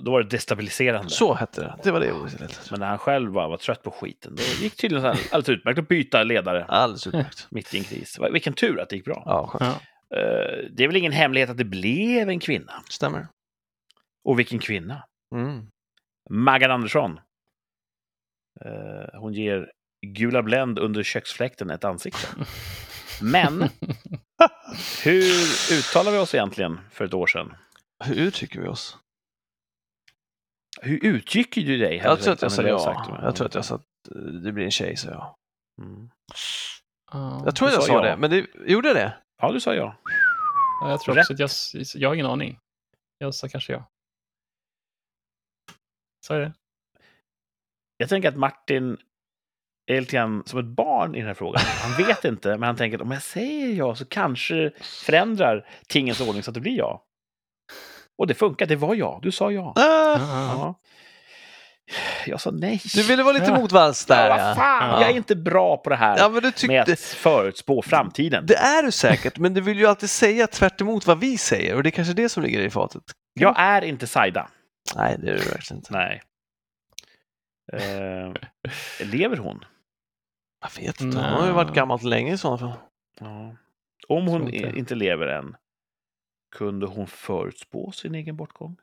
[SPEAKER 1] då- var det destabiliserande.
[SPEAKER 3] Så hette det. Det var det ordet.
[SPEAKER 1] Men när han själv bara var trött på skiten, då gick tydligen så här alldeles utmärkt att byta ledare
[SPEAKER 3] Alldeles utmärkt.
[SPEAKER 1] mitt i en kris. Vilken tur att det gick bra.
[SPEAKER 3] Ja, skönt.
[SPEAKER 2] Ja.
[SPEAKER 1] Eh, Det är väl ingen hemlighet att det blev en kvinna.
[SPEAKER 3] Stämmer.
[SPEAKER 1] Och vilken kvinna!
[SPEAKER 3] Mm.
[SPEAKER 1] Maggan Andersson. Eh, Hon ger Gula Blend under köksfläkten ett ansikte. Men hur uttalar vi oss egentligen för ett år sedan?
[SPEAKER 3] Hur uttrycker vi oss?
[SPEAKER 1] Hur utgick du dig?
[SPEAKER 3] Jag tror att jag sa ja.
[SPEAKER 1] sagt det.
[SPEAKER 3] Jag tror att jag sa att eh, det blir en tjej, så jag.
[SPEAKER 1] Mm.
[SPEAKER 2] Ja.
[SPEAKER 3] Jag tror att jag
[SPEAKER 1] sa
[SPEAKER 3] sa
[SPEAKER 1] ja.
[SPEAKER 3] det, men det, gjorde jag det?
[SPEAKER 1] Ja, du sa ja.
[SPEAKER 2] Ja, jag tror
[SPEAKER 1] Rätt.
[SPEAKER 2] också att jag, jag har ingen aning. Jag sa kanske ja. Sa jag det?
[SPEAKER 1] Jag tänker att Martin är lite grann som ett barn i den här frågan. Han vet inte, men han tänker att om jag säger ja så kanske förändrar tingens ordning så att det blir ja. Och det funkar, det var ja. Du sa ja.
[SPEAKER 3] Ah,
[SPEAKER 2] Ja.
[SPEAKER 1] Ja. Jag sa nej.
[SPEAKER 3] du ville vara lite motvalls där,
[SPEAKER 1] ja, vad fan,
[SPEAKER 2] Ja.
[SPEAKER 1] jag är inte bra på det här
[SPEAKER 3] Ja, men du
[SPEAKER 1] med att förutspå framtiden.
[SPEAKER 3] Det är du säkert, men du vill ju alltid säga tvärt vad vi säger och det är kanske det som ligger i fatet.
[SPEAKER 1] Jag är inte Saida.
[SPEAKER 3] Nej, det är du verkligen inte.
[SPEAKER 1] Nej. Eh, lever hon?
[SPEAKER 3] Jag vet inte, hon har ju varit gammalt länge i sådana fall.
[SPEAKER 1] Ja. Om hon
[SPEAKER 2] inte.
[SPEAKER 1] inte lever än, kunde hon förutspå sin egen bortgång?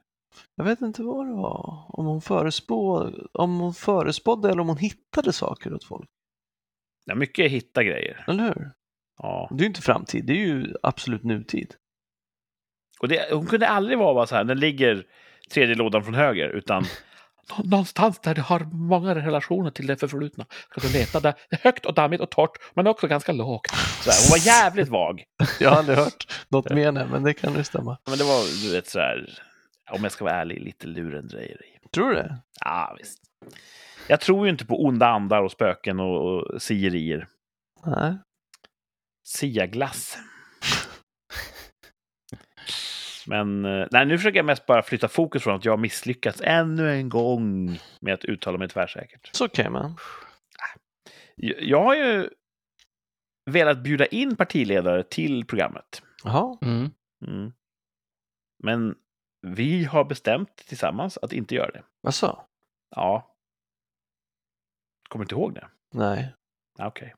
[SPEAKER 3] Jag vet inte vad det var. Om hon, förespå, om hon förespådde eller om hon hittade saker åt folk.
[SPEAKER 1] Ja, mycket är hitta grejer.
[SPEAKER 3] Eller hur?
[SPEAKER 1] Ja.
[SPEAKER 3] Det är ju inte framtid, det är ju absolut nutid.
[SPEAKER 1] Och det, hon kunde aldrig vara bara så här, den ligger tredje lådan från höger, utan "Nå- någonstans där det har många relationer till det förflutna. Ska du leta där. Det är högt och dammigt och torrt, men också ganska lågt. Så här, hon var jävligt vag.
[SPEAKER 3] Jag har aldrig hört något mer än men det kan ju stämma.
[SPEAKER 1] Men det var, du vet, så här, om jag ska vara ärlig, lite lurendrejeri.
[SPEAKER 3] Tror du det?
[SPEAKER 1] Ja, visst. Jag tror ju inte på onda andar och spöken och, och sierier.
[SPEAKER 3] Nej.
[SPEAKER 1] Siaglass. Men eh, nej, nu försöker jag mest bara flytta fokus från att jag har misslyckats ännu en gång med att uttala mig tvärsäkert.
[SPEAKER 3] Så okej, men.
[SPEAKER 1] Jag jag har ju velat bjuda in partiledare till programmet.
[SPEAKER 3] Jaha.
[SPEAKER 2] Mm.
[SPEAKER 1] Mm. Men vi har bestämt tillsammans att inte göra det.
[SPEAKER 3] Jaså?
[SPEAKER 1] Ja. Kommer du inte ihåg det?
[SPEAKER 3] Nej.
[SPEAKER 1] Okej.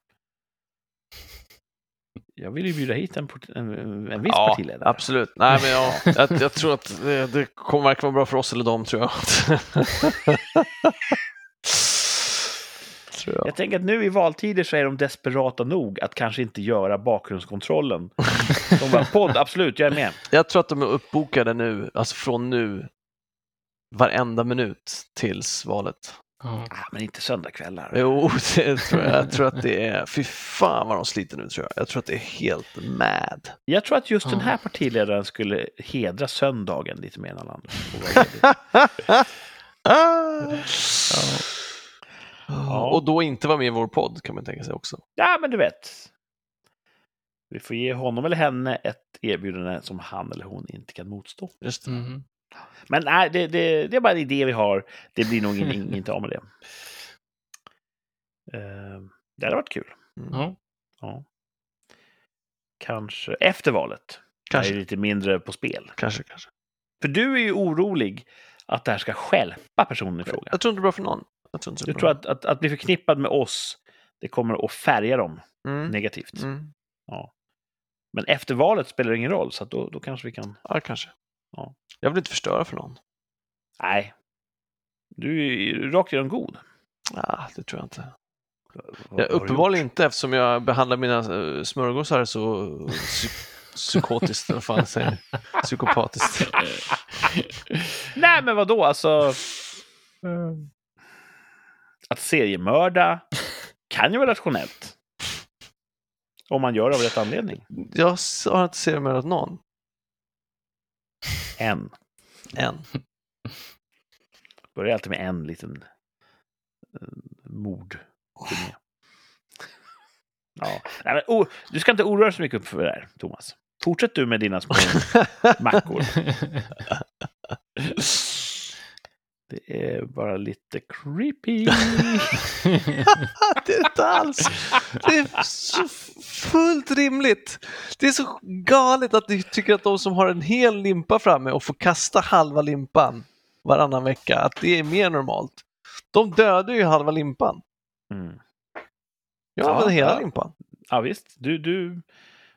[SPEAKER 1] Jag vill ju bjuda hit en, en, en viss
[SPEAKER 3] Ja,
[SPEAKER 1] partiledare.
[SPEAKER 3] absolut. Nej, men ja, jag, jag tror att det, det kommer varken vara bra för oss eller dem, tror jag. tror jag.
[SPEAKER 1] Jag tänker att nu i valtider så är de desperata nog att kanske inte göra bakgrundskontrollen. De bara, podd, absolut, jag är med.
[SPEAKER 3] jag tror att de är uppbokade nu, alltså från nu, varenda minut tills valet.
[SPEAKER 2] Ja.
[SPEAKER 1] Ah, men inte söndagkvällar.
[SPEAKER 3] Jo, det tror jag. Jag tror att det är, fy fan vad de sliter nu tror jag. Jag tror att det är helt mad.
[SPEAKER 1] Jag tror att just den
[SPEAKER 2] Ja.
[SPEAKER 1] här partiledaren skulle hedra söndagen lite mer än alla andra. Ledig.
[SPEAKER 3] Ja. Och då inte vara med i vår podd kan man tänka sig också.
[SPEAKER 1] ja, men du vet. Vi får ge honom eller henne ett erbjudande som han eller hon inte kan motstå.
[SPEAKER 3] Just det.
[SPEAKER 2] Mhm.
[SPEAKER 1] Men nej, det, det, det är bara en idé vi har. Det blir nog inte av med det. Eh, det hade varit kul.
[SPEAKER 2] Ja.
[SPEAKER 1] Ja. Kanske efter valet. Kanske.
[SPEAKER 3] Kanske,
[SPEAKER 1] är lite mindre på spel.
[SPEAKER 3] kanske, kanske.
[SPEAKER 1] För du är ju orolig att det här ska stjälpa personen i fråga.
[SPEAKER 3] Jag tror inte det är bra för någon. Jag tror det
[SPEAKER 1] Du
[SPEAKER 3] är
[SPEAKER 1] tror
[SPEAKER 3] bra.
[SPEAKER 1] att, att, att bli förknippad med oss, det kommer att färga dem
[SPEAKER 3] Mm.
[SPEAKER 1] negativt.
[SPEAKER 3] Mm.
[SPEAKER 1] Men efter valet spelar det ingen roll, så då, då kanske vi kan...
[SPEAKER 3] Ja, kanske.
[SPEAKER 1] Ja.
[SPEAKER 3] Jag vill inte förstöra för någon.
[SPEAKER 1] Nej. Du är ju rakt igenom god.
[SPEAKER 3] Ja, det tror jag inte.
[SPEAKER 1] Vad- vad
[SPEAKER 3] Ja,
[SPEAKER 1] har du
[SPEAKER 3] uppenbarligen inte eftersom jag behandlar mina uh, smörgåsar så psy- psykotiskt, vad fan jag säger. Psykopatiskt.
[SPEAKER 1] Nej, men vad då? Alltså, att seriemörda kan ju vara rationellt. Om man gör det av rätt anledning.
[SPEAKER 3] Jag har inte seriemördat någon,
[SPEAKER 1] En.
[SPEAKER 3] än.
[SPEAKER 1] Börjar alltid med en liten eh, mord. Ja. Nej, men, oh, du ska inte oroa dig så mycket för det här, Thomas. Fortsätt du med dina små mackor. Det är bara lite creepy.
[SPEAKER 3] det är inte alls. Det är så fullt rimligt. Det är så galet att du tycker att de som har en hel limpa framme och får kasta halva limpan varannan vecka, att det är mer normalt. De dödar ju halva limpan.
[SPEAKER 1] Mm.
[SPEAKER 3] Jag
[SPEAKER 1] Ja,
[SPEAKER 3] använder hela
[SPEAKER 1] ja.
[SPEAKER 3] limpan.
[SPEAKER 1] Ja, visst. Du, du,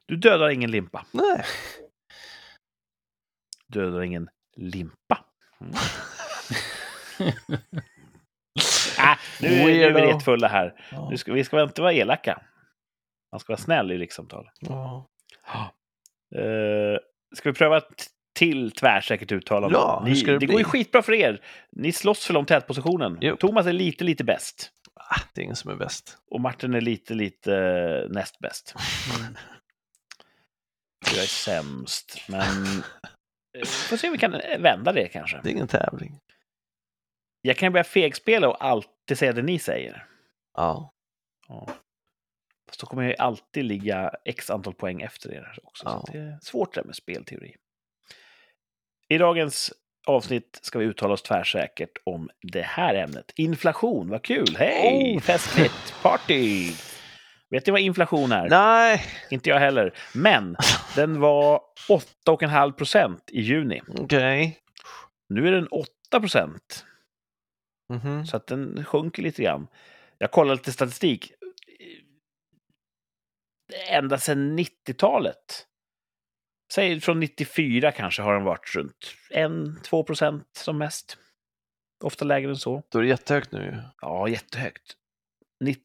[SPEAKER 1] du dödar ingen limpa.
[SPEAKER 3] Nej.
[SPEAKER 1] Dödar ingen limpa. Mm. äh, nu, är- nu är vi
[SPEAKER 3] Weirdo.
[SPEAKER 1] rätt fulla här. Nu ska, vi ska inte vara elaka. Man ska vara snäll i rikssamtal.
[SPEAKER 3] Ja.
[SPEAKER 1] Uh, ska vi pröva ett till tvärsäkert uttalande?
[SPEAKER 3] Ja,
[SPEAKER 1] Ni,
[SPEAKER 3] det
[SPEAKER 1] det går ju skitbra för er. Ni slåss för om tätpositionen.
[SPEAKER 3] Jo.
[SPEAKER 1] Thomas är lite, lite bäst.
[SPEAKER 3] Ah, det är ingen som är bäst.
[SPEAKER 1] Och Martin är lite, lite eh, näst bäst. Jag är sämst, men... eh, Får se om vi kan vända det kanske.
[SPEAKER 3] Det är ingen tävling.
[SPEAKER 1] Jag kan börja fegspela och alltid säga det ni säger.
[SPEAKER 3] Ja.
[SPEAKER 1] Ja. Fast då kommer jag ju alltid ligga x antal poäng efter er också.
[SPEAKER 3] Ja.
[SPEAKER 1] Så det är svårt det här med spelteori. I dagens avsnitt ska vi uttala oss tvärsäkert om det här ämnet. Inflation, vad kul! Hej!
[SPEAKER 3] Oh.
[SPEAKER 1] Festligt! Party! Vet ni vad inflation är?
[SPEAKER 3] Nej,
[SPEAKER 1] Inte jag heller. Men den var 8,5 procent i juni.
[SPEAKER 3] okej.
[SPEAKER 1] Nu är den 8 procent.
[SPEAKER 3] Mhm.
[SPEAKER 1] Så att den sjunker lite grann. Jag kollade lite statistik. Ända sedan 90-talet. Säg från 94 kanske har den varit runt 1-2 procent som mest. Ofta lägre än så.
[SPEAKER 3] Då är det jättehögt nu ju.
[SPEAKER 1] Ja, jättehögt. Nitt-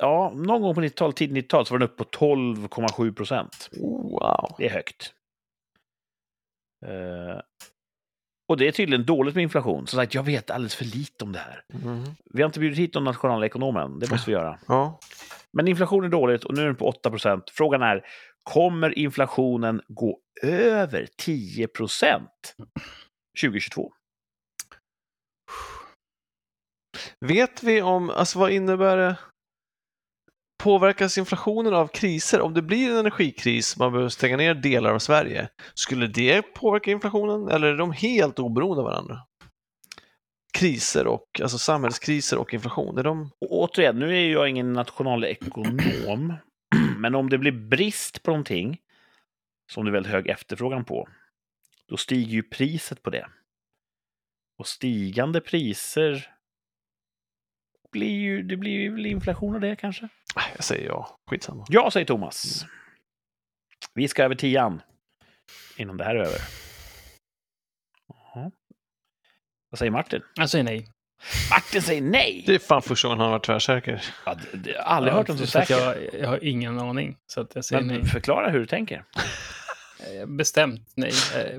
[SPEAKER 1] Ja, någon gång på 90-talet, tidigt 90-tal, så var den uppe på 12,7 procent.
[SPEAKER 3] Oh, wow.
[SPEAKER 1] Det är högt. Eh, och det är tydligen dåligt med inflation. Som sagt, jag vet alldeles för lite om det här.
[SPEAKER 3] Mhm.
[SPEAKER 1] Vi har inte bjudit hit någon nationalekonom än. Det måste vi göra.
[SPEAKER 3] Ja.
[SPEAKER 1] Men inflation är dåligt och nu är den på 8 procent. Frågan är, kommer inflationen gå över 10 procent 2022?
[SPEAKER 3] Vet vi om, alltså vad innebär det? Påverkas inflationen av kriser? Om det blir en energikris, man behöver stänga ner delar av Sverige, skulle det påverka inflationen eller är de helt oberoende av varandra? Kriser och, alltså samhällskriser och inflation, är de...
[SPEAKER 1] Och återigen, nu är jag ingen nationalekonom, men om det blir brist på någonting som det är väldigt hög efterfrågan på, då stiger ju priset på det. Och stigande priser blir ju, det blir ju inflation av det kanske?
[SPEAKER 3] Jag säger ja. Skitsamma.
[SPEAKER 1] Ja, säger Thomas. Vi ska över tian. Innan det här är över. Jaha. Vad säger Martin?
[SPEAKER 2] Jag säger nej.
[SPEAKER 1] Martin säger nej!
[SPEAKER 3] Det är fan första gången han har varit tvärsäker.
[SPEAKER 1] Ja, det, det, jag har aldrig hört honom så säker.
[SPEAKER 2] Jag, jag har ingen aning, så att jag säger
[SPEAKER 1] Men
[SPEAKER 2] nej.
[SPEAKER 1] förklara hur du tänker.
[SPEAKER 2] Eh, Bestämt nej.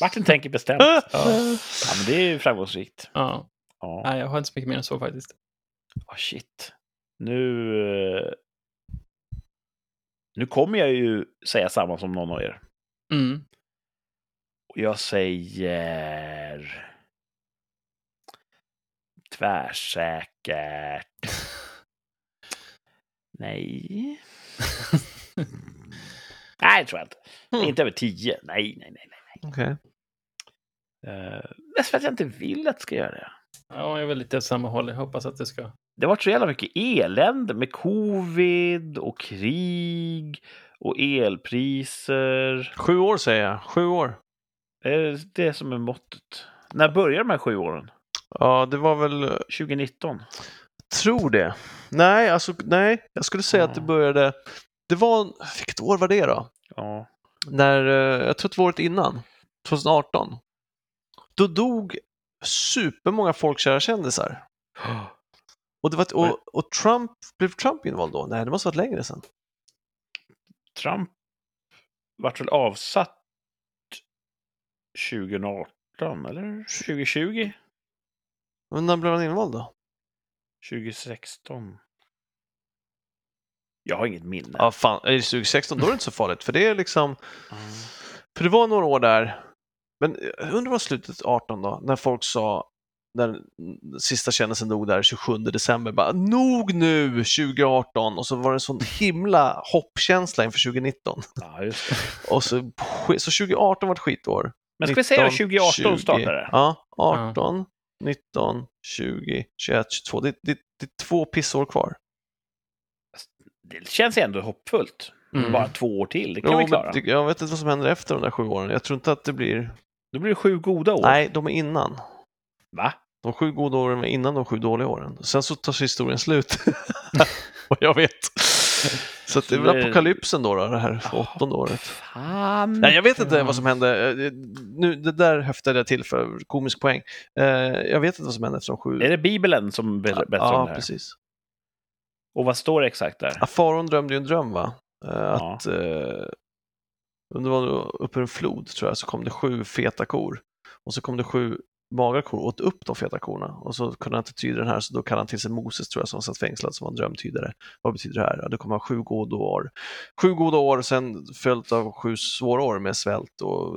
[SPEAKER 1] Martin tänker bestämt.
[SPEAKER 2] Ja,
[SPEAKER 1] Ja, men det är ju framgångsrikt.
[SPEAKER 2] ja.
[SPEAKER 1] Ja.
[SPEAKER 2] Nej, jag har inte så mycket mer än så faktiskt.
[SPEAKER 1] Oh, shit. Nu... eh, Nu kommer jag ju säga samma som någon av er.
[SPEAKER 2] Mm.
[SPEAKER 1] Jag säger... Tvärsäkert. Nej. nej, det tror jag inte.
[SPEAKER 3] Hmm.
[SPEAKER 1] Inte över tio. Nej, nej, nej. nej.
[SPEAKER 3] Okej.
[SPEAKER 1] Uh, mest för att jag inte vill att det ska göra det.
[SPEAKER 2] Ja, jag är väl lite åt samma håll. Jag hoppas att det ska...
[SPEAKER 1] Det har varit så jävla mycket elände med covid och krig och elpriser.
[SPEAKER 3] Sju år säger jag. Sju år.
[SPEAKER 1] Det är det som är måttet. När börjar de här sju åren?
[SPEAKER 3] Ja, det var väl...
[SPEAKER 1] 2019?
[SPEAKER 3] Tror det. Nej, alltså nej. Jag skulle säga att det
[SPEAKER 1] Ja.
[SPEAKER 3] började... Det var... Vilket år var det då?
[SPEAKER 1] Ja.
[SPEAKER 3] När... eh, Jag tror att det var året innan. 2018. Då dog supermånga folkkära kändisar. Och, det var och, och Trump, blev Trump invald då? Nej, det måste ha varit längre sedan.
[SPEAKER 1] Trump vart väl avsatt 2018 eller 2020?
[SPEAKER 3] Men när blev han invald då?
[SPEAKER 1] 2016? Jag har inget minne.
[SPEAKER 3] Ja, fan, är det 2016 då är det inte så farligt. För det är liksom,
[SPEAKER 1] Ja.
[SPEAKER 3] för det var några år där, men jag undrar vad slutet 18 då, när folk sa, när den sista kändisen dog där 27 december, bara nog nu 2018 och så var det en sån himla hoppkänsla inför 2019.
[SPEAKER 1] Ja, just det.
[SPEAKER 3] Och så, så 2018 var ett skitår.
[SPEAKER 1] Men ska vi säga
[SPEAKER 3] 19,
[SPEAKER 1] 2018
[SPEAKER 3] 20.
[SPEAKER 1] startade?
[SPEAKER 3] Ja, 18, 19, 20, 21, 22. Det, det, det är två pissår kvar.
[SPEAKER 1] Det känns ändå hoppfullt.
[SPEAKER 2] Mm.
[SPEAKER 1] Bara två år till, det kan
[SPEAKER 3] Jo,
[SPEAKER 1] vi
[SPEAKER 3] men
[SPEAKER 1] klara.
[SPEAKER 3] det- jag vet inte vad som händer efter de där sju åren. Jag tror inte att det blir...
[SPEAKER 1] Då blir det sju goda år.
[SPEAKER 3] Nej, de är innan.
[SPEAKER 1] Va?
[SPEAKER 3] De sju goda åren är innan de sju dåliga åren. Sen så tar sig historien slut. Vad jag vet. Så det är väl apokalypsen då, då det här för åttonde året.
[SPEAKER 1] Fan.
[SPEAKER 3] Nej, jag vet inte vad som hände. Eh, Nu, det där höftade jag till för komisk poäng. Eh, Jag vet inte vad som hände efter de sju.
[SPEAKER 1] Är det Bibeln som be- berättar om
[SPEAKER 3] Ja,
[SPEAKER 1] det här?
[SPEAKER 3] precis.
[SPEAKER 1] Och vad står det exakt där?
[SPEAKER 3] Ja, Faraon drömde ju en dröm, va? Eh,
[SPEAKER 1] Ja.
[SPEAKER 3] Att eh, om det var uppe en flod, tror jag, så kom det sju feta kor. Och så kom det sju magra kor och åt upp de feta korna. Och så kunde han inte tyda den här, så då kallade han till sig Moses, tror jag, som satt fängslad som var en drömtydare. Vad betyder det här? Ja, det kommer ha sju goda år. Sju goda år, sen följt av sju svåra år med svält och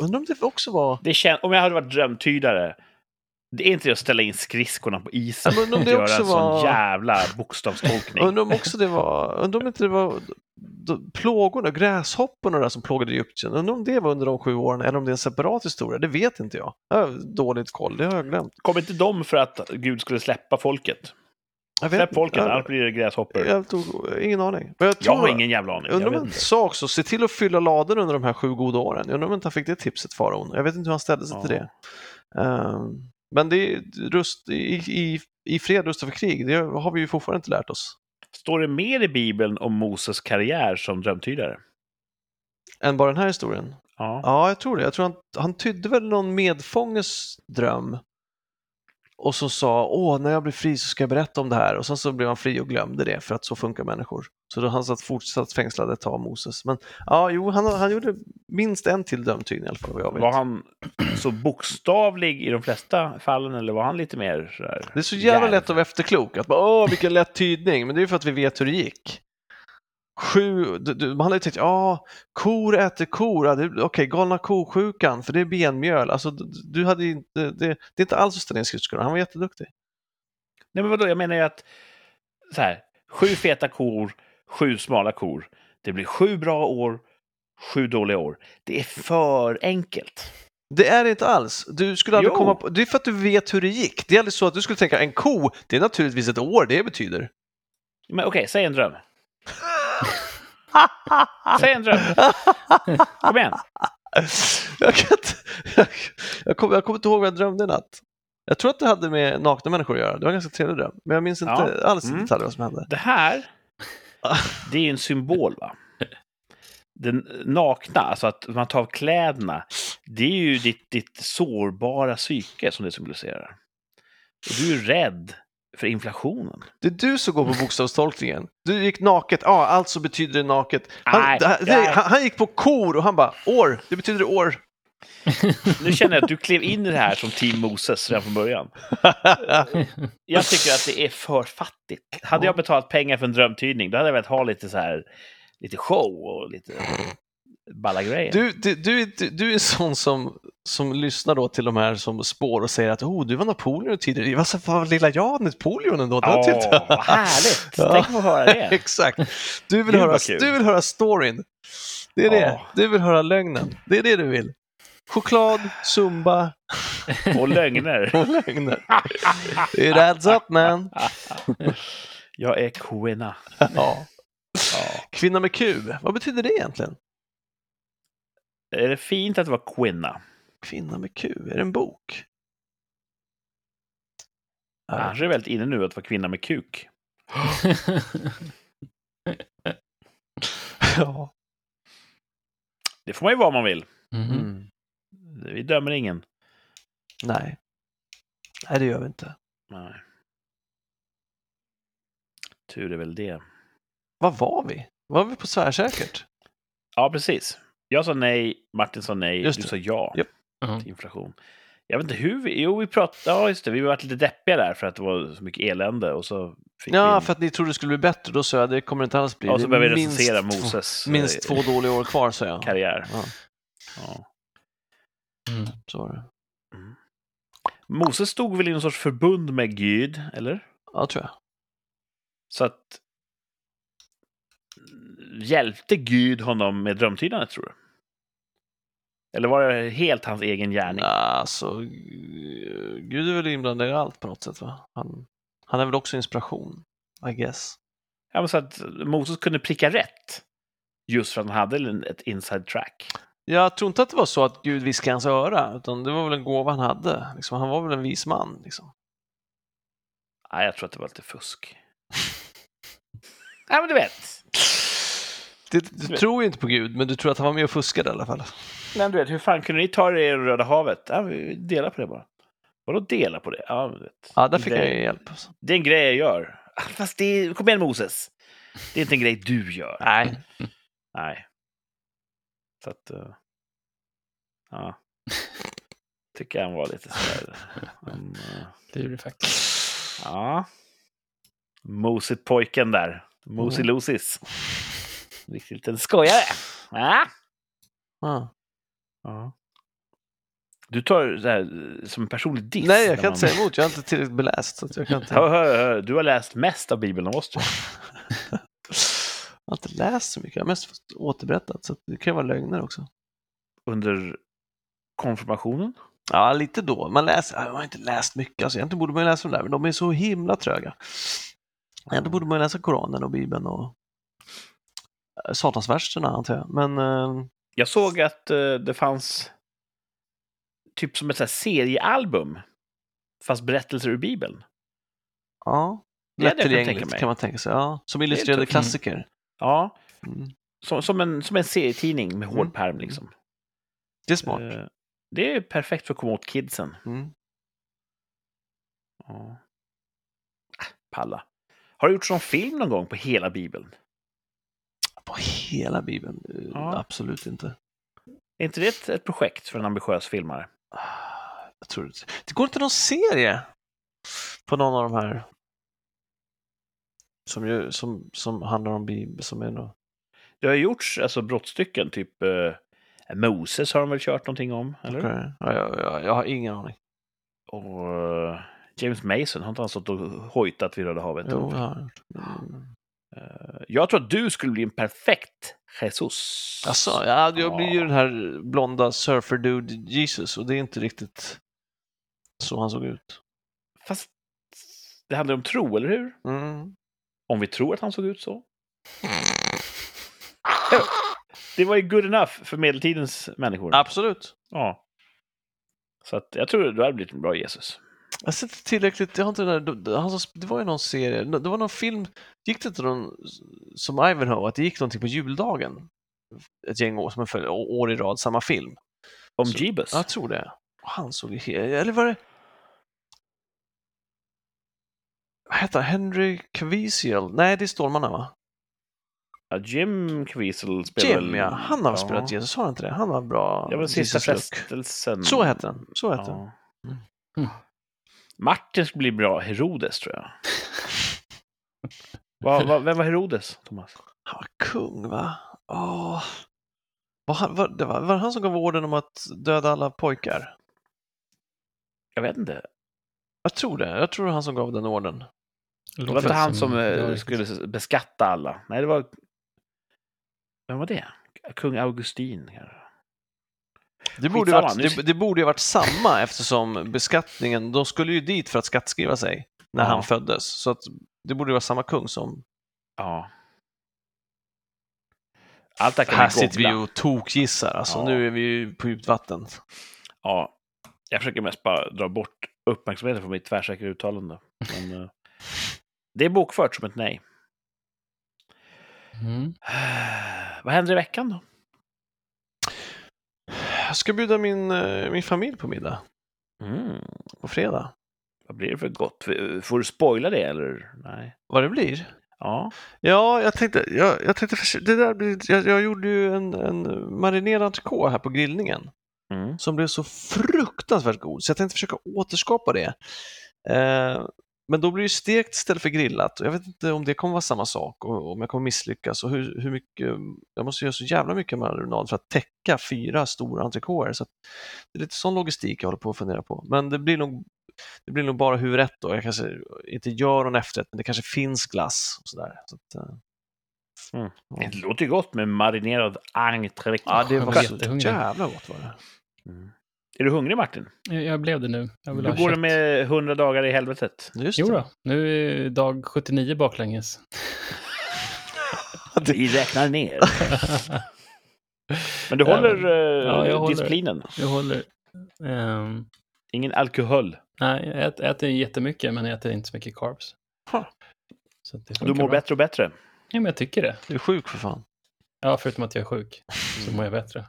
[SPEAKER 3] Undrar om det också var...
[SPEAKER 1] Det kän- om jag hade varit drömtydare, det är inte det att ställa in skridskorna på isen
[SPEAKER 3] Ja,
[SPEAKER 1] och göra en sån
[SPEAKER 3] var-
[SPEAKER 1] jävla bokstavstolkning.
[SPEAKER 3] Undrar om också det var... Undrar om inte det var plågorna, gräshopporna där som plågade Egypten. Undrar om det var under de sju åren eller om det är en separat historia. Det vet inte jag. Jag har dåligt koll, det har jag glömt.
[SPEAKER 1] Kom inte de för att Gud skulle släppa folket? Släpp folket,
[SPEAKER 3] Jag,
[SPEAKER 1] annars blir det gräshoppor.
[SPEAKER 3] jag tog, ingen aning. Jag,
[SPEAKER 1] Jag
[SPEAKER 3] tror,
[SPEAKER 1] har ingen jävla aning.
[SPEAKER 3] Undrar om han sa också, se till att fylla ladan under de här sju goda åren. Jag undrar om inte han fick det tipset, faraon. Jag vet inte hur han ställde sig
[SPEAKER 1] Ja.
[SPEAKER 3] till det. Ehm, men det är rust, i, i, i fred rusta för krig, det har vi ju fortfarande inte lärt oss.
[SPEAKER 1] Står det mer i Bibeln om Moses karriär som drömtydare?
[SPEAKER 3] Än bara den här historien.
[SPEAKER 1] Ja.
[SPEAKER 3] Ja, jag tror det. Jag tror han, han tydde väl någon medfånges dröm. Och så sa, åh, när jag blir fri så ska jag berätta om det här. Och sen så blev han fri och glömde det, för att så funkar människor. Så då han satt fortsatt fängslad ett tag, Moses. Men ja, jo, han, han gjorde minst en till drömtydning i alla fall, vad jag vet.
[SPEAKER 1] Var han så bokstavlig i de flesta fallen eller var han lite mer så här,
[SPEAKER 3] Det är så jävla lätt att vara efterklok, att bara, åh, vilken lätt tydning. Men det är ju för att vi vet hur det gick. Sju, du, du, man hade ju tänkt, ja, kor äter kor, ja, det- okej, galna kosjukan, för det är benmjöl. Alltså, du, hade inte, det, det är inte alls att ställa in skridskorna, han var jätteduktig.
[SPEAKER 1] Nej men vadå, jag menar ju att så här, sju feta kor, sju smala kor. Det blir sju bra år, sju dåliga år. Det är för enkelt.
[SPEAKER 3] Det är det inte alls. Du skulle aldrig
[SPEAKER 1] Jo.
[SPEAKER 3] komma på, det är för att du vet hur det gick. Det är aldrig så att du skulle tänka, en ko, det är naturligtvis ett år det betyder.
[SPEAKER 1] Men okej, säg en dröm. Säg en dröm. Kom igen.
[SPEAKER 3] jag, kan inte, jag, jag, kommer, jag kommer inte ihåg vad jag drömde i natt. Jag tror att det hade med nakna människor att göra. Det var en ganska trevlig dröm. Men jag minns inte
[SPEAKER 1] Ja.
[SPEAKER 3] alls
[SPEAKER 1] Mm.
[SPEAKER 3] detalj vad som hände.
[SPEAKER 1] Det här, det är ju en symbol va? Den nakna, alltså att man tar av kläderna, det är ju ditt, ditt sårbara psyke som det symboliserar. Och du är rädd för inflationen.
[SPEAKER 3] Det är du som går på bokstavstolkningen. Du gick naket, ja, alltså betyder det naket. Han,
[SPEAKER 1] Nej,
[SPEAKER 3] det,
[SPEAKER 1] nej.
[SPEAKER 3] han, han gick på kor och han bara, år, det betyder år.
[SPEAKER 1] Nu känner jag att du klev in i det här som Team Moses redan från början. Jag tycker att det är för fattigt. Hade jag betalat pengar för en drömtydning, då hade jag velat ha lite så här, lite show och lite balla grejer.
[SPEAKER 3] Du, du, du, är- du, du är sån som, som lyssnar då till de här som spår och säger att oh, du var Napoleon tidigare. Vad vad var lilla jag Napoleon ändå? Det
[SPEAKER 1] Åh,
[SPEAKER 3] typ-
[SPEAKER 1] vad härligt!
[SPEAKER 3] Ja.
[SPEAKER 1] Tänk att höra det.
[SPEAKER 3] Exakt. Du vill, höra, du vill höra storyn. Det är det.
[SPEAKER 1] Ja.
[SPEAKER 3] Du vill höra lögnen. Det är det du vill. Choklad, zumba
[SPEAKER 1] Och lögner.
[SPEAKER 3] och lögner. It adds up man.
[SPEAKER 1] Jag är kvinna.
[SPEAKER 3] Ja. Kvinna med Q, vad betyder det egentligen?
[SPEAKER 1] Är det fint att vara kvinna?
[SPEAKER 3] Kvinna med Q, är det en bok?
[SPEAKER 1] Annars är väldigt inne nu att vara kvinna med kuk.
[SPEAKER 3] Ja.
[SPEAKER 1] Det får man ju vara om man vill.
[SPEAKER 2] Mhm.
[SPEAKER 3] Mm.
[SPEAKER 1] Vi dömer ingen.
[SPEAKER 3] Nej. Nej, det gör vi inte.
[SPEAKER 1] Nej. Tur är väl det.
[SPEAKER 3] Vad var vi? Var vi på tvärsäkert?
[SPEAKER 1] Ja, precis. Jag sa nej, Martin sa nej,
[SPEAKER 3] Just
[SPEAKER 1] du sa ja
[SPEAKER 3] Japp.
[SPEAKER 2] Ja.
[SPEAKER 1] till inflation. Jag vet inte hur vi... Jo, vi pratade... Ja, just det. Vi var lite deppiga där för att det var så mycket elände och så.
[SPEAKER 3] Ja,
[SPEAKER 1] en-
[SPEAKER 3] för att ni trodde det skulle bli bättre. Då sa jag det kommer det inte alls bli.
[SPEAKER 1] Ja, och så började vi
[SPEAKER 3] minst
[SPEAKER 1] recensera Moses eh,
[SPEAKER 3] Minst två dåliga år kvar, sa jag.
[SPEAKER 1] karriär.
[SPEAKER 3] Ja,
[SPEAKER 1] Ja.
[SPEAKER 2] Mm.
[SPEAKER 3] så var det.
[SPEAKER 1] Moses stod väl i någon sorts förbund med Gud, eller?
[SPEAKER 3] Ja, tror jag.
[SPEAKER 1] Så att... Hjälpte Gud honom med drömtydandet, tror du? Eller var det helt hans egen gärning?
[SPEAKER 3] Alltså, Gud är väl inblandad i allt på något sätt, va? Han, han är väl också inspiration, I guess.
[SPEAKER 1] Ja, men så att Moses kunde pricka rätt. Just för att han hade en- ett inside track.
[SPEAKER 3] Jag tror inte att det var så att Gud viskade hans öra, utan det var väl en gåva han hade. Liksom, han var väl en vis man. Liksom.
[SPEAKER 1] Nej, jag tror att det var lite fusk. Nej, men du vet.
[SPEAKER 3] Du, du tror ju inte på Gud, men du tror att han var med och fuskade i alla fall.
[SPEAKER 1] Nej, men du vet, hur fan kunde ni ta er i Röda havet? Ja, vi delar på det bara. Vadå dela på det? Ja, men du vet.
[SPEAKER 3] Ja, där fick
[SPEAKER 1] det,
[SPEAKER 3] jag ju hjälp. alltså.
[SPEAKER 1] det är en grej jag gör. Fast det är... Kom igen, Moses. Det är inte en grej du gör.
[SPEAKER 3] Nej,
[SPEAKER 1] Nej. Så att... eh, ja. Tycker han var lite sådär... Han, eh,
[SPEAKER 2] Lurifax.
[SPEAKER 1] ja. Mosigt pojken där. Mosilosis. Riktigt liten skojare. Ja.
[SPEAKER 3] ja.
[SPEAKER 1] Ja. Du tar det här eh, som en personlig diss.
[SPEAKER 3] Nej, jag kan
[SPEAKER 1] man-
[SPEAKER 3] inte säga emot. Jag är inte tillräckligt beläst. Så att jag, kan inte...
[SPEAKER 1] Hör, hör, hör. Du har läst mest av Bibeln av oss, tror jag.
[SPEAKER 3] jag har inte läst så mycket. Jag har mest fått återberättat. Så det kan ju vara lögner också.
[SPEAKER 1] Under konfirmationen.
[SPEAKER 3] Ja, lite då. Man läser, ja, man har inte läst mycket. Alltså, egentligen borde man ju läsa de där, men de är så himla tröga. Egentligen borde man ju läsa Koranen och Bibeln och eh, Satansverserna, antar jag. Men eh,
[SPEAKER 1] Jag såg att eh, det fanns typ som ett så seriealbum. Fast berättelser ur Bibeln.
[SPEAKER 3] ja,
[SPEAKER 1] jag
[SPEAKER 3] lättillgängligt kan man tänka sig. Ja, som illustrerade
[SPEAKER 1] tufft.
[SPEAKER 3] klassiker.
[SPEAKER 1] Ja,
[SPEAKER 3] Mm.
[SPEAKER 1] som, som, en, som en serietidning med hård
[SPEAKER 3] Mm.
[SPEAKER 1] pärm liksom.
[SPEAKER 3] Det är smart.
[SPEAKER 1] Eh, Det är perfekt för att komma åt kidsen.
[SPEAKER 3] Mm.
[SPEAKER 1] Ja. Ah, Palla. Har du gjort som film någon gång på hela Bibeln?
[SPEAKER 3] På hela Bibeln? Eh,
[SPEAKER 1] Ja.
[SPEAKER 3] Absolut inte.
[SPEAKER 1] Är inte det ett, ett projekt för en ambitiös filmare?
[SPEAKER 3] Ah, Jag tror inte. Det går inte någon serie på någon av de här som, ju, som, som handlar om Bibeln. Som är nå-
[SPEAKER 1] Det har gjorts alltså brottstycken, typ eh, Moses har de väl kört någonting om, eller?
[SPEAKER 3] Okej. Ja, jag, jag, jag har ingen aning.
[SPEAKER 1] Och eh, James Mason, har inte han stått och hojtat vid Röda havet?
[SPEAKER 3] Jo, jag har. Mm.
[SPEAKER 1] Eh, jag tror att du skulle bli en perfekt Jesus.
[SPEAKER 3] Alltså, ja, jag blir ju den här blonda surfer-dude Jesus och det är inte riktigt så han såg ut.
[SPEAKER 1] Fast det handlar om tro, eller hur?
[SPEAKER 3] Mm.
[SPEAKER 1] Om vi tror att han såg ut så. Det var ju good enough för medeltidens människor.
[SPEAKER 3] Absolut.
[SPEAKER 1] Ja. Så att jag tror du hade blivit en bra Jesus.
[SPEAKER 3] Jag har sett tillräckligt, jag har inte den där, han som- det var ju någon serie, det var någon film, gick det inte någon som Ivanhoe, att det gick någonting på juldagen? Ett gäng år, som en följd, år i rad, samma film.
[SPEAKER 1] Om Jeebus?
[SPEAKER 3] Jag tror det. Han såg ju eller var det... Vad heter han? Henry Caviezel? Nej, det är Stålmannen va?
[SPEAKER 1] Ja, Jim Caviezel spelar
[SPEAKER 3] Jim ja, han har väl spelat Jesus, har han inte det? Han var bra.
[SPEAKER 1] Ja, men Sista frestelsen.
[SPEAKER 3] Så heter den. Så heter den.
[SPEAKER 1] Ja.
[SPEAKER 2] Mm.
[SPEAKER 1] Martin skulle bli bra Herodes, tror jag. Va, va, vem var Herodes, Thomas?
[SPEAKER 3] Han var kung va? Åh. Var, han, var, det var, var det han som gav orden om att döda alla pojkar?
[SPEAKER 1] Jag vet inte.
[SPEAKER 3] Jag tror det. Jag tror det var han som gav den orden.
[SPEAKER 1] Det var inte han som
[SPEAKER 2] det
[SPEAKER 1] eh, skulle beskatta alla. Nej, det var... Vem var det? Kung Augustin, kanske?
[SPEAKER 3] Det borde, varit, det, det borde ju varit samma eftersom beskattningen, de skulle ju dit för att skattskriva sig när
[SPEAKER 1] Ja.
[SPEAKER 3] han föddes. Så att det borde ju vara samma kung som...
[SPEAKER 1] Ja. Allt det här
[SPEAKER 3] sitter vi och tokgissar, alltså
[SPEAKER 1] Ja.
[SPEAKER 3] nu är vi ju på djupt vatten.
[SPEAKER 1] Ja. Jag försöker mest bara dra bort uppmärksamheten från mitt tvärsäkra uttalande. Men, eh, det är bokfört som ett nej.
[SPEAKER 2] Mm.
[SPEAKER 1] Vad händer i veckan då?
[SPEAKER 3] Jag ska bjuda min, eh, min familj på middag
[SPEAKER 1] Mm.
[SPEAKER 3] på fredag.
[SPEAKER 1] Vad blir det för gott? Får du spoila det eller? Nej.
[SPEAKER 3] Vad det blir?
[SPEAKER 1] Ja.
[SPEAKER 3] Ja, jag tänkte, jag, jag tänkte det där blir, jag, jag gjorde ju en, en marinerad entrecote här på grillningen
[SPEAKER 1] Mm.
[SPEAKER 3] som blev så fruktansvärt god så jag tänkte försöka återskapa det. Eh, men då blir det stekt istället för grillat och jag vet inte om det kommer vara samma sak och om jag kommer misslyckas och hur, hur mycket, jag måste göra så jävla mycket marinad för att täcka fyra stora entrecoter så att det är lite sån logistik jag håller på att fundera på. Men det blir nog, det blir nog bara huvudrätt då. Jag kanske inte gör någon efterrätt men det kanske finns glass och sådär. Så att, eh,
[SPEAKER 1] Mm. Det låter ju gott med marinerad entrecote.
[SPEAKER 3] Ja, det var så jävla gott var det.
[SPEAKER 1] Mm. Är du hungrig Martin?
[SPEAKER 2] Jag, blev det nu. Jag vill
[SPEAKER 1] Hur
[SPEAKER 2] ha
[SPEAKER 1] går det med 100 dagar i helvetet?
[SPEAKER 3] Just
[SPEAKER 2] Jo då, nu är dag 79 baklänges.
[SPEAKER 1] Vi räknar ner. Men du håller eh,
[SPEAKER 2] Ja, jag håller.
[SPEAKER 1] disciplinen?
[SPEAKER 2] Jag håller... ehm,
[SPEAKER 1] Ingen alkohol?
[SPEAKER 2] nej, jag äter, äter jättemycket, men jag äter inte så mycket carbs.
[SPEAKER 3] Huh.
[SPEAKER 2] Så det
[SPEAKER 1] Du mår
[SPEAKER 2] bra.
[SPEAKER 1] bättre och bättre?
[SPEAKER 2] Ja, men jag tycker det.
[SPEAKER 3] Du är sjuk för fan.
[SPEAKER 2] Ja, förutom att jag är sjuk, så mår jag bättre.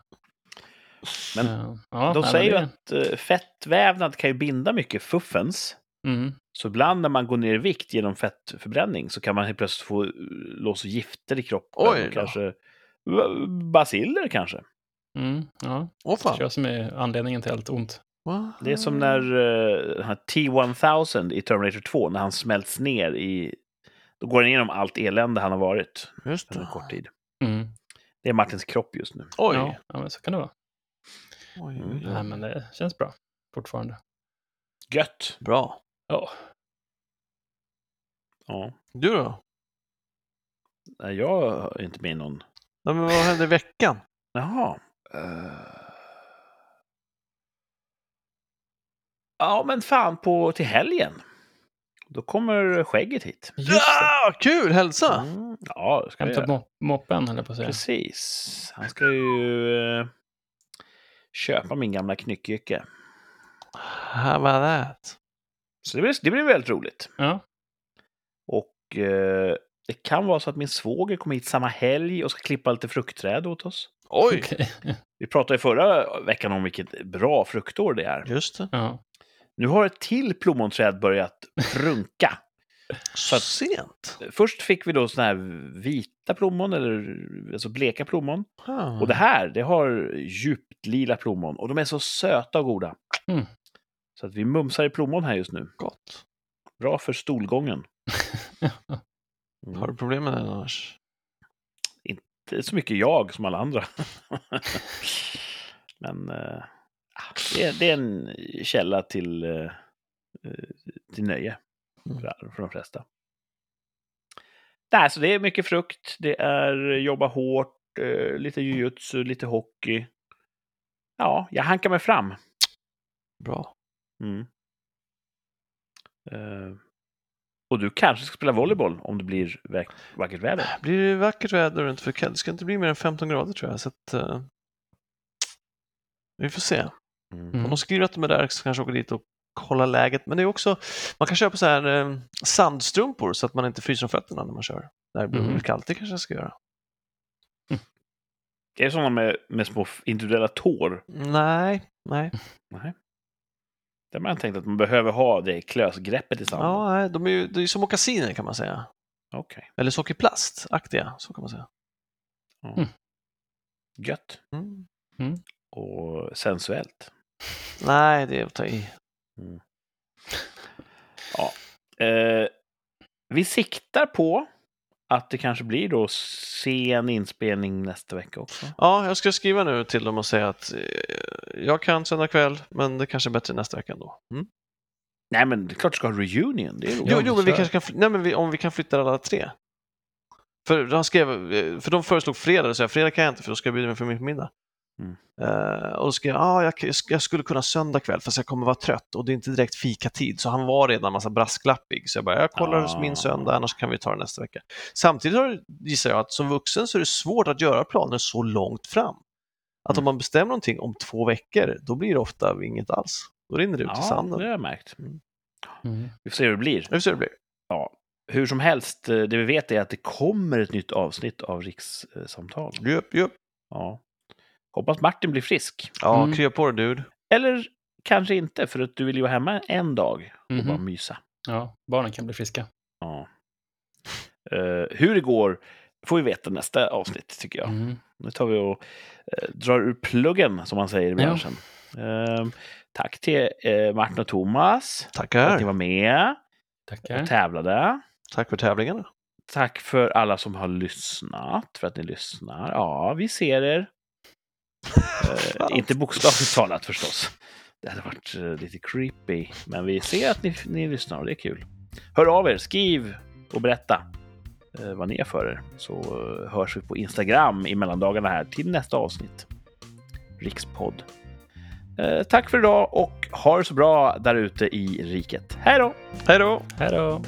[SPEAKER 1] Men
[SPEAKER 2] Eh, ja,
[SPEAKER 1] De säger ju
[SPEAKER 2] det-
[SPEAKER 1] att eh, fettvävnad kan ju binda mycket fuffens.
[SPEAKER 2] Mm,
[SPEAKER 1] Så ibland när man går ner i vikt genom fettförbränning så kan man helt plötsligt få eh, loss gifter i kroppen.
[SPEAKER 3] Oj
[SPEAKER 1] kanske baciller kanske.
[SPEAKER 2] mm, ja,
[SPEAKER 3] Åh
[SPEAKER 2] det
[SPEAKER 3] fan.
[SPEAKER 2] är jag som är anledningen till allt ont.
[SPEAKER 3] Va?
[SPEAKER 1] Det är som när eh, den här T-1000 i Terminator 2, när han smälts ner i... Då går han igenom allt elände han har varit
[SPEAKER 3] Just
[SPEAKER 1] under
[SPEAKER 3] det.
[SPEAKER 1] en kort tid.
[SPEAKER 2] Mm.
[SPEAKER 1] Det är Martins kropp just nu.
[SPEAKER 3] Oj.
[SPEAKER 2] Ja, ja, men så kan det vara.
[SPEAKER 3] Oj,
[SPEAKER 1] Mm.
[SPEAKER 3] oj, oj.
[SPEAKER 2] Nej, men det känns bra fortfarande.
[SPEAKER 1] Gött!
[SPEAKER 3] Bra.
[SPEAKER 2] Ja,
[SPEAKER 1] Ja.
[SPEAKER 3] Du då?
[SPEAKER 1] Nej, Jag är inte med i någon...
[SPEAKER 3] Nej, men vad hände i veckan?
[SPEAKER 1] Jaha. Eh. Ja, men fan på till helgen. Då kommer skägget hit.
[SPEAKER 3] Ah, kul! Hälsa!
[SPEAKER 1] Mm, ja, det ska jag
[SPEAKER 2] Hämta moppen, höll jag på att säga.
[SPEAKER 1] Precis. Han ska ju eh, köpa min gamla knyckjycke.
[SPEAKER 3] How about that?
[SPEAKER 1] Så det blir, det blir väldigt roligt.
[SPEAKER 2] Ja,
[SPEAKER 1] Och eh, det kan vara så att min svåger kommer hit samma helg och ska klippa lite fruktträd åt oss.
[SPEAKER 3] Oj!
[SPEAKER 2] okej.
[SPEAKER 1] Vi pratade i förra veckan om vilket bra fruktår det är.
[SPEAKER 3] Just det.
[SPEAKER 2] Ja.
[SPEAKER 1] Nu har ett till plommonträd börjat prunka.
[SPEAKER 3] Så
[SPEAKER 1] att-
[SPEAKER 3] sent.
[SPEAKER 1] Först fick vi då såna här vita plommon, eller alltså bleka plommon.
[SPEAKER 3] Ah.
[SPEAKER 1] Och det här, det har djupt lila plommon. Och de är så söta och goda.
[SPEAKER 2] Mm.
[SPEAKER 1] Så att vi mumsar i plommon här just nu.
[SPEAKER 3] Gott.
[SPEAKER 1] Bra för stolgången. Mm.
[SPEAKER 3] Har du problem med det annars?
[SPEAKER 1] Är så mycket jag som alla andra. Men eh, det, är, det är en källa till, eh, till nöje
[SPEAKER 3] Mm.
[SPEAKER 1] för, för de flesta. Nej, så det är mycket frukt, det är jobba hårt, eh, lite jujutsu, lite hockey. Ja, jag hankar mig fram.
[SPEAKER 3] Bra.
[SPEAKER 1] Mm. Eh, och du kanske ska spela volleyboll om det blir vack- vackert väder.
[SPEAKER 3] Blir det vackert väder inte för? Det ska inte bli mer än 15 grader tror jag. Så att, eh, vi får se.
[SPEAKER 1] Mm.
[SPEAKER 3] Om
[SPEAKER 2] Mm.
[SPEAKER 3] de skriver att de är där så kanske jag åker dit och kolla läget. Men det är också, man kan köpa så här eh, sandstrumpor så att man inte fryser om fötterna när man kör. När det blir väldigt kallt, det kanske jag ska göra.
[SPEAKER 1] Är det sådana med, med små individuella tår?
[SPEAKER 3] Nej, nej.
[SPEAKER 1] Nej. Där har man tänkt att man behöver ha det klösgreppet i sanden.
[SPEAKER 3] Ja, nej de är ju det är ju som mockasiner kan man säga.
[SPEAKER 1] Okej.
[SPEAKER 3] Eller sockerplastaktiga, så kan man säga.
[SPEAKER 1] Gött.
[SPEAKER 3] Mm.
[SPEAKER 1] Och sensuellt.
[SPEAKER 3] Nej, det är att ta i.
[SPEAKER 1] Eh, vi siktar på att det kanske blir då sen inspelning nästa vecka också.
[SPEAKER 3] Ja, jag ska skriva nu till dem och säga att eh, jag kan söndag kväll, men det kanske är bättre nästa vecka ändå. Mm.
[SPEAKER 1] Nej, men det är klart du ska ha reunion. Det är roligt.
[SPEAKER 3] Jo, jo, men vi kanske kan, nej, men vi, om vi kan flytta alla tre. För de, skrev, eh, för de föreslog fredag, så jag fredag kan jag inte för då ska jag bjuda mig för min middag.
[SPEAKER 1] Mm.
[SPEAKER 3] Eh, och då skrev jag, ah, jag, jag, skulle kunna söndag kväll fast jag kommer vara trött och det är inte direkt fikatid. Så han var redan en massa brasklappig. Så jag bara, jag kollar
[SPEAKER 1] Ah.
[SPEAKER 3] min söndag, annars kan vi ta det nästa vecka. Samtidigt har, gissar jag att som vuxen så är det svårt att göra planer så långt fram. Att om
[SPEAKER 1] Mm.
[SPEAKER 3] man bestämmer någonting om två veckor, då blir det ofta inget alls. Då rinner det ut i
[SPEAKER 1] Ja,
[SPEAKER 3] sanden.
[SPEAKER 1] det har jag märkt.
[SPEAKER 2] Mm.
[SPEAKER 1] Vi får se hur det blir.
[SPEAKER 3] Vi får se hur det blir.
[SPEAKER 1] Hur som helst, eh, det vi vet är att det kommer ett nytt avsnitt av Rikssamtal.
[SPEAKER 3] Jupp, jupp.
[SPEAKER 1] Ja. Hoppas Martin blir frisk.
[SPEAKER 3] Ja,
[SPEAKER 2] Mm.
[SPEAKER 3] krya på dig dude.
[SPEAKER 1] Eller kanske inte, för att du vill ju vara hemma en dag och
[SPEAKER 2] Mhm.
[SPEAKER 1] bara mysa.
[SPEAKER 2] Ja, barnen kan bli friska.
[SPEAKER 1] Ja. Eh, hur det går får vi veta nästa avsnitt, tycker jag.
[SPEAKER 2] Mm.
[SPEAKER 1] Nu tar vi och eh, drar ur pluggen, som man säger i
[SPEAKER 2] Ja.
[SPEAKER 1] branschen. Eh, tack till eh, Martin och Thomas för att
[SPEAKER 3] Tackar.
[SPEAKER 1] ni var med
[SPEAKER 2] Tackar.
[SPEAKER 1] och tävlade.
[SPEAKER 3] Tack för tävlingarna.
[SPEAKER 1] Tack för alla som har lyssnat, för att ni lyssnar. Ja, vi ser er. Eh, inte bokstavligt talat förstås. Det hade varit eh, lite creepy. Men vi ser att ni, ni lyssnar och det är kul. Hör av er, skriv och berätta eh, vad ni är för er. Så eh, hörs vi på Instagram i mellandagarna här till nästa avsnitt. Rikspodd. Eh, tack för idag och ha det så bra där ute i riket. Hej då!
[SPEAKER 3] Hej då!
[SPEAKER 2] Hej då!